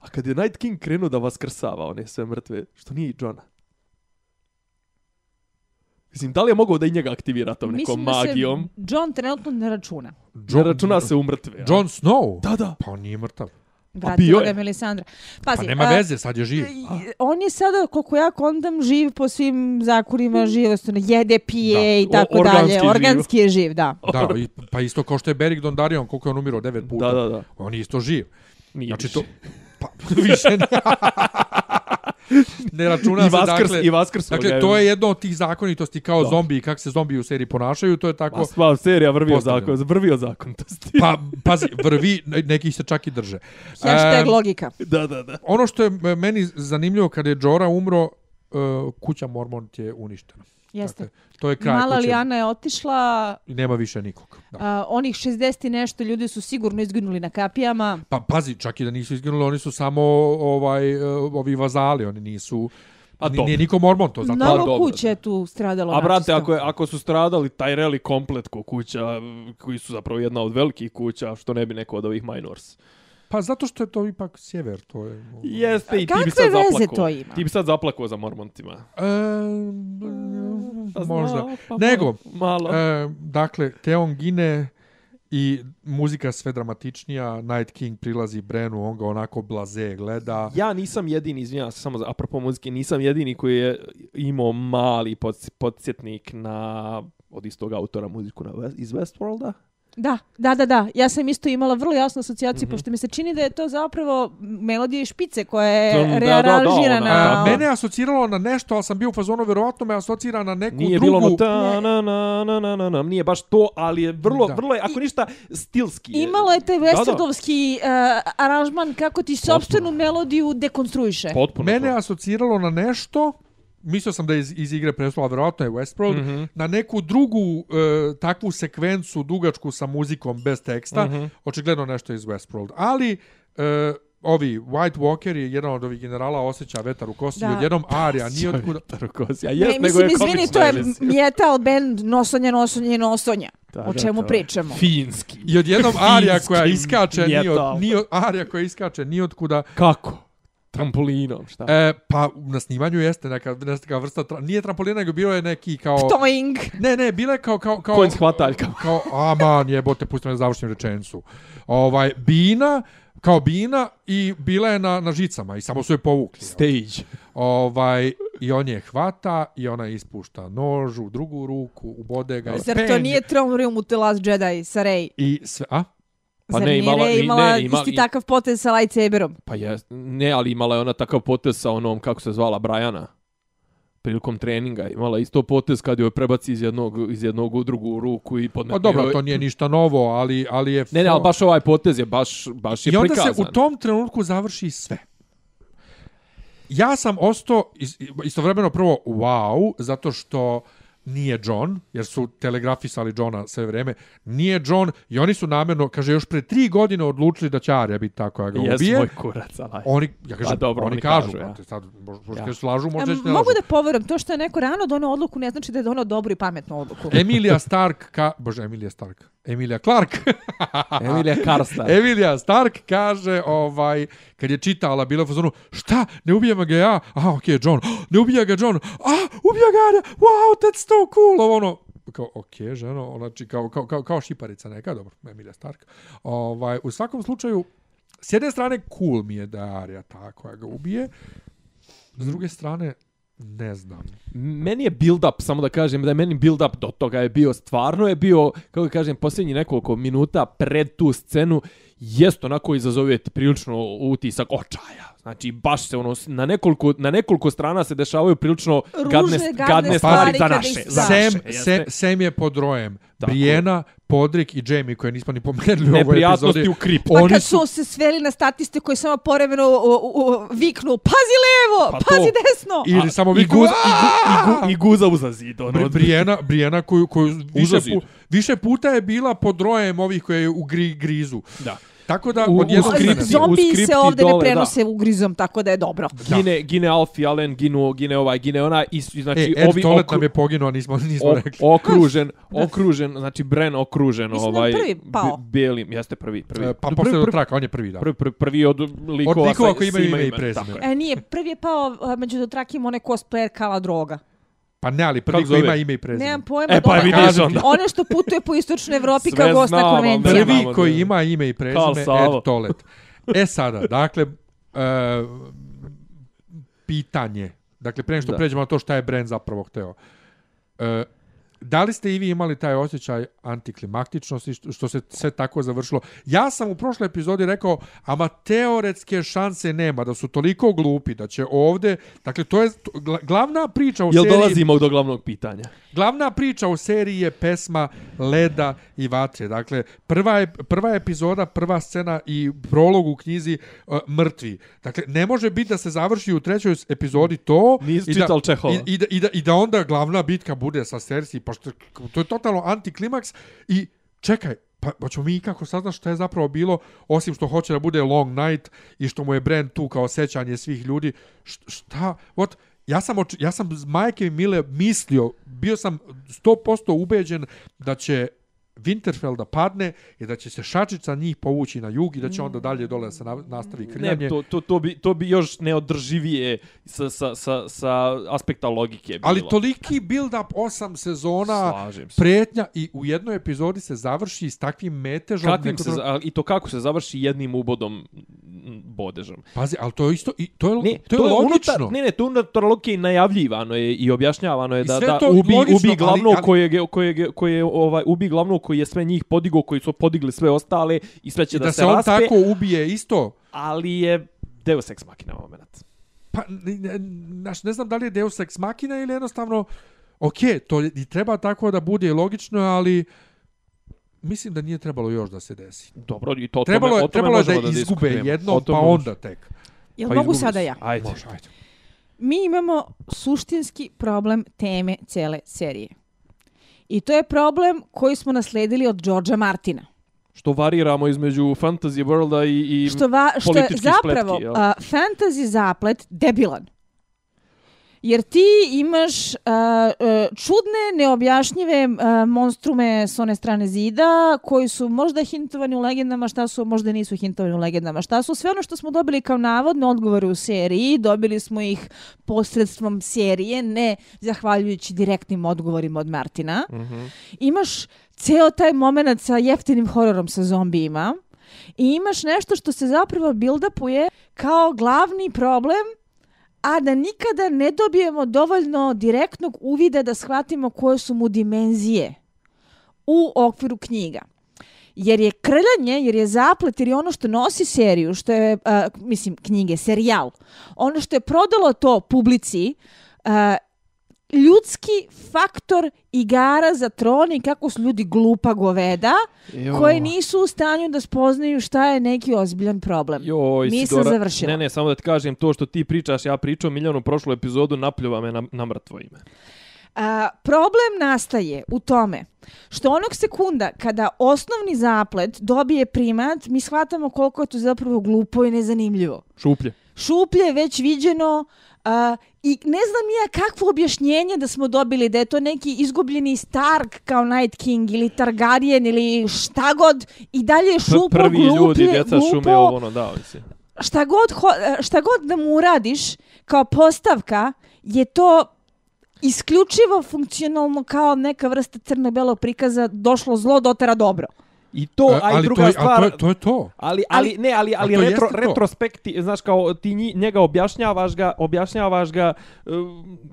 A kad je Night King krenuo da vaskrsava one sve mrtve, što nije i Johna? Mislim, da li je mogao da i njega aktivira tom nekom Mislim da se magijom? John trenutno ne računa. Ne računa se u mrtve. a? John Snow? Da, da. Pa on nije mrtav. Vratila bio ga Melisandra. Pa Pazi, nema a, veze, sad je živ. i- On je sada, koliko ja kondam, živ po svim zakonima živostveno. Jede, pije Da. i tako O- organski dalje. živ. Organski je živ, da. Da, i- pa isto kao što je Beric Dondarrion, koliko je on umirao, devet puta. Da, da, da. On je isto živ. Nije Znači to... Pa, više ne. ne računa I se, Vaskrs, dakle... i Vaskrs. Dakle, to je jedno od tih zakonitosti kao zombi i kako se zombi u seriji ponašaju, to je tako... Pa, sva serija vrvio Postavljeno. zakon, vrvio zakon. To sti. Pa, pazi, vrvi, ne- neki se čak i drže. Hashtag Em, logika. Da, da, da. ono što je meni zanimljivo kada je Jora umro, uh, kuća Mormont je uništena. Jeste. Dakle, to je kraj Mala Lijana je otišla, i nema više nikog. Da. a, onih 60 i nešto ljudi su sigurno izginuli na kapijama. Pa pazi, čak i da nisu izginuli, oni su samo ovaj uh, ovi vazali, oni nisu A ni- dobro. nije niko Mormon to zato. Pa Mnogo dobro. kuće je tu stradalo. A brate, načisto. ako, je, ako su stradali Tyrelli komplet ko kuća, koji su zapravo jedna od velikih kuća, što ne bi neko od ovih minors. Pa zato što je to ipak sjever, to je... Jeste, i ti Kakve bi sad veze zaplako. to ima? Ti bi sad zaplako za Mormontima. E, Pa možda. zna, pa Nego, Malo. E, dakle, Teon gine i muzika sve dramatičnija, Night King prilazi Brenu, on ga onako blaze gleda. Ja nisam jedini, izvinjavam se, samo za, apropo muzike, nisam jedini koji je imao mali pods- podsjetnik na od istog autora muziku na, West- iz Westworlda. Da, da, da, da. Ja sam isto imala vrlo jasnu asocijaciju, Mhm. pošto mi se čini da je to zapravo melodija špice koja je da, da, rearanžirana. ona- mene je asociralo na nešto, ali sam bio u fazonu, verovatno me asocira na neku Nije drugu... bilo ono ta na na na na na na, nije baš to, ali je vrlo, Da. vrlo je, ako ništa, stilski. je. Imalo je taj Da, da. Westwoodovski uh, aranžman kako ti sopstvenu melodiju dekonstruiše. Potpuno Mene je asociralo na nešto, mislio sam da je iz, iz igre prestola, verovatno je Westworld, Mhm. na neku drugu e, takvu sekvencu dugačku sa muzikom bez teksta, Mhm. očigledno nešto iz Westworld. Ali e, ovi White Walker je jedan od ovih generala osjeća vetar u kosti Da. i odjednom Arya nije otkuda... Tarkos, ja Ne, jest, nego mislim, je izvini, to je metal band nosonja, nosonja, nosonja. Da, o da, čemu je pričamo? Finski. I odjednom Arya koja iskače nije od, nije od, Arya koja iskače nije otkuda. Kako? Trampolinom, šta? E, pa na snimanju jeste neka, neka vrsta, tra, nije trampolina, nego bio je neki kao... Toing. Ne, ne, bila je kao... kao, kao Konj s hvataljkama. Kao, aman, jebote, pusti me da završim rečenicu. Ovaj, bina, kao bina i bila je na, na žicama i samo su je povukli. Stage. Ovaj, I on je hvata i ona ispušta nož u drugu ruku, ubode ga. i Zar to nije Throne Room u The Last Jedi sa Rey? I sve, a? Pa Zar ne, imala- i- imala ne, ima- isti i- takav potez sa lightsaberom? Pa je, ne, ali imala je ona takav potez sa onom, kako se zvala, Brajana. Prilikom treninga imala isto potez kad joj prebaci iz jednog, iz jednog u drugu ruku i podmetne. Pa dobro, to nije ništa novo, ali, ali je... Ne, ne, ali baš ovaj potez je baš, baš je I onda prikazan. se u tom trenutku završi sve. Ja sam ostao is- istovremeno prvo wow, zato što nije John, jer su telegrafisali Johna sve vreme, nije John i oni su namjerno, kaže, još pre tri godine odlučili da će Arya biti tako, ja ga Jes ubije. moj kurac, alaj. Oni, ja kažem, Pa dobro, oni, oni kažu, kažu, ja. brate, sad, možda, Ja. slažu, možda Em, ne mogu lažu. da poverujem, to što je neko rano donio odluku ne znači da je donio dobru i pametnu odluku. Emilia Stark, ka, bože, Emilia Stark, Emilia Clark, Emilija Karsta. Emilia Stark kaže, ovaj, kad je čitala, bila u fazonu, šta, ne ubijemo ga ja? A, okej, okay, John, oh, ne ubija ga John, a, ubija ga Arya, wow, that's so cool, ovo ono, kao, okej, okay, ženo, znači, kao, kao, kao, kao šiparica neka, dobro, Emilia Stark. Ovaj, u svakom slučaju, s jedne strane, cool mi je da je Arya ta koja ga ubije, s druge strane, ne znam. Meni je build up, samo da kažem da je meni build up do toga je bio stvarno je bio, kako kažem, posljednji nekoliko minuta pred tu scenu jest onako izazove prilično utisak očaja. Znači baš se ono na nekoliko na nekoliko strana se dešavaju prilično Ružne, gadne gadne gadne stvari stvari za naše. Za. Sam, naše, jeste. Sam je pod rojem. Tako. Brijena, Podrik i Jamie, koje nismo ni pomenuli u ovoj Neprijatnosti epizodi. u kriptu. Pa Oni kad su- su se sveli na statiste koji samo povremeno u, u, u, viknu pazi levo, Pa to. pazi desno. Ili samo I, viku, guza, i, gu, i, gu, i guza uza zid. Ono, Bri- Brijena, Brijena koju, koju više, pu, više puta je bila pod rojem ovih koje u gri, grizu. da. Tako da, U- u odjednom skripti- Zombi skripti se ovde dole, ne prenose ugrizom, tako da je dobro. Gine, gine Alfie Allen, ginu, gine ovaj, gine ona i i znači E, Ed ovi okru- nam je poginuo, nismo, nismo o, rekli. okružen, okružen, znači Bren okružen Mislim da ovaj prvi pao. belim, jeste prvi, prvi. E, Pa posle traka, on je prvi, da. prvi, prvi, prvi od likova, Od likova sa- koji imaju ime i prezime. E, nije, prvi je pao a, među dotrakima onaj cosplayer Kala Droga. Pa ne, ali prvi koji ima ime i prezime. Nemam pojma. E, pa ono- vidiš onda. Ono što putuje po istočnoj Evropi kao gost na konvencijama. Prvi koji da- ima ime i prezime. Ed Tolet. E sada, dakle, e, pitanje. Dakle, pre nego što Da. pređemo na to šta je Bren zapravo hteo. E, da li ste i vi imali taj osjećaj antiklimaktičnosti što, se sve tako završilo? Ja sam u prošloj epizodi rekao, ama teoretske šanse nema, da su toliko glupi, da će ovde, dakle, to je glavna priča u Jel seriji... dolazimo do glavnog pitanja? Glavna priča u seriji je pesma Leda i vatre. Dakle, prva, je, prva epizoda, prva scena i prolog u knjizi uh, Mrtvi. Dakle, ne može biti da se završi u trećoj epizodi to Nisi i da, čital Čehova. i, i, da, i, da, i da onda glavna bitka bude sa Cersei, pošto to je totalno antiklimaks i čekaj, pa, pa ćemo mi kako saznaš šta je zapravo bilo, osim što hoće da bude Long Night i što mu je brand tu kao sećanje svih ljudi. Šta? What? Ja sam, oč, ja sam majke Mile mislio, bio sam 100% ubeđen da će Winterfell da padne i da će se šačica njih povući na jug i da će onda dalje dole da se na- nastavi krljanje. Ne, to, to, to, bi, to bi još neodrživije sa, sa, sa, sa aspekta logike bilo. Ali toliki build-up osam sezona, se. pretnja i u jednoj epizodi se završi s takvim metežom. Kakvim neko se, za- a, I to kako se završi jednim ubodom bodežom. Pazi, ali to je isto, i to je, Ne, to je, logično. Unutar, ne, ne, to unutar logike najavljivano je i objašnjavano je I da, da to ubi, logično, ubi ali- glavnog ali- kojeg, je- kojeg, je- koje je, ovaj, ubi glavnog koji je sve njih podigao, koji su podigli sve ostale i sve će I da, da se se on raspe, tako ubije isto. ali je Deus Ex Machina moment. Pa, ne, ne, znaš, ne znam da li je Deus Ex Machina ili jednostavno, ok, to je- i treba tako da bude logično, ali mislim da nije trebalo još da se desi. Dobro, i to Trebalo tome, je, o tome trebalo je da možemo izgube diskutujemo. O jednom, pa tome onda tek. Jel Pa mogu sada ja? Ajde. Može, ajde. Mi imamo suštinski problem teme cele serije. I to je problem koji smo nasledili od Georgea Martina. Što variramo između fantasy worlda i, i Što, va, što je zapravo spletki, a, fantasy zaplet debilan. Jer ti imaš a, čudne, neobjašnjive a, monstrume s one strane zida, koji su možda hintovani u legendama, šta su, možda nisu hintovani u legendama, šta su. Sve ono što smo dobili kao navodne odgovore u seriji, dobili smo ih posredstvom serije, ne zahvaljujući direktnim odgovorima od Martina. Mhm. Imaš ceo taj moment sa jeftinim hororom sa zombijima i imaš nešto što se zapravo build-upuje kao glavni problem a da nikada ne dobijemo dovoljno direktnog uvida da shvatimo koje su mu dimenzije u okviru knjiga. Jer je krljanje, jer je zaplet, jer je ono što nosi seriju, što je, uh, mislim, knjige, serijal, ono što je prodalo to publici, uh, ljudski faktor igara za tron i kako su ljudi glupa goveda Jo. koji nisu u stanju da spoznaju šta je neki ozbiljan problem. Joj, Nisam Sidora, završila. Ne, ne, samo da ti kažem to što ti pričaš, ja pričam milijonu prošlu epizodu, napljuva me na, na mrtvo ime. A, problem nastaje u tome što onog sekunda kada osnovni zaplet dobije primat, mi shvatamo koliko je to zapravo glupo i nezanimljivo. Šuplje. Šuplje je već viđeno a, i ne znam ja kakvo objašnjenje da smo dobili, da je to neki izgubljeni Stark kao Night King ili Targaryen ili šta god i dalje je šupo, prvi gluplje, ljudi, djeca glupo, šume, ovo ono, da, mislim. šta god, šta god da mu uradiš kao postavka je to isključivo funkcionalno kao neka vrsta crno-belog prikaza došlo zlo dotera dobro. I to, E, a i ali druga to, je, stvar... ali to, je, to je to. Ali, ali, ne, ali, ali to retro, retrospekti, znaš, kao ti njega objašnjavaš ga, objašnjavaš ga, uh,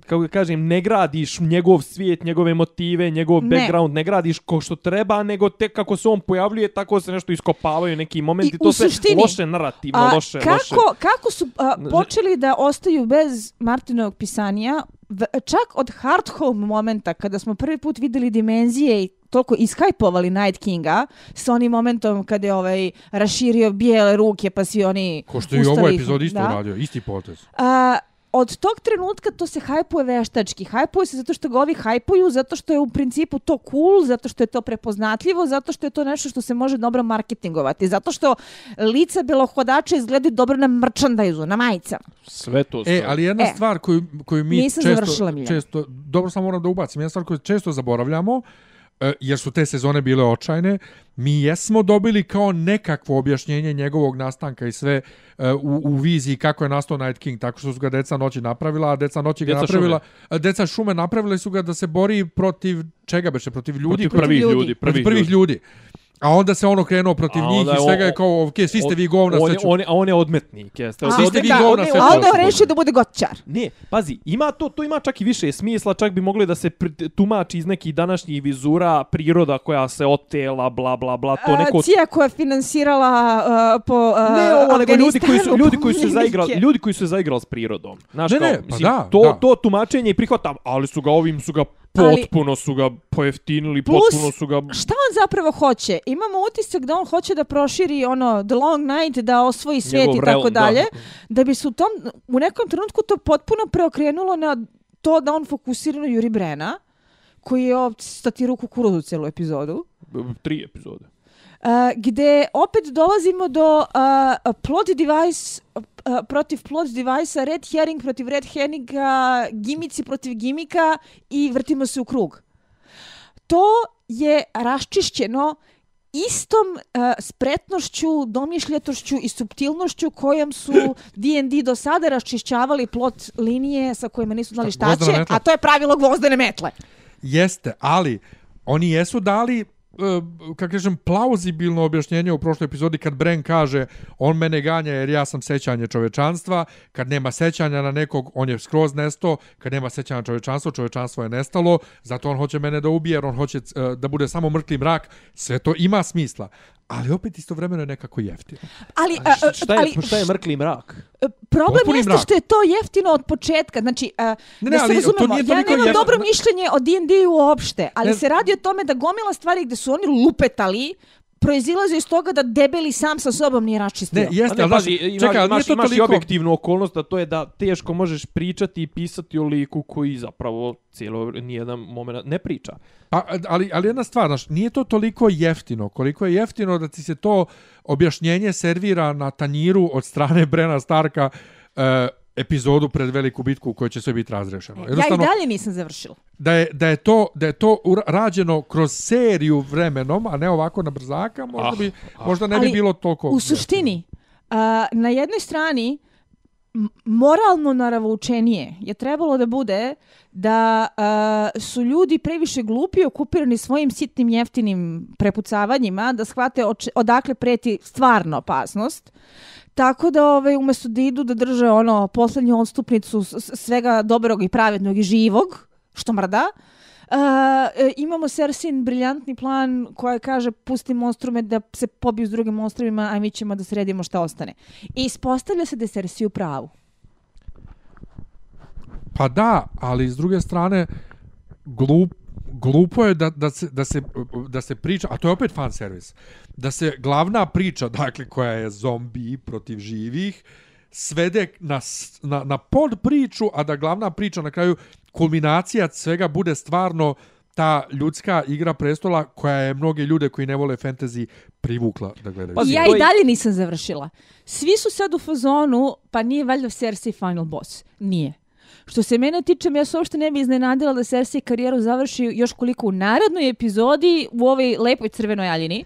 kako da kažem, ne gradiš njegov svijet, njegove motive, njegov Ne. background, ne gradiš ko što treba, nego tek kako se on pojavljuje, tako se nešto iskopavaju neki momenti, I to sve suštini, loše narativno, A loše, kako, loše. kako su a, počeli da ostaju bez Martinovog pisanja, v, čak od hard home momenta kada smo prvi put videli dimenzije i toliko ishajpovali Night Kinga sa onim momentom kada je ovaj raširio bijele ruke pa svi oni Ko što je i ustali- epizodi isto da. uradio, isti potez. A, od tog trenutka to se hajpuje veštački. Hajpuje se zato što ga ovi hajpuju, zato što je u principu to cool, zato što je to prepoznatljivo, zato što je to nešto što se može dobro marketingovati, zato što lica belohodača izgledaju dobro na merchandise na majicama. Sve to sve. E, ali jedna E, stvar koju, koju mi često, često, dobro samo moram da ubacim, jedna stvar koju često zaboravljamo, e, jer su te sezone bile očajne, mi jesmo dobili kao nekakvo objašnjenje njegovog nastanka i sve e, u, u viziji kako je nastao Night King, tako što su ga Deca noći napravila, a Deca noći ga Djeca napravila, a Deca šume napravili su ga da se bori protiv čega beše, protiv ljudi protiv prvih ljudi. ljudi, protiv prvih ljudi. ljudi. A onda se ono krenuo protiv A njih i je svega je kao, ok, svi ste vi govna, on, sve je- ću... on, je- a on je odmetnik, jeste. Svi ste vi govna, on je- sve a onda rešio da bude goćar. Ne, pazi, ima to, to ima čak i više smisla, čak bi mogli da se tumači iz nekih današnjih vizura priroda koja se otela, bla bla bla, to neko... A, Cija koja je finansirala uh, po uh, Ne, ovo, nego ljudi koji su ljudi koji su se zaigrali, ljudi koji su se zaigrali s prirodom. Znaš, Ne, kao, ne, pa mislim, da, to, da. to tumačenje i prihvatam, ali su ga ovim su ga Ali- potpuno su ga pojeftinili, Plus, potpuno su ga Šta on zapravo hoće? Imamo utisak da on hoće da proširi ono The Long Night, da osvoji svijet i tako da. dalje, da. bi se u tom u nekom trenutku to potpuno preokrenulo na to da on fokusira na Juri Brena, koji je statirao kukuruzu celu epizodu. tri epizode. Uh, gde opet dolazimo do uh, plot device uh, protiv plot device-a, red herring protiv red herringa, gimici protiv gimika i vrtimo se u krug. To je raščišćeno istom uh, spretnošću, domišljatošću i subtilnošću kojom su D&D do sada raščišćavali plot linije sa kojima nisu znali šta Gvozdena će, a to je pravilo gvozdene metle. Jeste, ali oni jesu dali E, kako kažem, plauzibilno objašnjenje u prošloj epizodi kad Bren kaže on mene ganja jer ja sam sećanje čovečanstva, kad nema sećanja na nekog, on je skroz nesto, kad nema sećanja na čovečanstvo, čovečanstvo je nestalo, zato on hoće mene da ubije jer on hoće e, da bude samo mrtvi mrak, sve to ima smisla, ali opet istovremeno je nekako jeftino. Ali, A šta je, ali šta je mrkli mrak? Problem Potpuni jeste mrak. što je to jeftino od početka. Znači, Ne, ne, da se ali to razumemo, nije ja nemam jeftino. dobro mišljenje o D&D uopšte, ali Ne- se radi o tome da gomila stvari gde su oni lupetali, proizilaze iz toga da debeli sam sa sobom nije raščistio. Ne, jeste, Pa ne, ali pazi, znaš, imaš, čekaj, ali nije imaš, to imaš i toliko... objektivnu okolnost, a to je da teško možeš pričati i pisati o liku koji zapravo cijelo nijedan moment ne priča. Pa, ali, ali jedna stvar, znaš, nije to toliko jeftino, koliko je jeftino da ti se to objašnjenje servira na tanjiru od strane Brena Starka e, epizodu pred veliku bitku u kojoj će sve biti razrešeno. Ja i dalje nisam završila. da je, da je to da je to rađeno kroz seriju vremenom, a ne ovako na brzaka, možda Ah, bi možda ne bi Ali bilo toliko. U suštini, uh, na jednoj strani, m- moralno naravoučenije je trebalo da bude da uh, su ljudi previše glupi okupirani svojim sitnim jeftinim prepucavanjima da shvate oče- odakle preti stvarno opasnost. Tako da ovaj, umjesto da idu da drže ono posljednju odstupnicu svega dobrog i pravednog i živog, što mrda, Uh, Uh, imamo Sersin briljantni plan koja kaže pusti monstrume da se pobiju s drugim monstrumima, a mi ćemo da sredimo šta ostane. I ispostavlja se da je Cersei u pravu. Pa da, ali s druge strane glup glupo je da, da, se, da, se, da se priča, a to je opet fan servis, da se glavna priča, dakle, koja je zombi protiv živih, svede na, na, na pod priču, a da glavna priča na kraju, kulminacija svega bude stvarno ta ljudska igra prestola koja je mnoge ljude koji ne vole fantasy privukla da gledaju. I ja i je- dalje nisam završila. Svi su sad u fazonu, pa nije valjda Cersei final boss. Nije. Što se mene tiče, ja se uopšte ne bi iznenadila da Cersei karijeru završi još koliko u narodnoj epizodi u ovoj lepoj crvenoj aljini.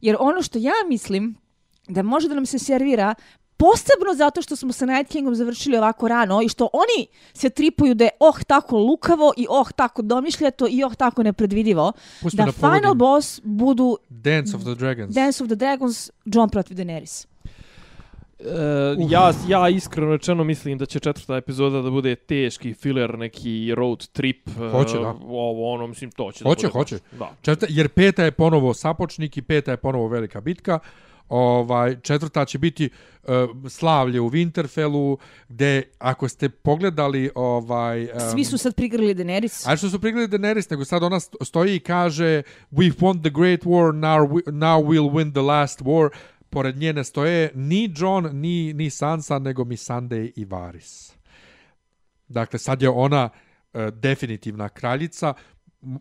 Jer ono što ja mislim da može da nam se servira posebno zato što smo sa Night Kingom završili ovako rano i što oni se tripuju da je oh tako lukavo i oh tako domišljato i oh tako nepredvidivo, Pusti da da final boss budu Dance of the Dragons. Dance of the Dragons, John protiv Daenerys. E, ja, ja iskreno rečeno mislim da će četvrta epizoda da bude teški filler, neki road trip. e, Hoće, da. Ovo, ono, mislim, to će Hoće, da bude. hoće. baš- Da. Četvrta, jer peta je ponovo sapočnik i peta je ponovo velika bitka. Ovaj četvrta će biti uh, slavlje u Winterfellu gde ako ste pogledali ovaj um, Svi su sad prigrli Daenerys. A što su prigledali Daenerys, nego sad ona sto- stoji i kaže We've won the great war, now, we, now we'll win the last war. Pored nje ne stoje ni John, ni, ni Sansa, nego Missandei i Varys. Dakle, sad je ona uh, definitivna kraljica.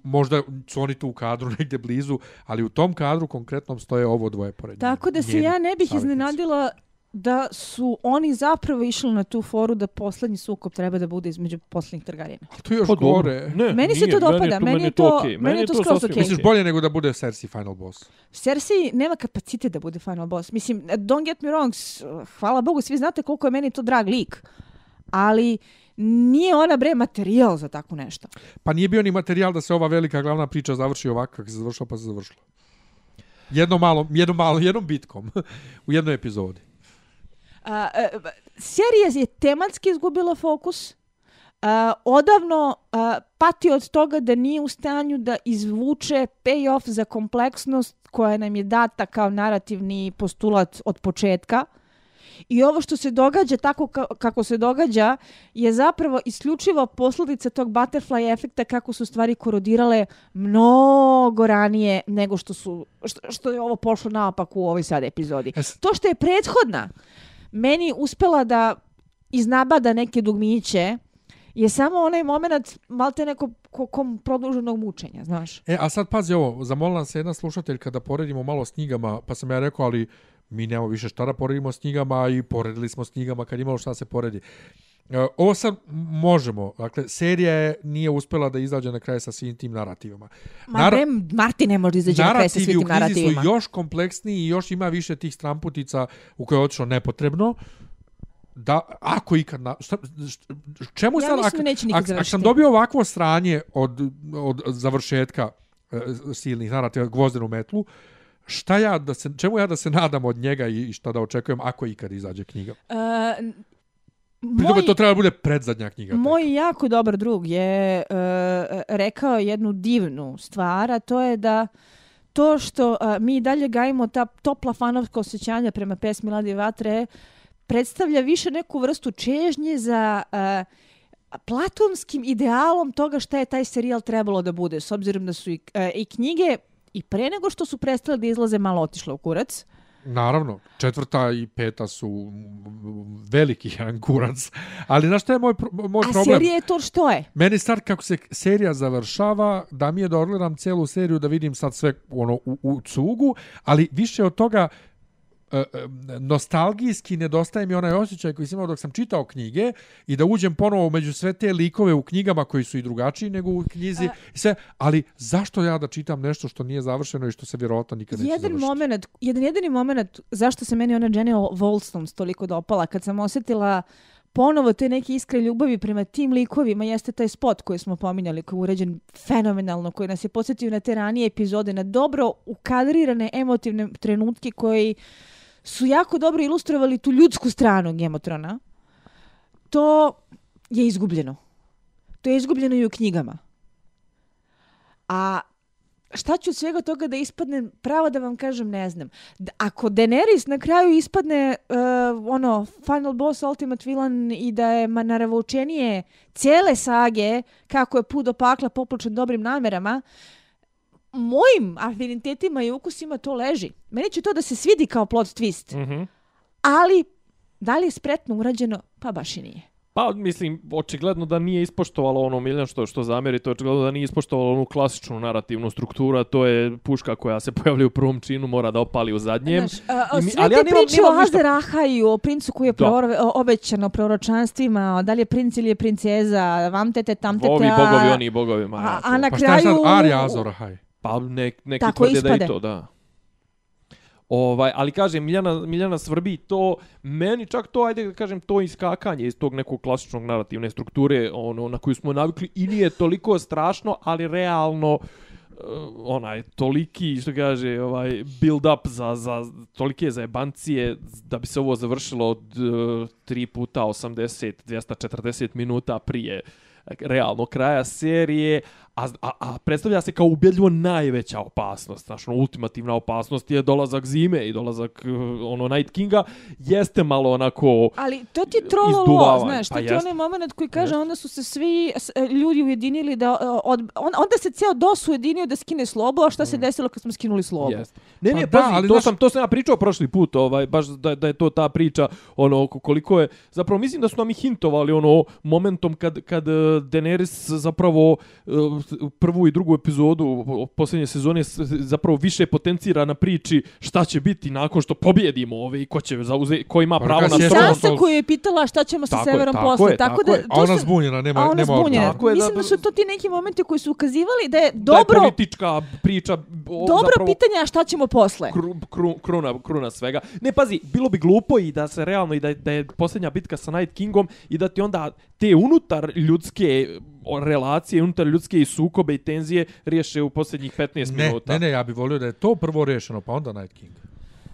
Možda su oni tu u kadru negdje blizu, ali u tom kadru konkretnom stoje ovo dvoje pored nje. Tako da se ja ne bih savjetnici. iznenadila da su oni zapravo išli na tu foru da poslednji sukob treba da bude između poslednjih Targaryena. Ali to je još Pa gore. Ne, Meni se nije, to dopada, tu- meni je to- okej, meni je to skroz sasvim okej. Misliš bolje nego da bude Cersei final boss? Cersei nema kapacitet da bude final boss. Mislim, don't get me wrong, hvala Bogu, svi znate koliko je meni to drag lik. Ali nije ona bre materijal za tako nešto. Pa nije bio ni materijal da se ova velika glavna priča završi ovako kako se završila, pa se završila. Jednom malom, jednom malom, jednom bitkom u jednoj epizodi. A, e, serija je tematski izgubila fokus. A, odavno a, pati od toga da nije u stanju da izvuče payoff za kompleksnost koja nam je data kao narativni postulat od početka. I ovo što se događa tako ka kako se događa je zapravo isključivo posljedica tog butterfly efekta kako su stvari korodirale mnogo ranije nego što su što, što je ovo pošlo naopak u ovoj sad epizodi. To što je prethodna meni uspela da iznabada neke dugmiće je samo onaj moment malte neko ko, kom produženog mučenja, znaš. E, a sad pazi ovo, zamolila se jedna slušateljka da poredimo malo s knjigama, pa sam ja rekao, ali mi nemamo više šta da poredimo s knjigama i poredili smo s knjigama kad imalo šta se poredi. E, ovo sad možemo, dakle, serija je nije uspela da izađe na kraj sa svim tim narativima. Ma Nara- Nara Martin ne može izađe na kraj sa narativi svim u tim narativima. su još kompleksniji i još ima više tih stramputica u koje je otišlo nepotrebno. Da, ako ikad... Na, šta, šta, čemu Ja sad... mislim neće nikad ak, ak sam završiti. dobio ovakvo sranje od, od završetka e, silnih narativa gvozdenu metlu, šta ja da se, čemu ja da se nadam od njega i, šta da očekujem ako ikad izađe knjiga? Uh, Pri tome moj, to treba da bude predzadnja knjiga. moj jako dobar drug je uh, rekao jednu divnu stvar, a to je da to što uh, mi dalje gajimo ta topla fanovska osjećanja prema pesmi Ladi Vatre predstavlja više neku vrstu čežnje za uh, platonskim idealom toga šta je taj serijal trebalo da bude, s obzirom da su i, uh, i knjige i pre nego što su prestale da izlaze malo otišle u kurac. Naravno, četvrta i peta su veliki jedan kurac. Ali znaš šta je moj, pro- moj A problem? serija je to što je. Meni sad kako se serija završava, da mi je da odgledam celu seriju, da vidim sad sve ono u, u cugu, ali više od toga nostalgijski nedostaje mi onaj osjećaj koji sam imao dok sam čitao knjige i da uđem ponovo među sve te likove u knjigama koji su i drugačiji nego u knjizi A- i sve, ali zašto ja da čitam nešto što nije završeno i što se vjerojatno nikad neće Jedan završiti? moment, jedan jedini moment zašto se meni ona Jenny Wollstones toliko dopala, kad sam osjetila ponovo te neke iskre ljubavi prema tim likovima, jeste taj spot koji smo pominjali, koji je uređen fenomenalno, koji nas je podsjetio na te ranije epizode, na dobro ukadrirane emotivne trenutke koji su jako dobro ilustrovali tu ljudsku stranu Gemotrona. To je izgubljeno. To je izgubljeno i u knjigama. A šta ću od svega toga da ispadne, pravo da vam kažem, ne znam. Ako Daenerys na kraju ispadne uh, ono, final boss, ultimate villain i da je ma naravučenije cijele sage kako je put do pakla popločen dobrim namerama, mojim afinitetima i ukusima to leži. Meni će to da se svidi kao plot twist. Mhm. Ali, da li je spretno urađeno? Pa baš i nije. Pa, mislim, očigledno da nije ispoštovalo ono Miljan što, što zameri, to je očigledno da nije ispoštovalo onu klasičnu narativnu strukturu, to je puška koja se pojavlja u prvom činu, mora da opali u zadnjem. Znaš, a, a, I mi- sve ali te ja nemam- priče nemam o ništa- Azerahaju, o princu koji je Da. prorove, o, obećano proročanstvima, o da li je princ ili je princeza, vam tete, tam tete, Ovi a- bogovi, oni bogovi, ma a, ja, a na Pa šta je kraju... sad Arya Azor Ahai? Pa ne, neki Tako tvrde da je ispade. to, da. Ovaj, ali kažem, Miljana, Miljana svrbi to, meni čak to, ajde da kažem, to iskakanje iz tog nekog klasičnog narativne strukture, ono, na koju smo navikli, i nije toliko strašno, ali realno, uh, onaj, toliki, što kaže, ovaj, build up za, za tolike zajebancije, da bi se ovo završilo od uh, 3 puta 80, 240 minuta prije realno kraja serije, a, a, a predstavlja se kao ubjedljivo najveća opasnost. Znaš, ono, ultimativna opasnost je dolazak zime i dolazak uh, ono Night Kinga. Jeste malo onako... Ali to ti je trololo, znaš, to pa ti je onaj moment koji kaže Jest. onda su se svi s- e, ljudi ujedinili da, e, od, on, onda se ceo DOS ujedinio da skine slobu, a šta se desilo kad smo skinuli slobu? Jest. Ne, ne, Pa da, pazi, ali to, znaš- sam, to sam ja pričao prošli put, ovaj, baš da, da je to ta priča, ono, ko- koliko je, zapravo mislim da su nam i hintovali, ono, momentom kad, kad eh, Daenerys zapravo eh, prvu i drugu epizodu posljednje sezone zapravo više potencira na priči šta će biti nakon što pobjedimo ove i ko će zauze, ko ima Pa pravo na tron. Sansa- koju je pitala šta ćemo sa Tako Severom tako posle. je, tako tako da, je. A to ona sam- zbunjena, nema, a ona nema zbunjena. Tako je, Mislim da- da su to ti neki momenti koji su ukazivali da je Da je dobro, politička priča o, dobro zapravo, pitanje, a šta ćemo posle? kru, kru, kruna, kruna svega. Ne, pazi, bilo bi glupo i da se realno i da, da je posljednja bitka sa Night Kingom i da ti onda te unutar ljudske relacije unutar ljudske i sukobe i tenzije riješe u posljednjih 15 Ne, minuta. ne, ne, ja bih volio da je to prvo rešeno, pa onda Night King.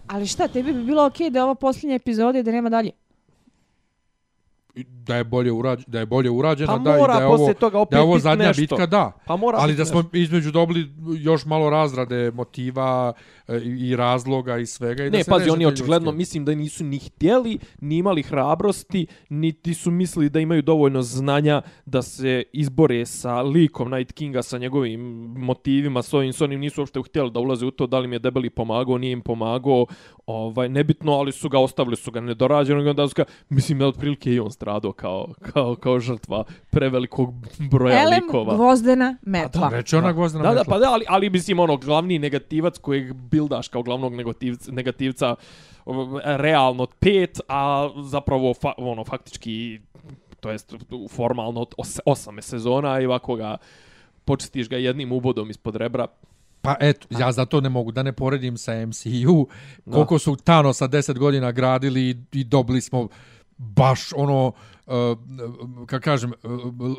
Ali šta, tebi bi bilo okej da je ovo posljednja epizoda i da nema dalje? Da je bolje urađeno, da je bolje urađeno, Pa da, i da je ovo, toga opet da je ovo zadnja nešto. bitka, da. Pa mora Ali da smo nešto. između dobili još malo razrade motiva e, i, i razloga i svega. I da Ne, se pazi, oni očigledno ljudske- mislim da nisu ni htjeli, ni imali hrabrosti, niti su mislili da imaju dovoljno znanja da se izbore sa likom Night Kinga, sa njegovim motivima, s ovim, s onim, nisu uopšte htjeli da ulaze u to, da li im je debeli pomagao, nije im pomagao, ovaj, nebitno, ali su ga ostavili, su ga nedorađenog, i onda su ga, mislim da otprilike i on stradao kao, kao, kao žrtva prevelikog broja Elem, likova. gvozdena metla. Već je ona gvozdena Da, da, metla. pa da, ali, ali mislim ono glavni negativac kojeg bildaš kao glavnog negativca, negativca realno pet, a zapravo fa, ono faktički to jest formalno os, osam je sezona i ovako ga počestiš ga jednim ubodom ispod rebra. Pa eto, ja zato ne mogu da ne poredim sa MCU, koliko su Thanosa 10 godina gradili i, i dobili smo baš ono, uh, kako kažem, uh,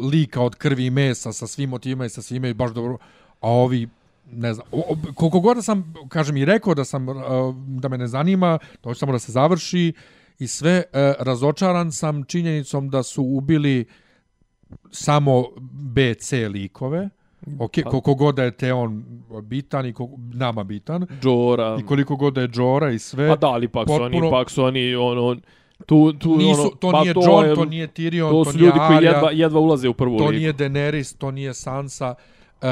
lika od krvi i mesa sa svim motivima i sa svime i baš dobro, a ovi ne znam, o, o, koliko god da sam, kažem i rekao da sam, uh, da me ne zanima, to samo da se završi i sve, uh, razočaran sam činjenicom da su ubili samo BC likove, Ok, Pa- koliko god da je te on bitan i koliko, nama bitan, Džora. i koliko god da je Džora i sve, Pa da, ali pak su oni, potpuno- pak su oni ono tu tu nisu, ono, to pa nije to Jon, je- to nije Tyrion, to to, su nije ljudi koji Arya, jedva jedva ulaze u prvu to ligu. nije Daenerys, to nije Sansa, uh,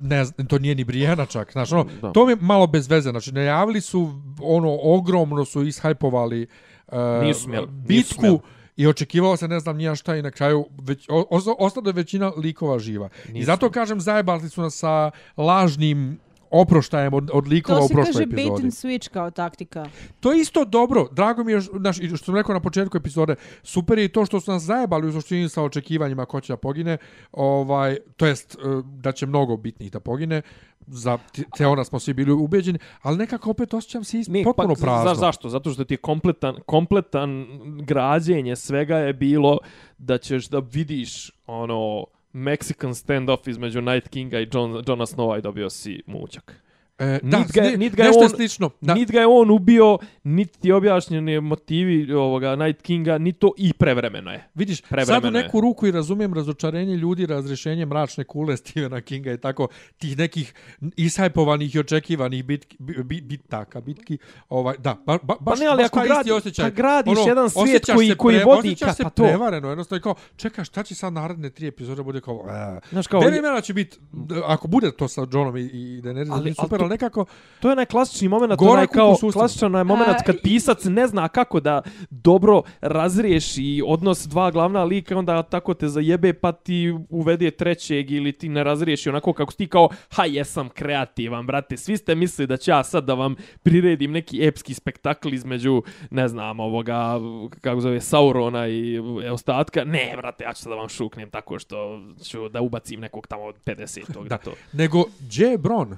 ne znam, to nije ni Brienne čak, znaš, ono, Da. to mi je malo bez veze, znači, najavili su, ono, ogromno su ishajpovali uh, Nisu smjeli, nisu bitku, smjeli. i očekivao se ne znam nija šta i na kraju već, o, o, ostala je većina likova živa. I Nisu. zato kažem zajebali su nas sa lažnim oproštajem od, od likova To u se prošloj kaže bait epizodi. and switch kao taktika. To je isto dobro. Drago mi je, znaš, što sam rekao na početku epizode, super je i to što su nas zajebali u suštini sa očekivanjima ko će da pogine, ovaj, to jest e, da će mnogo bitnih da pogine, za te- ona smo svi bili ubeđeni, ali nekako opet osjećam se ist, potpuno pa, prazno. Za, zašto? Zato što ti je kompletan, kompletan građenje svega je bilo da ćeš da vidiš ono Mexican standoff između Night Kinga i John, Johna Snowa i dobio si mućak. E, da, Nit ga je- sli- nit ga je nešto je on- slično. Da. Niti ga je on ubio, niti ti je objašnjeni motivi ovoga Night Kinga, ni to i prevremeno je. Vidiš, sad u Prevremeno je. neku ruku i razumijem razočarenje ljudi, razrešenje mračne kule Stephena Kinga i tako tih nekih ishajpovanih i očekivanih bitki, bi- bi- bitaka, bitki. Ovaj, da, ba, ba, baš, ne, ali baš ako gradi- osjećaj. kad gradiš jedan svijet koji- se koji vodi ka- se pa to. prevareno, jednostavno je kao, čekaj, šta će sad naredne tri epizode bude kao, e. Znaš kao, će biti, ako bude to sa Johnom i, i Daenerys, ali, super, ali nekako, To je onaj klasični moment, Gorak onaj kao klasičan onaj moment A, kad pisac ne zna kako da dobro razriješi odnos dva glavna lika, onda tako te zajebe pa ti uvede trećeg ili ti ne razriješi onako kako ti kao, ha jesam kreativan, brate, svi ste mislili da ću ja sad da vam priredim neki epski spektakl između, ne znam, ovoga, kako zove, Saurona i ostatka. Ne, brate, ja ću sad da vam šuknem tako što ću da ubacim nekog tamo od 50-tog. da, Da. To. nego, gdje je Bron?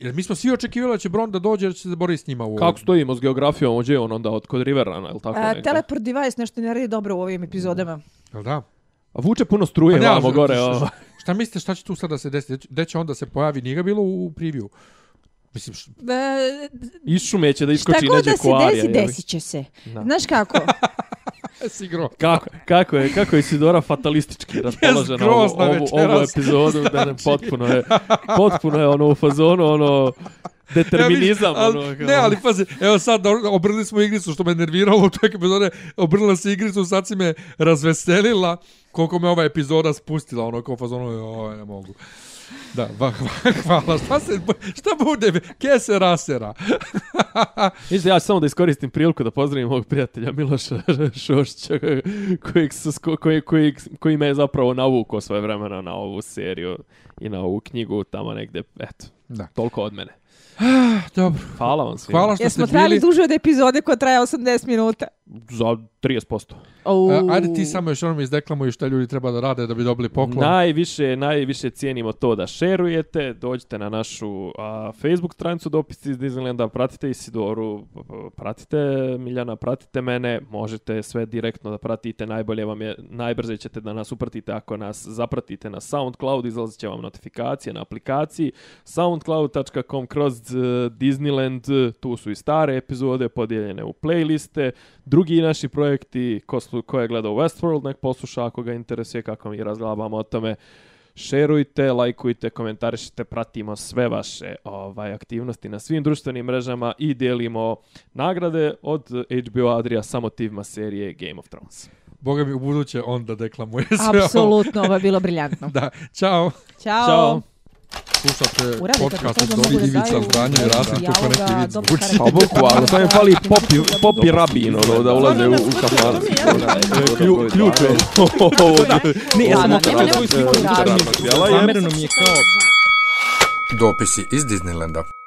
Jer mi smo svi očekivali da će Bron da dođe, da će se boriti s njima u Kako stojimo s geografijom, ođe je on onda od kod Riverrana, ili tako A, negdje? teleport device nešto ne radi dobro u ovim epizodama. Jel da? A vuče puno struje Pa ne, vamo ali- gore. šta- ovo. Šta mislite šta će tu sada da se desi? Gde će onda se pojavi? Nije ga bilo u preview. Mislim, š... E, Išumeće da šta iskoči god neđe da se desi, desit će se. Da. Znaš kako? sigro. Kako, kako je, kako je Sidora fatalistički raspoložena ovu, grozna ovu, ovu večeras. epizodu, da ne, potpuno je, potpuno je ono u fazonu, ono, determinizam. Ja, ono, kao- ne, ali pazi, evo sad obrnili smo igricu što me nerviralo u toj epizode, obrnila se igricu, sad si me razveselila koliko me ova epizoda spustila, ono kao fazonu, joj, ne mogu. Da, va, va, hvala. Šta, se, šta bude? Ke se rasera? Da ja ću samo da iskoristim priliku da pozdravim mog prijatelja Miloša Šošća kojeg, koji, koji, koji me je zapravo navukao svoje vremena na ovu seriju i na ovu knjigu tamo negde, eto, Da. toliko od mene. Dobro. Hvala vam svima. Hvala što Jesmo ste trajali bili. duže od epizode koja traje 80 minuta. Za 30%. Au. E, ajde ti samo još onom izdeklamuj šta ljudi treba da rade da bi dobili poklon. Najviše, najviše cijenimo to da šerujete, dođite na našu a, Facebook stranicu dopisi iz Disneylanda, pratite Isidoru, pratite Miljana, pratite mene, možete sve direktno da pratite, najbolje vam je, najbrže ćete da nas upratite ako nas zapratite na SoundCloud, izlazit će vam notifikacije na aplikaciji soundcloud.com kroz eh, Disneyland, tu su i stare epizode podijeljene u playliste, drugi naši projekti, ko, slu, ko je gledao Westworld, nek posluša ako ga interesuje kako mi razglabamo o tome. Šerujte, lajkujte, komentarišite, pratimo sve vaše ovaj aktivnosti na svim društvenim mrežama i dijelimo nagrade od HBO Adria samotivma serije Game of Thrones. Boga mi u buduće on da deklamuje sve ovo. Apsolutno, ovo je bilo briljantno. Da, čao. Ćao. Ćao. Slušate podcast od Dobri Ivica Zdanje i Rasim kako neki dobro zvuči. Pa bukvalno, samo im fali popi, popi rabin, ono, da ulaze u, u kafan. Klju, ključ je. Ne, ja sam svoju nekog sliku. Zamereno mi je kao Dopisi iz Disneylanda.